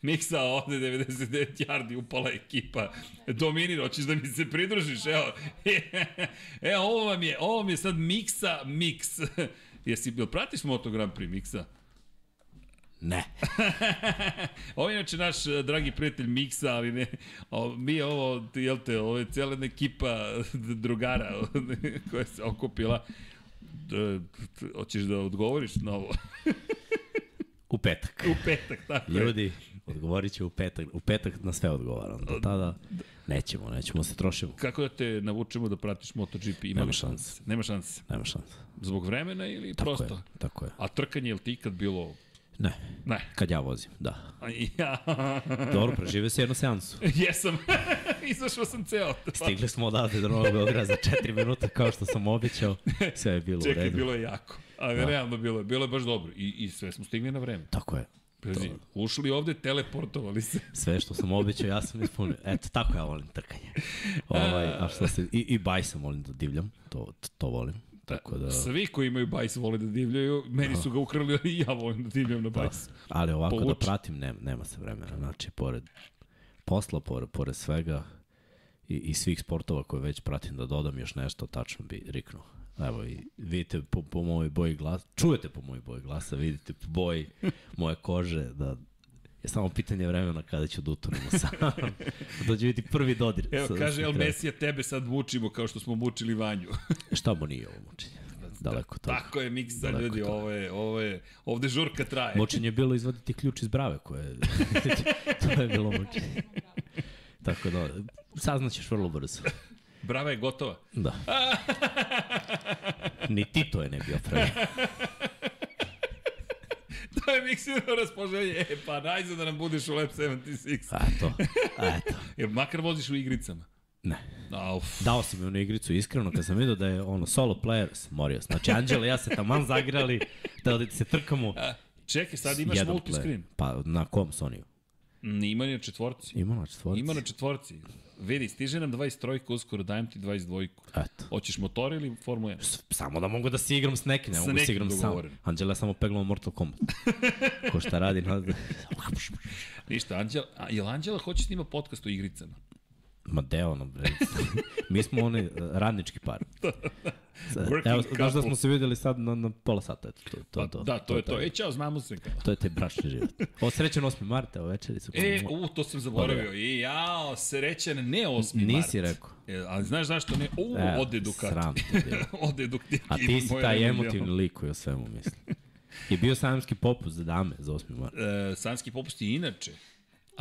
Miksa ovde 99 yardi upala ekipa. Dominir, hoćeš da mi se pridružiš? Evo, evo ovo vam je, ovo vam je sad Miksa Mix. Jesi, bil pratiš Moto Grand Prix Miksa? Ne. ovo je inače naš eh, dragi prijatelj Miksa, ali ne, o, mi ovo, jel te, ovo je cijela ekipa drugara koja se okupila. Hoćeš da odgovoriš na ovo? U petak. U petak, tako Ljudi, odgovorit će u petak. U petak na sve odgovaram. Do tada nećemo, nećemo se trošimo. Kako da te navučemo da pratiš MotoGP? Ima Nema šanse. Nema šanse. Nema šanse. Zbog vremena ili tako prosto? Je, tako je. A trkanje je li ti ikad bilo Ne. Ne. Kad ja vozim, da. Ja. Dobro, preživio se jednu seansu. Jesam. Izašao sam ceo. Stigli smo odavde do Novog Beograda za 4 minuta kao što sam obećao. Sve je bilo Čekaj, u redu. bilo je jako. Ali da. realno bilo je. Bilo je baš dobro. I, I sve smo stigli na vreme. Tako je. Pazi, ušli ovde, teleportovali se. Sve što sam obećao, ja sam ispunio. Eto, tako ja volim trkanje. Ovaj, a što se, i, i bajsa volim da divljam, to, to volim. Tako da... Svi koji imaju bajs vole da divljaju, meni su ga ukrali, ali i ja volim da divljam na bajs. Da. Ali ovako Povuči. da pratim, nema, nema se vremena. Znači, pored posla, pored, pored svega i, i svih sportova koje već pratim da dodam još nešto, tačno bi riknuo. Evo i vidite po, po mojoj boji glasa, čujete po mojoj boji glasa, vidite po boji moje kože da je samo pitanje vremena kada ću da utonemo sam. da će biti prvi dodir. Evo, sa- kaže El. Mesija, tebe sad mučimo kao što smo mučili Vanju. Šta mu nije ovo mučenje? Daleko to. Tako je, miksa, Daleko ljudi, to. ovo je, ovo je, ovde žurka traje. Mučenje je bilo izvaditi ključ iz brave koje... to je bilo mučenje. Tako da, saznaćeš vrlo brzo. Brava je gotova. Da. Ni Tito je ne bio pravi. to je miksirano raspoloženje. E, pa najzad da nam budeš u Lab 76. Eto, eto. Jer makar voziš u igricama. Ne. A, uf. Dao si mi onu igricu iskreno kad sam vidio da je ono solo player, morio sam. Znači Anđela ja se taman zagrali da se trkamo. Čekaj, sad imaš multiscreen. Pa na kom Sonyu? Ima na četvorci. Ima na četvorci. Ima na četvorci. Vidi, stiže nam 23 uskoro, dajem ti 22. Eto. Hoćeš motor ili Formula 1? Samo da mogu da se igram s nekim, ne mogu da se igram sam. Anđela samo peglao Mortal Kombat. Ko šta radi, na... Ništa, Anđela, a, jel Anđela hoće snima podcast o igricama? Ma deo ono, bre. Mi smo oni uh, radnički par. Working Evo, znaš da smo se videli sad na, na pola sata, eto, to, to, Pa, to, da, to, je to. taj- E, čao, znamo se. Kao. To je taj bračni život. O, srećan 8. marta, evo večericu. E, u, to sam zaboravio. I jao, srećan, ne 8. mart. Nisi rekao. E, ali znaš zašto ne? U, E, ode Ducati. sram te bilo. ode Ducati. A ti si taj emotivni lik koji o svemu misli. Je bio sajamski popust za dame za 8. mart. E, sanski popust je inače.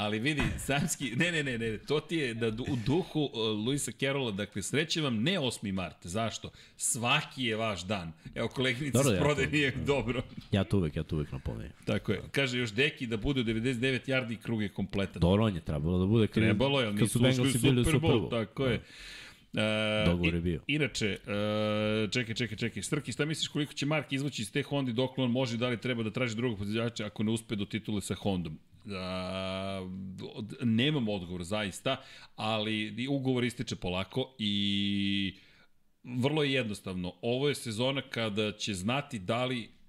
Ali vidi, samski, ne, ne, ne, ne, to ti je da u duhu uh, Luisa Carrolla, dakle, sreće vam ne 8. mart. Zašto? Svaki je vaš dan. Evo, koleginica Dobro, s ja prode to- nije dobro. Ja to uvek, ja to uvek napomenem. Tako je. Kaže još Deki da bude u 99 yardi i krug je kompletan. Dobro, on je trebalo da bude. kad- Trebalo je, ali nisu su ušli u Super Bowl, tako je. E, Dogovor je bio. Inače, e, čekaj, čekaj, čekaj. Strki, šta misliš koliko će Mark izvući iz te Honda i dok on može, da li treba da traži drugog podizjača ako ne uspe do titule sa Hondom? Od- nemam odgovor zaista, ali ugovor ističe polako i vrlo je jednostavno. Ovo je sezona kada će znati da li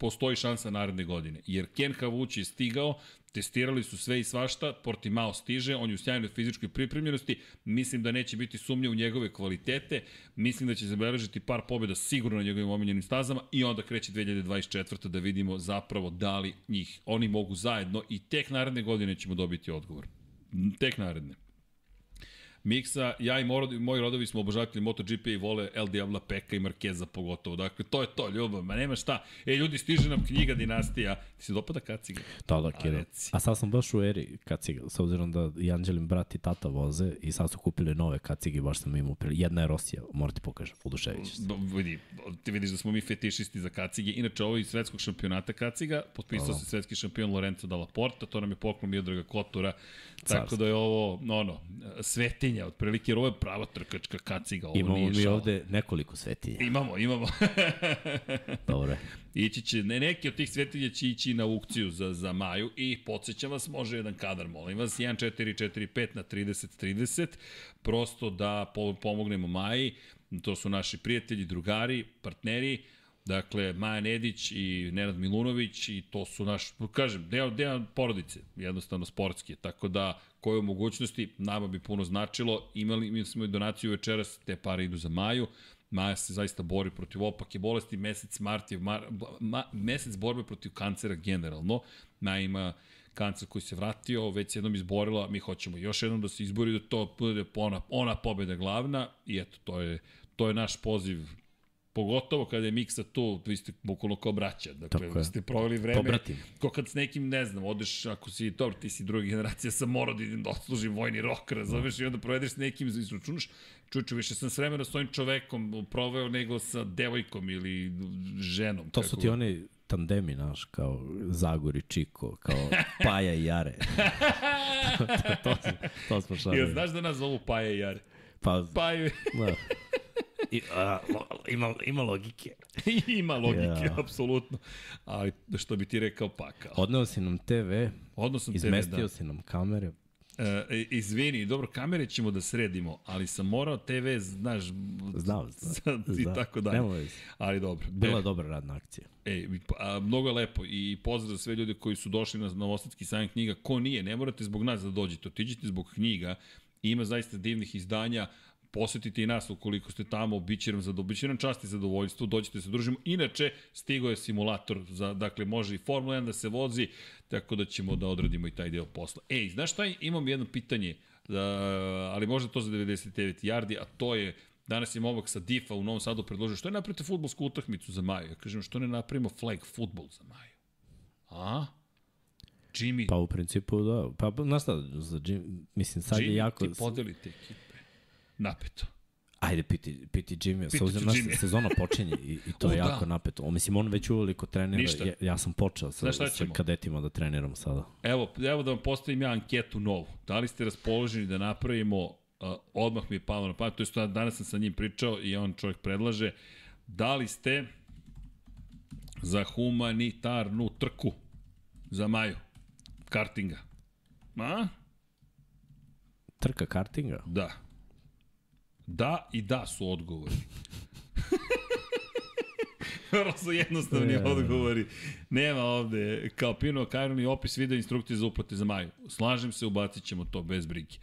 postoji šansa naredne godine. Jer Ken Havuć je stigao, testirali su sve i svašta, Portimao stiže, on je u sjajnoj fizičkoj pripremljenosti, mislim da neće biti sumnje u njegove kvalitete, mislim da će zabeležiti par pobjeda sigurno na njegovim omiljenim stazama i onda kreće 2024. da vidimo zapravo da li njih oni mogu zajedno i tek naredne godine ćemo dobiti odgovor. Tek naredne. Miksa, ja i moj, moji rodovi smo obožavatelji MotoGP i vole El Diabla Peka i Markeza pogotovo. Dakle, to je to, ljubav, ma nema šta. E, ljudi, stiže nam knjiga Dinastija. Ti se dopada kaciga? Da, da, A, Kira. reci. A sad sam baš u eri kaciga, s obzirom da i Anđelin brat i tata voze i sad su kupili nove kacige, baš sam imao prili. Jedna je Rosija, moram ti pokažem, oduševit ćeš se. Vidi, ti vidiš da smo mi fetišisti za kacige. Inače, ovo je iz svetskog šampionata kaciga. Potpisao se svetski šampion Lorenzo Dalla Porta, to nam je poklon Miodraga Kotura. Tako da je ovo, ono, svetinja, otprilike, jer ovo je prava trkačka kaciga. Ovo Imamo nije mi šala. ovde nekoliko svetinja. Imamo, imamo. Dobro. Ići će, ne, neki od tih svetilja će ići na aukciju za, za Maju i podsjećam vas, može jedan kadar, molim vas, 1445 na 3030, prosto da po, pomognemo Maji, to su naši prijatelji, drugari, partneri, Dakle, Maja Nedić i Nenad Milunović i to su naš, kažem, deo, deo porodice, jednostavno sportski. Tako da, koje u mogućnosti, nama bi puno značilo. Imali mi smo i donaciju večeras, te pare idu za Maju. Maja se zaista bori protiv opake bolesti, mesec mart je mar, ma, mesec borbe protiv kancera generalno. Maja ima kancer koji se vratio, već se jednom izborila, mi hoćemo još jednom da se izbori, da to bude ona, ona pobeda glavna i eto, to je, to je naš poziv pogotovo kada je Miksa tu, vi ste bukvalno kao braća, dakle, Tako je. ste proveli vreme, Pobratim. ko kad s nekim, ne znam, odeš, ako si, dobro, ti si druga generacija, sam morao da idem da odslužim vojni rok, razumeš, i onda provedeš s nekim, izračunaš, čuču, više sam s vremena s ovim čovekom proveo nego sa devojkom ili ženom. To su ti oni tandemi, naš, kao Zagor i Čiko, kao Paja i Jare. to, to, to, to smo šalili. Jel znaš da nas zovu Paja i Jare? Pa, Paju. da. I, a, lo, ima, ima logike. Ima logike, Ja. apsolutno. Ali što bi ti rekao pakao. Odneo si nam TV, Odneo sam TV, izmestio da. si nam kamere. E, izvini, dobro, kamere ćemo da sredimo, ali sam morao TV, znaš, Znao, znao, i znao. tako dalje. Veze. Ali dobro. Bila E, je dobra radna akcija. E, a, mnogo je lepo i pozdrav za sve ljude koji su došli na Novosadski sajam knjiga. Ko nije, ne morate zbog nas da dođete, otiđite zbog knjiga. Ima zaista divnih izdanja, posetite i nas ukoliko ste tamo, bit će nam, zado, bit će nam čast i zadovoljstvo, dođite se družimo. Inače, stigo je simulator, za, dakle može i Formula 1 da se vozi, tako da ćemo da odradimo i taj deo posla. Ej, znaš šta, imam jedno pitanje, uh, ali možda to za 99 yardi, a to je, Danas je momak sa Difa u Novom Sadu predložio što je napravite futbolsku utakmicu za Maju. Ja kažem što ne napravimo flag futbol za Maju. A? Jimmy, Pa u principu da. Pa, pa znaš šta, za Jim, mislim sad je Jimmy jako... ti podelite ekipe. Napeto. Ajde, piti, piti Jimmy, s Pitaću obzirom na sezona počinje i, i to O, je da. jako napeto. O, mislim, on već uveliko trenira. Ništa. Ja, ja sam počeo sa, sa kadetima da treniram sada. Evo, evo da vam postavim ja anketu novu. Da li ste raspoloženi da napravimo, uh, odmah mi je palo na pamet, to je što danas sam sa njim pričao i on čovjek predlaže, da li ste za humanitarnu trku za Maju, kartinga? A? Trka kartinga? Da. Da i da su odgovori. Vrlo su jednostavni Ja. odgovori. Nema ovde, kao Pino Kajron i opis video instrukcije za uplate za maju. Slažem se, ubacit ćemo to bez brige.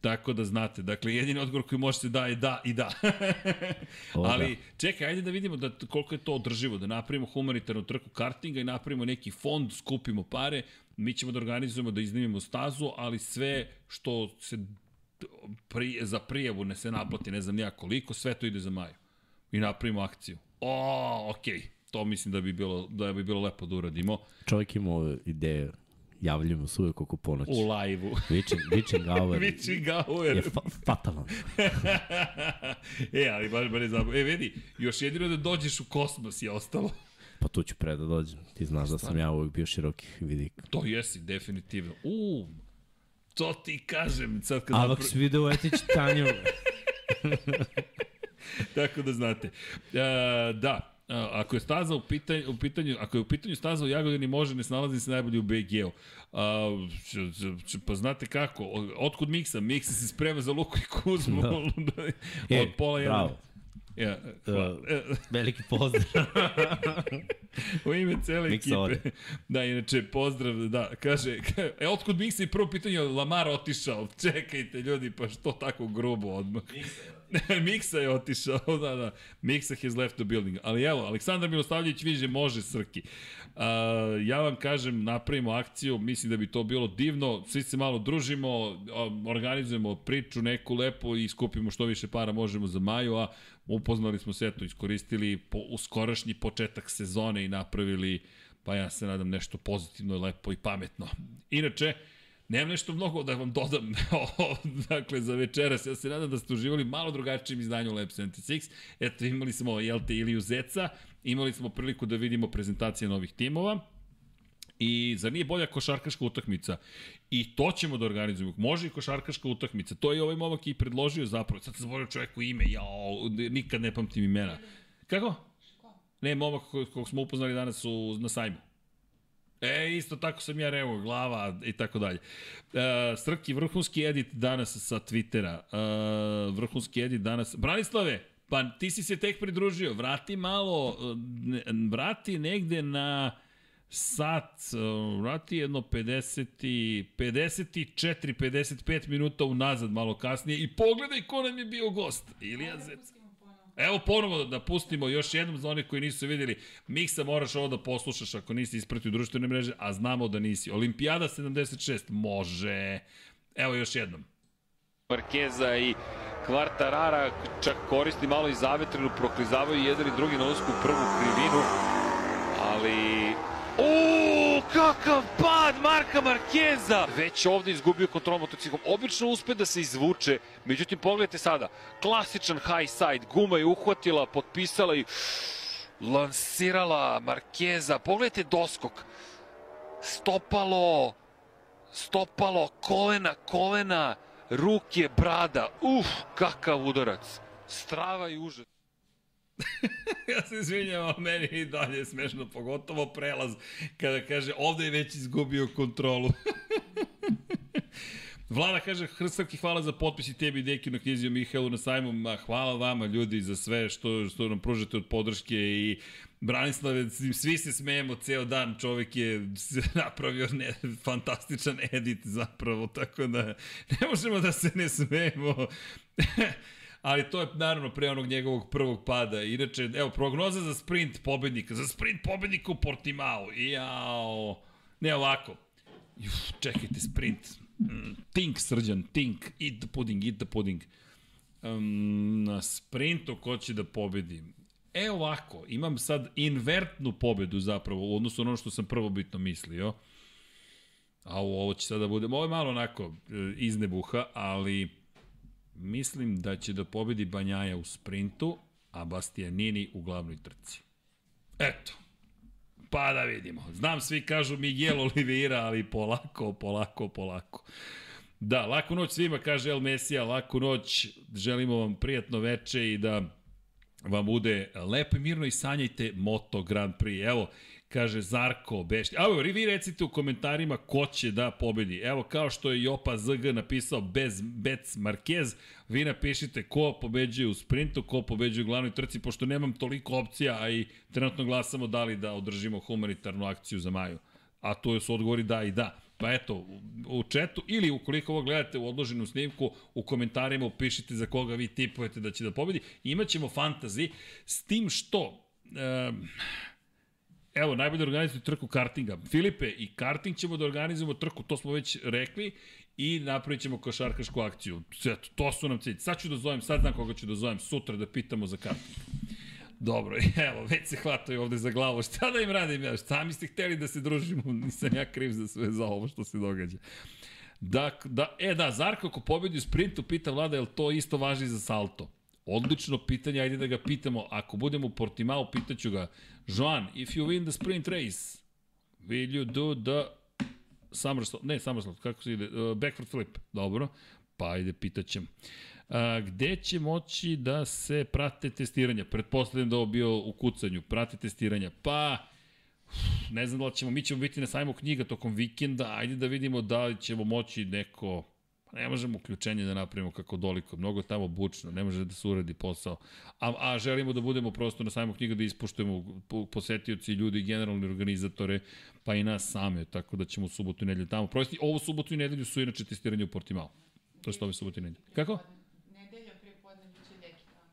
Tako da znate, dakle, jedini odgovor koji može se da je da i da. Da. Ali, čekaj, ajde da vidimo da, koliko je to održivo, da napravimo humanitarnu trku kartinga i napravimo neki fond, skupimo pare, mi ćemo da organizujemo, da iznimimo stazu, ali sve što se pri, za prijavu ne se naplati, ne znam nija koliko, sve to ide za maju. I napravimo akciju. O, okej. Okay. To mislim da bi bilo, da bi bilo lepo da uradimo. Čovjek ima ideje, javljamo se uvek oko ponoći. U live-u. Witching, witching hour Witching hour. je fa fatalan. e, ali baš mene zabavno. E, vidi, još jedino da dođeš u kosmos je ostalo. Pa tu ću pre da dođem. Ti znaš da sam ja uvek bio širokih vidika. To jesi, definitivno. U, to ti kažem. Sad kad Avax napra- video etić Tanju. Tako da znate. E, da, a, ako je staza u pitanju, u pitanju, ako je u pitanju staza u Jagodini može, ne snalazi se najbolje u BG-u. Pa znate kako, otkud Miksa? Miksa se sprema za Luku i Kuzmu. Da. E, Od pola jedan. bravo. Ja. Uh, veliki pozdrav. u ime cele Miksa ekipe. ode. Da, inače, pozdrav, da, kaže, e, otkud Miksa i prvo pitanje, Lamar otišao. Čekajte, ljudi, pa što tako grubo odmah? Miksa je otišao, da, da. Miksa has left the building. Ali evo, Aleksandar Miloslavljević viže može Srki. Ja vam kažem, napravimo akciju, mislim da bi to bilo divno, svi se malo družimo, organizujemo priču neku lepo i skupimo što više para možemo za Maju, a upoznali smo se, eto, iskoristili po, u skorašnji početak sezone i napravili, pa ja se nadam, nešto pozitivno, lepo i pametno. Inače, Nemam nešto mnogo da vam dodam dakle, za večeras. Ja se nadam da ste uživali malo drugačijim izdanju Lab 76. Eto, imali smo, jel te, Iliju Zeca, imali smo priliku da vidimo prezentacije novih timova. I zar nije bolja košarkaška utakmica? I to ćemo da organizujemo. Može i košarkaška utakmica. To je ovaj momak i predložio zapravo. Sad sam zaboravio čoveku ime. Jao, nikad ne pamtim imena. Kako? Ne, momak kog smo upoznali danas u, na sajmu. E, isto tako sam ja revo, glava i tako dalje. E, Srki, vrhunski edit danas sa Twittera. E, vrhunski edit danas. Branislave, pa ti si se tek pridružio. Vrati malo, e, vrati negde na sat, e, vrati jedno 50 i, 54, 55 minuta unazad malo kasnije i pogledaj ko nam je bio gost. Ilija Zec. Evo ponovo da pustimo još jednom za one koji nisu videli. Miksa moraš ovo da poslušaš ako nisi ispratio društvene mreže, a znamo da nisi. Olimpijada 76, može. Evo još jednom. Markeza i Kvartarara čak koristi malo i zavetrinu, proklizavaju jedan i drugi na ulasku u prvu krivinu, ali... O, kakav pad Marka Markeza! Već ovde izgubio kontrol motociklom. Obično uspe da se izvuče, međutim pogledajte sada, klasičan high side, guma je uhvatila, potpisala i lansirala Markeza. Pogledajte doskok. Stopalo, stopalo, kolena, kolena, ruke, brada. Uf, kakav udarac. Strava i užas. ja se izvinjam, meni i dalje je smešno, pogotovo prelaz kada kaže ovde je već izgubio kontrolu. Vlada kaže, Hrstavki, hvala za potpis i tebi, Deki, na knjizi o Mihajlu na sajmu. Ma, hvala vama, ljudi, za sve što, što nam pružate od podrške i Branislave, svi se smejemo ceo dan, čovek je napravio ne, fantastičan edit zapravo, tako da ne možemo da se ne smejemo. Ali to je naravno pre onog njegovog prvog pada. Inače, evo, prognoza za sprint pobednika, za sprint pobednika u Portimao. Jao, ne ovako. Uf, čekajte, sprint. Mm, tink, srđan, tink, eat the pudding, eat the pudding. Um, na sprintu ko će da pobedi? E ovako, imam sad invertnu pobedu zapravo u odnosu na ono što sam prvobitno mislio. A ovo će sada da bude, ovo je malo onako e, iz nebuha, ali mislim da će da pobedi Banjaja u sprintu, a Bastianini u glavnoj trci. Eto, pa da vidimo. Znam, svi kažu Miguel Oliveira, ali polako, polako, polako. Da, laku noć svima, kaže El Mesija, laku noć, želimo vam prijatno veče i da vam bude lepo i mirno i sanjajte Moto Grand Prix. Evo, kaže Zarko Bešti. A evo, vi recite u komentarima ko će da pobedi. Evo, kao što je Jopa ZG napisao bez Bec Marquez, vi napišite ko pobeđuje u sprintu, ko pobeđuje u glavnoj trci, pošto nemam toliko opcija, a i trenutno glasamo da li da održimo humanitarnu akciju za Maju. A to su odgovori da i da. Pa eto, u četu ili ukoliko ovo gledate u odloženom snimku, u komentarima upišite za koga vi tipujete da će da pobedi. Imaćemo fantazi s tim što... Um, evo, najbolje organizujete trku kartinga. Filipe, i karting ćemo da organizujemo trku, to smo već rekli, i napravit ćemo košarkašku akciju. Eto, to su nam cilj. Sad ću da zovem, sad znam koga ću da zovem, sutra da pitamo za karting. Dobro, evo, već se hvataju ovde za glavu. Šta da im radim ja? Sami ste hteli da se družimo, nisam ja kriv za sve za ovo što se događa. Da, da, e da, Zarko ako pobedi u sprintu, pita Vlada, je li to isto važi za salto? Odlično pitanje, ajde da ga pitamo. Ako budemo u Portimao, pitaću ga, Joan, if you win the sprint race, will you do the somersault, ne somersault, kako se ide, uh, backward flip, dobro, pa ajde, pitaćem. A, gde će moći da se prate testiranja? Pretpostavljam da ovo bio u kucanju, prate testiranja. Pa, ne znam da li ćemo, mi ćemo biti na sajmu knjiga tokom vikenda, ajde da vidimo da li ćemo moći neko, pa ne možemo uključenje da napravimo kako doliko, mnogo tamo bučno, ne može da se uradi posao, a, a želimo da budemo prosto na sajmu knjiga da ispuštujemo posetioci, ljudi, generalni organizatore, pa i nas same, tako da ćemo subotu i nedelju tamo. Prosti, ovo subotu i nedelju su inače testiranje u Portimao. To je što ove subotu i nedelju. Kako?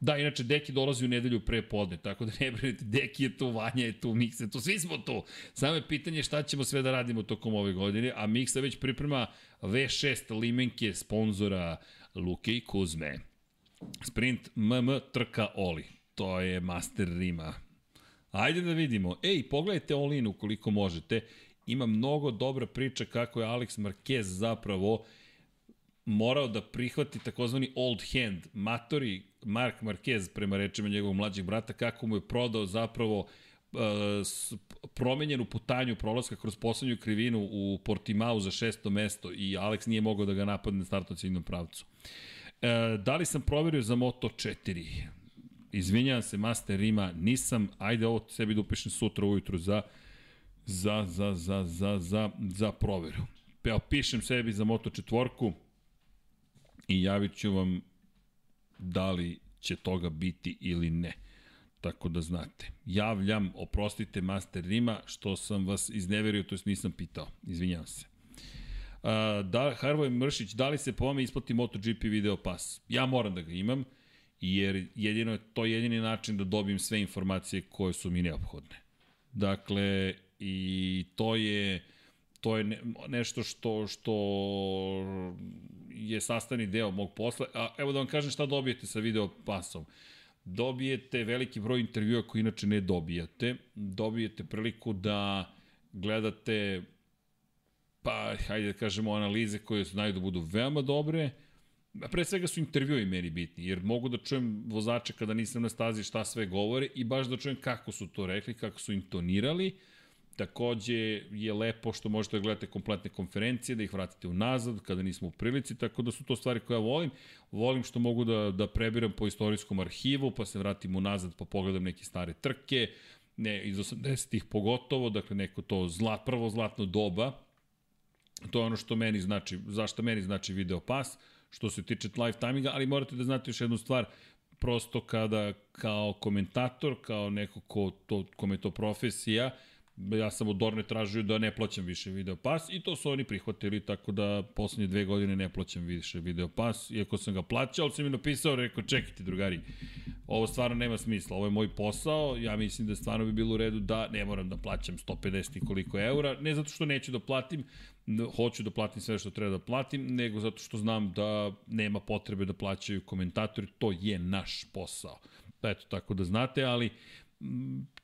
Da, inače Deki dolazi u nedelju pre podne, tako da ne brinite, Deki je tu, Vanja je tu, Miksa je tu, svi smo tu. Samo je pitanje šta ćemo sve da radimo tokom ove godine, a Miksa već priprema V6 limenke sponzora Luke i Kuzme. Sprint MM trka Oli. To je master Rima. Ajde da vidimo. Ej, pogledajte Olin ukoliko možete. Ima mnogo dobra priča kako je Alex Marquez zapravo morao da prihvati takozvani old hand. Matori Mark Marquez, prema rečima njegovog mlađeg brata, kako mu je prodao zapravo uh, promenjenu putanju prolaska kroz poslednju krivinu u Portimao za šesto mesto i Alex nije mogao da ga napadne na startnom ciljnom pravcu. E, da li sam proverio za Moto 4? Izvinjavam se, Master Rima, nisam, ajde ovo sebi da upišem sutra ujutru za, za, za, za, za, za, za proveru. Evo, pišem sebi za Moto četvorku i javit ću vam da li će toga biti ili ne. Tako da znate. Javljam, oprostite Master Rima, što sam vas izneverio, to jest nisam pitao. Izvinjavam se. Uh, da, Harvoj Mršić, da li se po vama isplati MotoGP video pas? Ja moram da ga imam, jer jedino je to jedini način da dobijem sve informacije koje su mi neophodne. Dakle, i to je to je ne, nešto što što je sastavni deo mog posla. A evo da vam kažem šta dobijete sa video pasom. Dobijete veliki broj intervjua koji inače ne dobijate. Dobijete priliku da gledate pa, hajde da kažemo, analize koje znaju da budu veoma dobre, A pre svega su intervjui meni bitni, jer mogu da čujem vozače kada nisam na stazi šta sve govore i baš da čujem kako su to rekli, kako su intonirali Takođe je lepo što možete da gledate kompletne konferencije, da ih vratite unazad kada nismo u prilici, tako da su to stvari koje ja volim. Volim što mogu da, da prebiram po istorijskom arhivu, pa se vratim unazad pa pogledam neke stare trke, ne, iz 80-ih pogotovo, dakle neko to zla, prvo zlatno doba, to je ono što meni znači, zašto meni znači video pas, što se tiče live timinga, ali morate da znate još jednu stvar, prosto kada kao komentator, kao neko ko to, kome je to profesija, ja sam od Dorne tražio da ne plaćam više video pas i to su oni prihvatili, tako da poslednje dve godine ne plaćam više video pas, iako sam ga plaćao, ali sam mi napisao, rekao, čekajte drugari, ovo stvarno nema smisla, ovo je moj posao, ja mislim da stvarno bi bilo u redu da ne moram da plaćam 150 i koliko eura, ne zato što neću da platim, hoću da platim sve što treba da platim, nego zato što znam da nema potrebe da plaćaju komentatori, to je naš posao. Eto, tako da znate, ali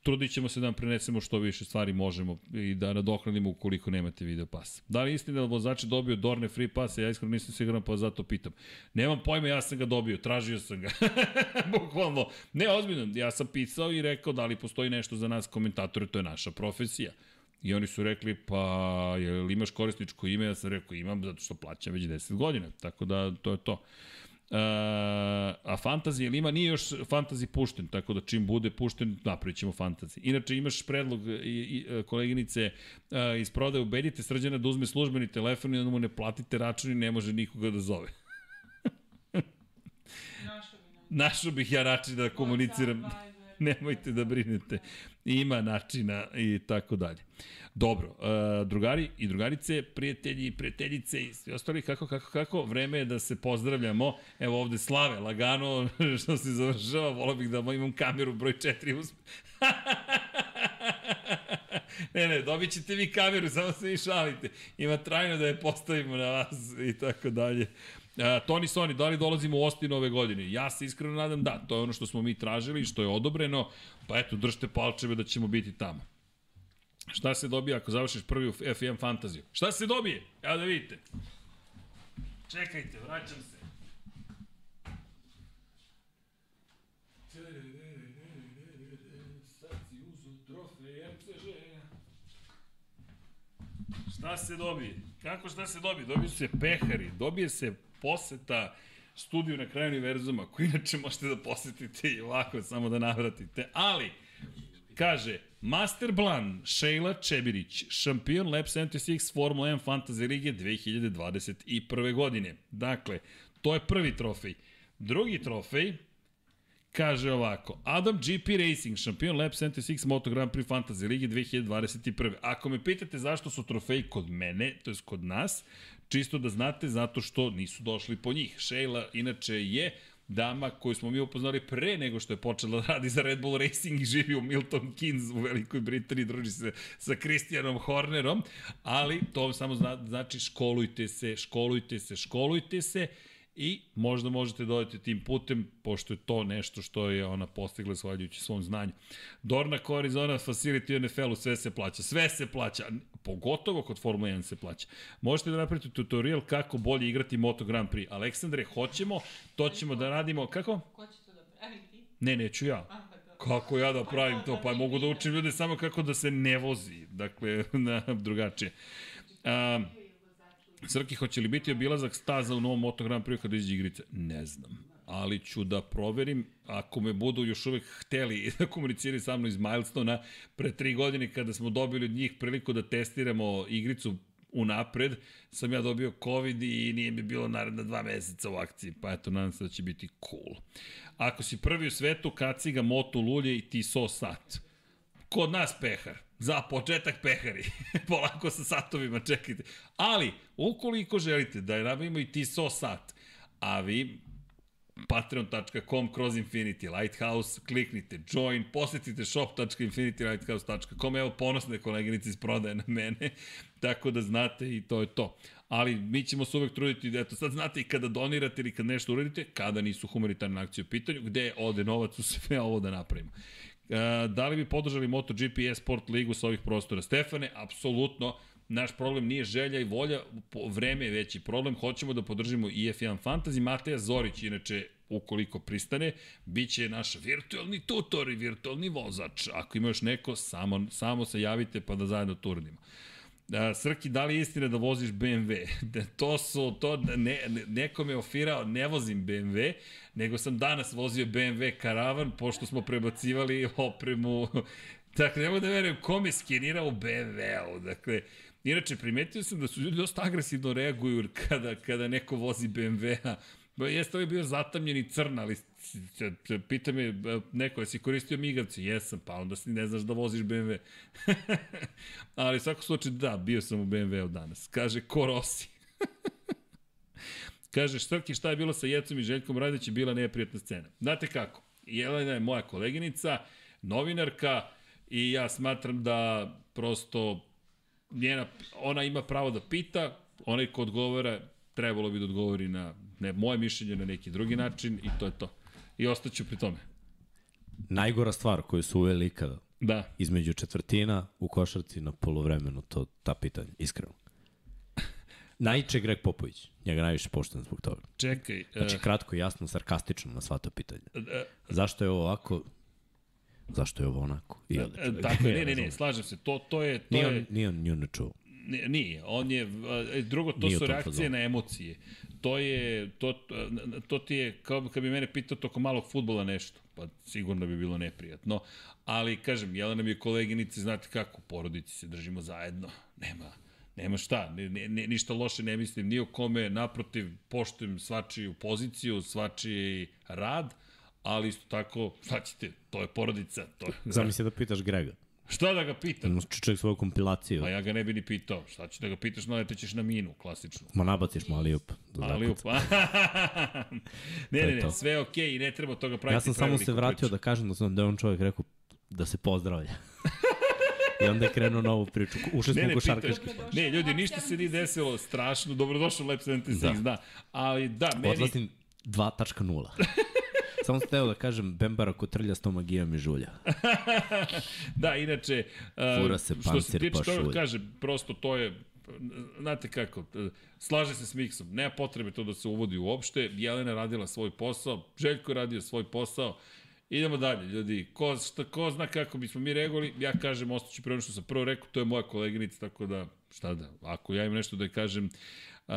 trudit ćemo se da vam prenesemo što više stvari možemo i da nadoknadimo ukoliko nemate video pas. Da li istina da vozač dobio Dorne free pass? Ja iskreno nisam siguran pa zato pitam. Nemam pojma, ja sam ga dobio, tražio sam ga. Bukvalno. Ne, ozbiljno, ja sam pisao i rekao da li postoji nešto za nas komentatore, to je naša profesija. I oni su rekli, pa, je li imaš korisničko ime? Ja sam rekao, imam, zato što plaćam već 10 godina. Tako da, to je to. Uh, a fantasy ili ima, nije još fantasy pušten, tako da čim bude pušten, napravit ćemo fantasy. Inače, imaš predlog i, i, e, koleginice uh, iz prodaje, ubedite srđana da uzme službeni telefon i da mu ne platite račun i ne može nikoga da zove. Našao bih ja način da komuniciram. Nemojte da brinete. Ima načina i tako dalje. Dobro, uh, drugari i drugarice, prijatelji i prijateljice i svi ostali, kako, kako, kako, vreme je da se pozdravljamo. Evo ovde Slave, lagano, što se završava, volao bih da imam kameru broj 4 uz... ne, ne, dobit ćete vi kameru, samo se vi šalite. Ima trajno da je postavimo na vas i tako dalje. Uh, Toni Soni, da li dolazimo u Ostin ove godine? Ja se iskreno nadam da, to je ono što smo mi tražili, što je odobreno, pa eto, držite palčeve da ćemo biti tamo. Šta se dobije ako završiš prvi u F1 fantaziju? Šta se dobije? Evo da vidite. Čekajte, vraćam se. Šta se dobije? Kako šta se dobije? Dobije se pehari, dobije se poseta studiju na kraju univerzuma, koji inače možete da posetite i ovako, samo da navratite. Ali, kaže, Master Blan, Šejla Čebirić, šampion Lab 76 Formula 1 Fantasy Lige 2021. godine. Dakle, to je prvi trofej. Drugi trofej, kaže ovako, Adam GP Racing, šampion Lab 76 Moto Grand Prix Fantasy Lige 2021. Ako me pitate zašto su trofeji kod mene, to je kod nas, čisto da znate zato što nisu došli po njih. Šejla inače je dama koju smo mi upoznali pre nego što je počela da radi za Red Bull Racing i živi u Milton Keynes u Velikoj Britaniji, druži se sa Christianom Hornerom, ali to samo zna, znači školujte se, školujte se, školujte se i možda možete dodati tim putem, pošto je to nešto što je ona postigla shvaljujući svom znanju. Dorna Corizona Facility NFL-u sve se plaća, sve se plaća, pogotovo kod Formula 1 se plaća. Možete da napravite tutorial kako bolje igrati Moto Grand Prix. Aleksandre, hoćemo, to ćemo da radimo, kako? Ko će to da pravi ti? Ne, neću ja. Kako ja da pravim to? Pa mogu da učim ljude samo kako da se ne vozi. Dakle, na drugačije. Um, Srki, hoće li biti obilazak staza u novom Moto Grand Prix kada iđe igrice? Ne znam. Ali ću da proverim, ako me budu još uvek hteli da komuniciraju sa mnom iz Milestona, pre tri godine kada smo dobili od njih priliku da testiramo igricu unapred, sam ja dobio COVID i nije mi bilo naredna dva meseca u akciji, pa eto, nadam se da će biti cool. Ako si prvi u svetu, kaciga, moto, lulje i ti so sat. Kod nas pehar. Za početak pehari. Polako sa satovima, čekajte. Ali, ukoliko želite da nabavimo i TISO sat, a vi patreon.com kroz Infinity Lighthouse, kliknite join, posetite shop.infinitylighthouse.com, evo ponosne koleginice iz prodaje na mene, tako da znate i to je to. Ali mi ćemo se uvek truditi eto sad znate i kada donirate ili kad nešto uradite, kada nisu humanitarne akcije u pitanju, gde ode novac u sve ovo da napravimo. E, da li bi podržali MotoGP Sport ligu sa ovih prostora? Stefane, apsolutno, naš problem nije želja i volja, vreme je veći problem, hoćemo da podržimo i F1 Fantasy. Mateja Zorić, inače, ukoliko pristane, bit će naš virtualni tutor i virtualni vozač. Ako ima još neko, samo, samo se javite pa da zajedno turnimo. Srki, da li je istina da voziš BMW? Da, to su, to, ne, ne, neko me ofirao, ne vozim BMW, nego sam danas vozio BMW karavan, pošto smo prebacivali opremu Dakle, nemoj da verujem kom je skenirao BMW-u. Dakle, inače, primetio sam da su ljudi dosta agresivno reaguju kada, kada neko vozi BMW-a. Jeste ovaj bio zatamljen i crn, ali pita me neko, jesi koristio migavce? Jesam, pa onda ne znaš da voziš BMW. ali svako slučaj, da, bio sam u BMW-u danas. Kaže, ko Rossi. Kaže, Štrki, šta je bilo sa Jecom i Željkom Radić je bila neprijatna scena. Znate kako? Jelena je moja koleginica, novinarka, i ja smatram da prosto njena, ona ima pravo da pita, onaj ko odgovara trebalo bi da odgovori na ne, moje mišljenje na neki drugi način i to je to. I ostaću pri tome. Najgora stvar koju su uveli ikada da. između četvrtina u košarci na polovremenu, to ta pitanja, iskreno. Najče Greg Popović, njega najviše pošten zbog toga. Čekaj. Znači, uh, kratko, jasno, sarkastično na sva to pitanja. Uh, Zašto je ovo ovako? Zašto je ovo onako? I onda Tako je, ne, ne, ne, slažem se. To, to je... To nije, je... on, nije on nju ne čuo. Nije, on je, drugo, to nije su reakcije fazonu. na emocije. To je, to, to ti je, kao kad bi mene pitao toko malog futbola nešto, pa sigurno bi bilo neprijatno. Ali, kažem, Jelena mi je koleginice, znate kako, u porodici se držimo zajedno, nema, nema šta, ne, ne, ništa loše ne mislim ni o kome, naprotiv, poštujem svačiju poziciju, svačiji rad, ali isto tako, šta ćete, to je porodica. To je, Zamisli da pitaš Grega. Šta da ga pitam? Čovjek svoju kompilaciju. Pa ja ga ne bi ni pitao. Šta ću da ga pitaš, naletećeš na minu, klasično. Ma nabaciš mu alijup. Alijup. ne, ne, ne, sve je okej okay i ne treba toga praviti. Ja sam samo se vratio priču. da kažem da sam da on čovjek rekao da se pozdravlja. I onda je krenuo novu priču. Ušli smo u košarkaški. Ne, ljudi, ništa se nije desilo strašno. Dobrodošao Lab 76, da. da. Ali da, meni... Odlazim 2.0. Samo sam teo da kažem Bembara kotrlja s tom magijom i žulja. da, inače, Fura se što se tiče pa toga, kaže, prosto to je, znate kako, slaže se s Miksom, nema potrebe to da se uvodi uopšte, Jelena radila svoj posao, Željko je radio svoj posao, Idemo dalje, ljudi. Ko, šta, ko zna kako bismo mi regovali, ja kažem, ostaću pre ono što sam prvo rekao, to je moja koleginica, tako da, šta da, ako ja imam nešto da kažem uh,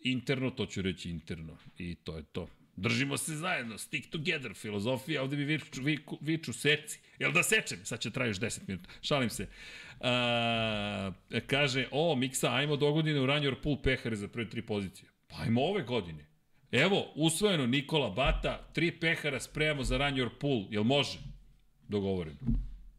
interno, to ću reći interno. I to je to. Držimo se zajedno, stick together, filozofija, ovde mi viču, viču, viču seci. Jel da sečem? Sad će traješ 10 minuta. Šalim se. A, kaže, o, Miksa, ajmo do godine u Ranjor Pool pehare za prve tri pozicije. Pa ajmo ove godine. Evo, usvojeno Nikola Bata, tri pehara spremamo za Ranjor Pool. Jel može? Dogovoreno.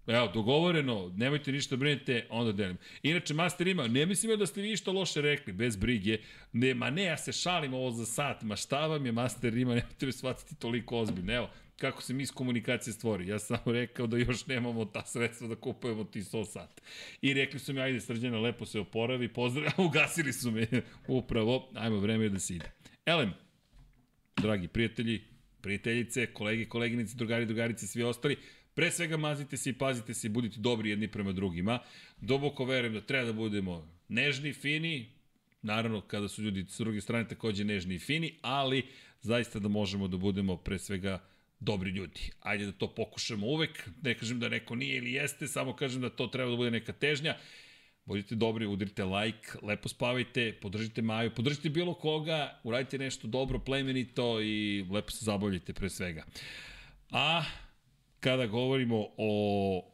Evo, dogovoreno, nemojte ništa brinete, onda delim. Inače, Master ima, ne mislim da ste vi ništa loše rekli, bez brige. Ne, ma ne, ja se šalim ovo za sat, ma šta vam je Master ima, nemojte me shvatiti toliko ozbiljno. Evo, kako se mi iz komunikacije stvori. Ja sam rekao da još nemamo ta sredstva da kupujemo ti so sat. I rekli su mi, ajde srđana, lepo se oporavi, pozdrav, ugasili su me upravo, ajmo, vreme da se ide. Elem, dragi prijatelji, prijateljice, kolege, koleginice, drugari, drugarice, svi ostali, Pre svega mazite se i pazite se i budite dobri jedni prema drugima. Duboko verujem da treba da budemo nežni, fini, naravno kada su ljudi s druge strane takođe nežni i fini, ali zaista da možemo da budemo pre svega dobri ljudi. Ajde da to pokušamo uvek, ne kažem da neko nije ili jeste, samo kažem da to treba da bude neka težnja. Budite dobri, udrite like, lepo spavajte, podržite Maju, podržite bilo koga, uradite nešto dobro, plemenito i lepo se zabavljajte pre svega. A kada govorimo o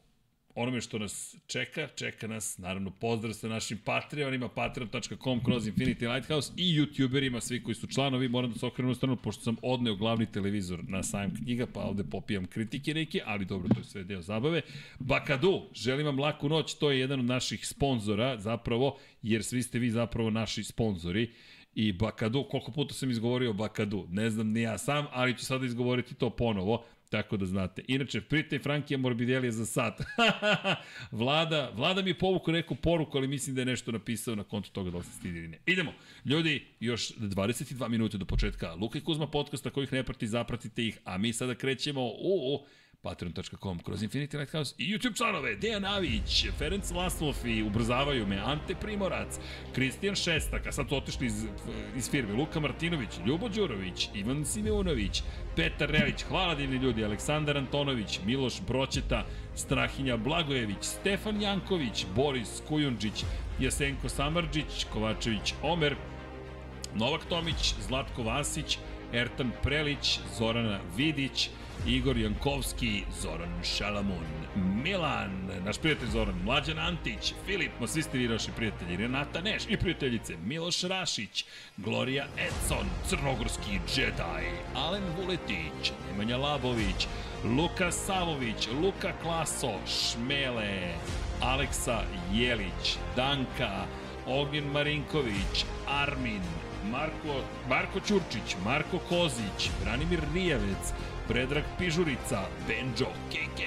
onome što nas čeka, čeka nas naravno pozdrav sa našim Patreonima, patreon.com kroz Infinity Lighthouse i youtuberima, svi koji su članovi, moram da se okrenem u stranu, pošto sam odneo glavni televizor na sajam knjiga, pa ovde popijam kritike neke, ali dobro, to je sve deo zabave. Bakadu, želim vam laku noć, to je jedan od naših sponzora, zapravo, jer svi ste vi zapravo naši sponzori. I Bakadu, koliko puta sam izgovorio Bakadu, ne znam ni ja sam, ali ću sada izgovoriti to ponovo. Tako da znate. Inače, pritaj Frankija Morbidelija za sat. vlada, vlada mi je povukao neku poruku, ali mislim da je nešto napisao na kontu toga da li se stidi ili ne. Idemo. Ljudi, još 22 minute do početka Luka i Kuzma podcasta kojih ne prati, zapratite ih, a mi sada krećemo u, u patreon.com kroz Infinity Lighthouse i YouTube članove. Dejan Avić, Ferenc Laslov i ubrzavaju me Ante Primorac, Kristijan Šestak, a sad su otišli iz, iz firme, Luka Martinović, Ljubo Đurović, Ivan Simeunović, Petar Relić, hvala divni ljudi, Aleksandar Antonović, Miloš Broćeta, Strahinja Blagojević, Stefan Janković, Boris Kujundžić, Jasenko Samarđić, Kovačević Omer, Novak Tomić, Zlatko Vasić, Ertan Prelić, Zorana Vidić, Igor Jankovski, Zoran Šalamun, Milan, naš prijatelj Zoran, Mlađan Antić, Filip, ma svi ste prijatelji, Renata Neš i prijateljice, Miloš Rašić, Gloria Edson, Crnogorski Jedi, Alen Vuletić, Nemanja Labović, Luka Savović, Luka Klaso, Šmele, Aleksa Jelić, Danka, Ognjen Marinković, Armin, Marko, Marko Ćurčić, Marko Kozić, Branimir Rijavec, Predrag Pižurica, Benjo, KK,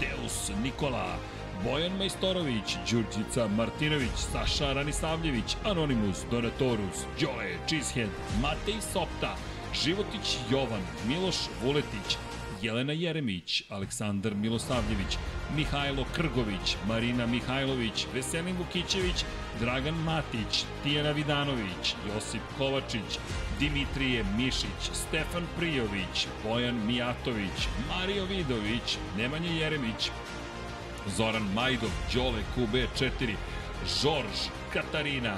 Deus Nikola, Bojan Majstorović, Đurđica Martinović, Saša Ranisavljević, Anonimus, Donatorus, Đole, Cheesehead, Matej Sopta, Životić Jovan, Miloš Vuletić, Jelena Jeremić, Aleksandar Milosavljević, Mihajlo Krgović, Marina Mihajlović, Veselin Vukićević, Dragan Matić, Tijana Vidanović, Josip Kovačić, Dimitrije Mišić, Stefan Prijović, Bojan Mijatović, Mario Vidović, Nemanja Jeremić, Zoran Majdov, Đole QB4, Žorž Katarina,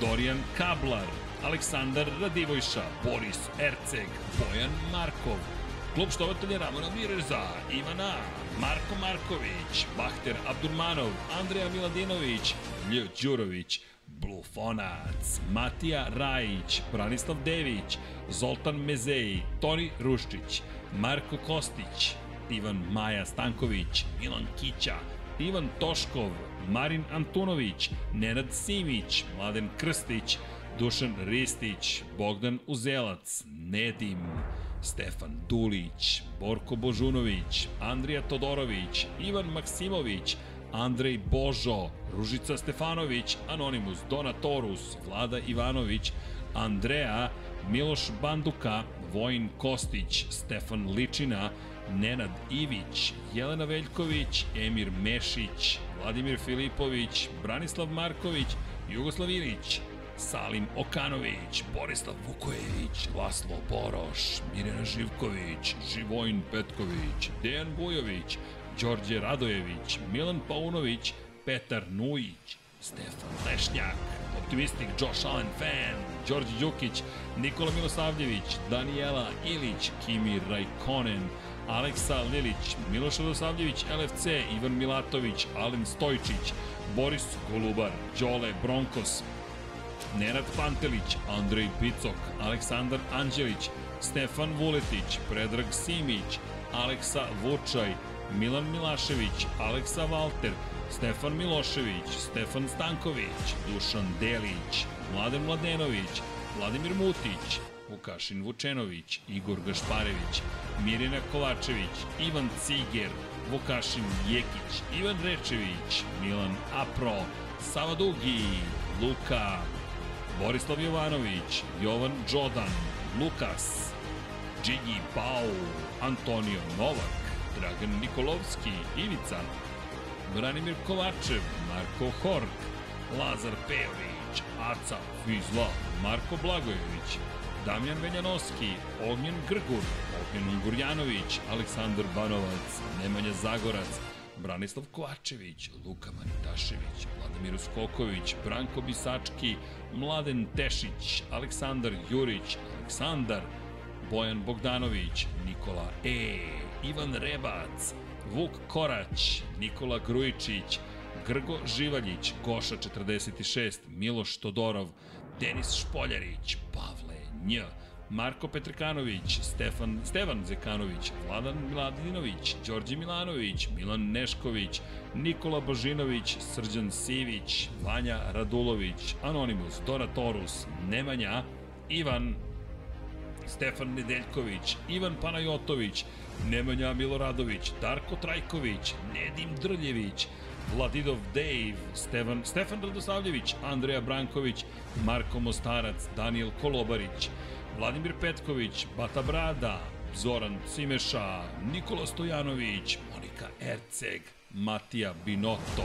Dorijan Kablar, Aleksandar Radivojša, Boris Erceg, Bojan Markov, Klub štovatelja Ramona Mireza, Ivana, Marko Marković, Bahter Abdurmanov, Andreja Miladinović, Lj Đurović, Blufonac, Matija Rajić, Branislav Dević, Zoltan Mezeji, Toni Ruščić, Marko Kostić, Ivan Maja Stanković, Milan Kića, Ivan Toškov, Marin Antunović, Nenad Simić, Mladen Krstić, Dušan Ristić, Bogdan Uzelac, Nedim, Stefan Dulić, Borko Božunović, Andrija Todorović, Ivan Maksimović, Andrej Božo, Ružica Stefanović, Anonimus, Donatorus, Vlada Ivanović, Andreja, Miloš Banduka, Vojin Kostić, Stefan Ličina, Nenad Ivić, Jelena Veljković, Emir Mešić, Vladimir Filipović, Branislav Marković, Jugoslav Ilić, Salim Okanović, Borislav Vukojević, Laslo Boroš, Mirjana Živković, Živojin Petković, Dejan Bujović, Đorđe Radojević, Milan Paunović, Petar Nujić, Stefan Lešnjak, Optimistik Josh Allen Fan, Đorđe Đukić, Nikola Milosavljević, Daniela Ilić, Kimi Rajkonen, Aleksa Lilić, Miloš Radosavljević, LFC, Ivan Milatović, Alen Stojčić, Boris Golubar, Đole Bronkos, Nenad Pantelić, Andrej Picok, Aleksandar Anđelić, Stefan Vuletić, Predrag Simić, Aleksa Vučaj, Milan Milašević, Aleksa Valter, Stefan Milošević, Stefan Stanković, Dušan Delić, Mladen Mladenović, Vladimir Mutić, Vukašin Vučenović, Igor Gašparević, Mirjana Kovačević, Ivan Ciger, Vukašin Jekić, Ivan Rečević, Milan Apro, Sava Dugi, Luka, Borislav Jovanović, Jovan Đodan, Lukas, Džigi Pau, Antonio Novak, Dragan Nikolovski, Ivica, Branimir Kovačev, Marko Hork, Lazar Pejović, Aca Fizla, Marko Blagojević, Damjan Veljanoski, Ognjen Grgur, Ognjen Gurjanović, Aleksandar Banovac, Nemanja Zagorac, Branislav Kovačević, Luka Manitašević, Vladimir Skoković, Branko Bisački, Mladen Tešić, Aleksandar Jurić, Aleksandar, Bojan Bogdanović, Nikola E, Ivan Rebac, Vuk Korać, Nikola Grujičić, Grgo Živaljić, Goša 46, Miloš Todorov, Denis Špoljarić, Pavle Nj, Marko Petrkanović, Stefan, Stevan Zekanović, Vladan Miladinović, Đorđe Milanović, Milan Nešković, Nikola Božinović, Srđan Sivić, Vanja Radulović, Anonimus, Dora Torus, Nemanja, Ivan, Stefan Nedeljković, Ivan Panajotović, Nemanja Miloradović, Darko Trajković, Nedim Drljević, Vladidov Dave, Stefan, Stefan Radosavljević, Andreja Branković, Marko Mostarac, Daniel Kolobarić, Vladimir Petković, Bata Brada, Zoran Cimeša, Nikola Stojanović, Monika Erceg, Matija Binotto,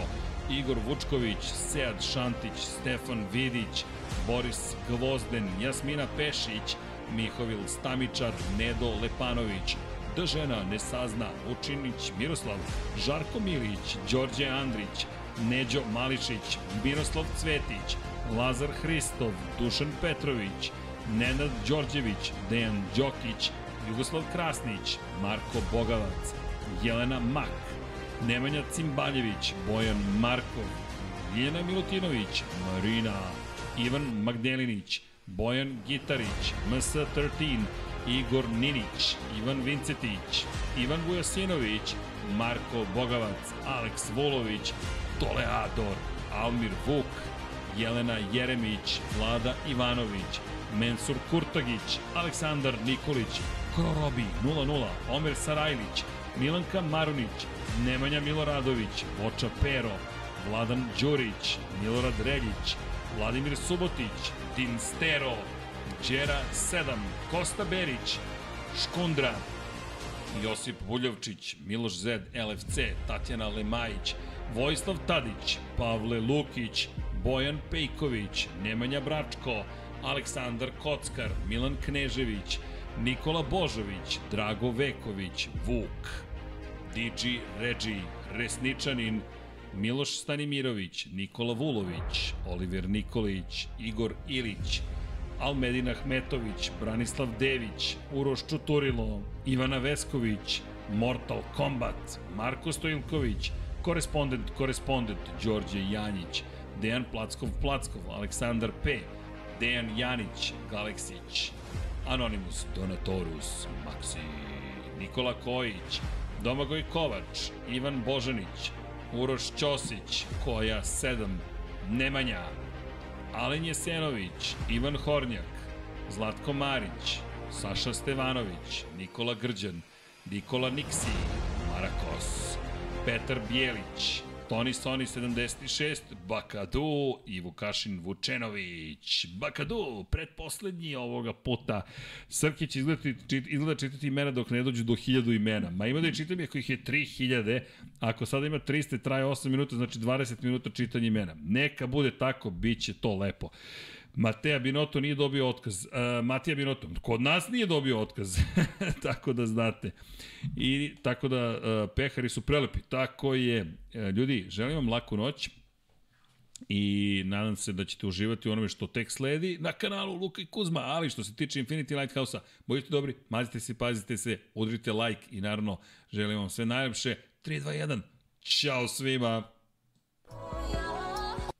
Igor Vučković, Sead Šantić, Stefan Vidić, Boris Gvozden, Jasmina Pešić, Mihovil Stamičar, Nedo Lepanović, Da žena ne sazna, Učinić Miroslav, Žarko Milić, Đorđe Andrić, Neđo Mališić, Miroslav Cvetić, Lazar Hristov, Dušan Petrović, Nenad Đorđević, Dejan Đokić, Jugoslav Krasnić, Marko Bogavac, Jelena Mak, Nemanja Cimbaljević, Bojan Markov, Ljena Milutinović, Marina, Ivan Magdelinić, Bojan Gitarić, MS13, Igor Ninić, Ivan Vincetić, Ivan Vujasinović, Marko Bogavac, Aleks Volović, Toleador, Almir Vuk, Jelena Jeremić, Vlada Ivanović, Mensur Kurtagić, Aleksandar Nikolić, Krorobi 00, Omer Sarajlić, Milanka Marunić, Nemanja Miloradović, Voča Pero, Vladan Đurić, Milorad Reljić, Vladimir Subotić, Dinstero, Đera 7, Kosta Berić, Škundra, Josip Buljovčić, Miloš Zed, LFC, Tatjana Lemajić, Vojislav Tadić, Pavle Lukić, Bojan Pejković, Nemanja Bračko, Aleksandar Kockar, Milan Knežević, Nikola Božović, Drago Veković, Vuk, Digi Regi, Resničanin, Miloš Stanimirović, Nikola Vulović, Oliver Nikolić, Igor Ilić, Almedin Ahmetović, Branislav Dević, Uroš Čuturilo, Ivana Vesković, Mortal Kombat, Marko Stojilković, Korespondent, Korespondent, Đorđe Janjić, Dejan Plackov-Plackov, Aleksandar P, Dejan Janić, Galeksić, Anonimus, Donatorus, Maxi, Nikola Kojić, Domagoj Kovač, Ivan Božanić, Uroš Ćosić, Koja 7, Nemanja, Alen Jesenović, Ivan Hornjak, Zlatko Marić, Saša Stevanović, Nikola Grđan, Nikola Niksi, Marakos, Petar Bijelić, Toni Soni 76, Bakadu i Vukašin Vučenović. Bakadu, predposlednji ovoga puta. Srkić izgleda, čit, izgleda čitati imena dok ne dođu do 1000 imena. Ma ima da je čitam ako ih je 3000, ako sada ima 300 traje 8 minuta, znači 20 minuta čitanja imena. Neka bude tako, bit će to lepo. Mateja Binoto nije dobio otkaz. Uh, Matija Binoto, kod nas nije dobio otkaz. tako da znate. I tako da uh, pehari su prelepi. Tako je. Uh, ljudi, želim vam laku noć i nadam se da ćete uživati u onome što tek sledi na kanalu Luka i Kuzma, ali što se tiče Infinity Lighthouse-a, budite dobri, mazite se, pazite se, udrite like i naravno želim vam sve najlepše. 3, 2, 1, Ćao svima!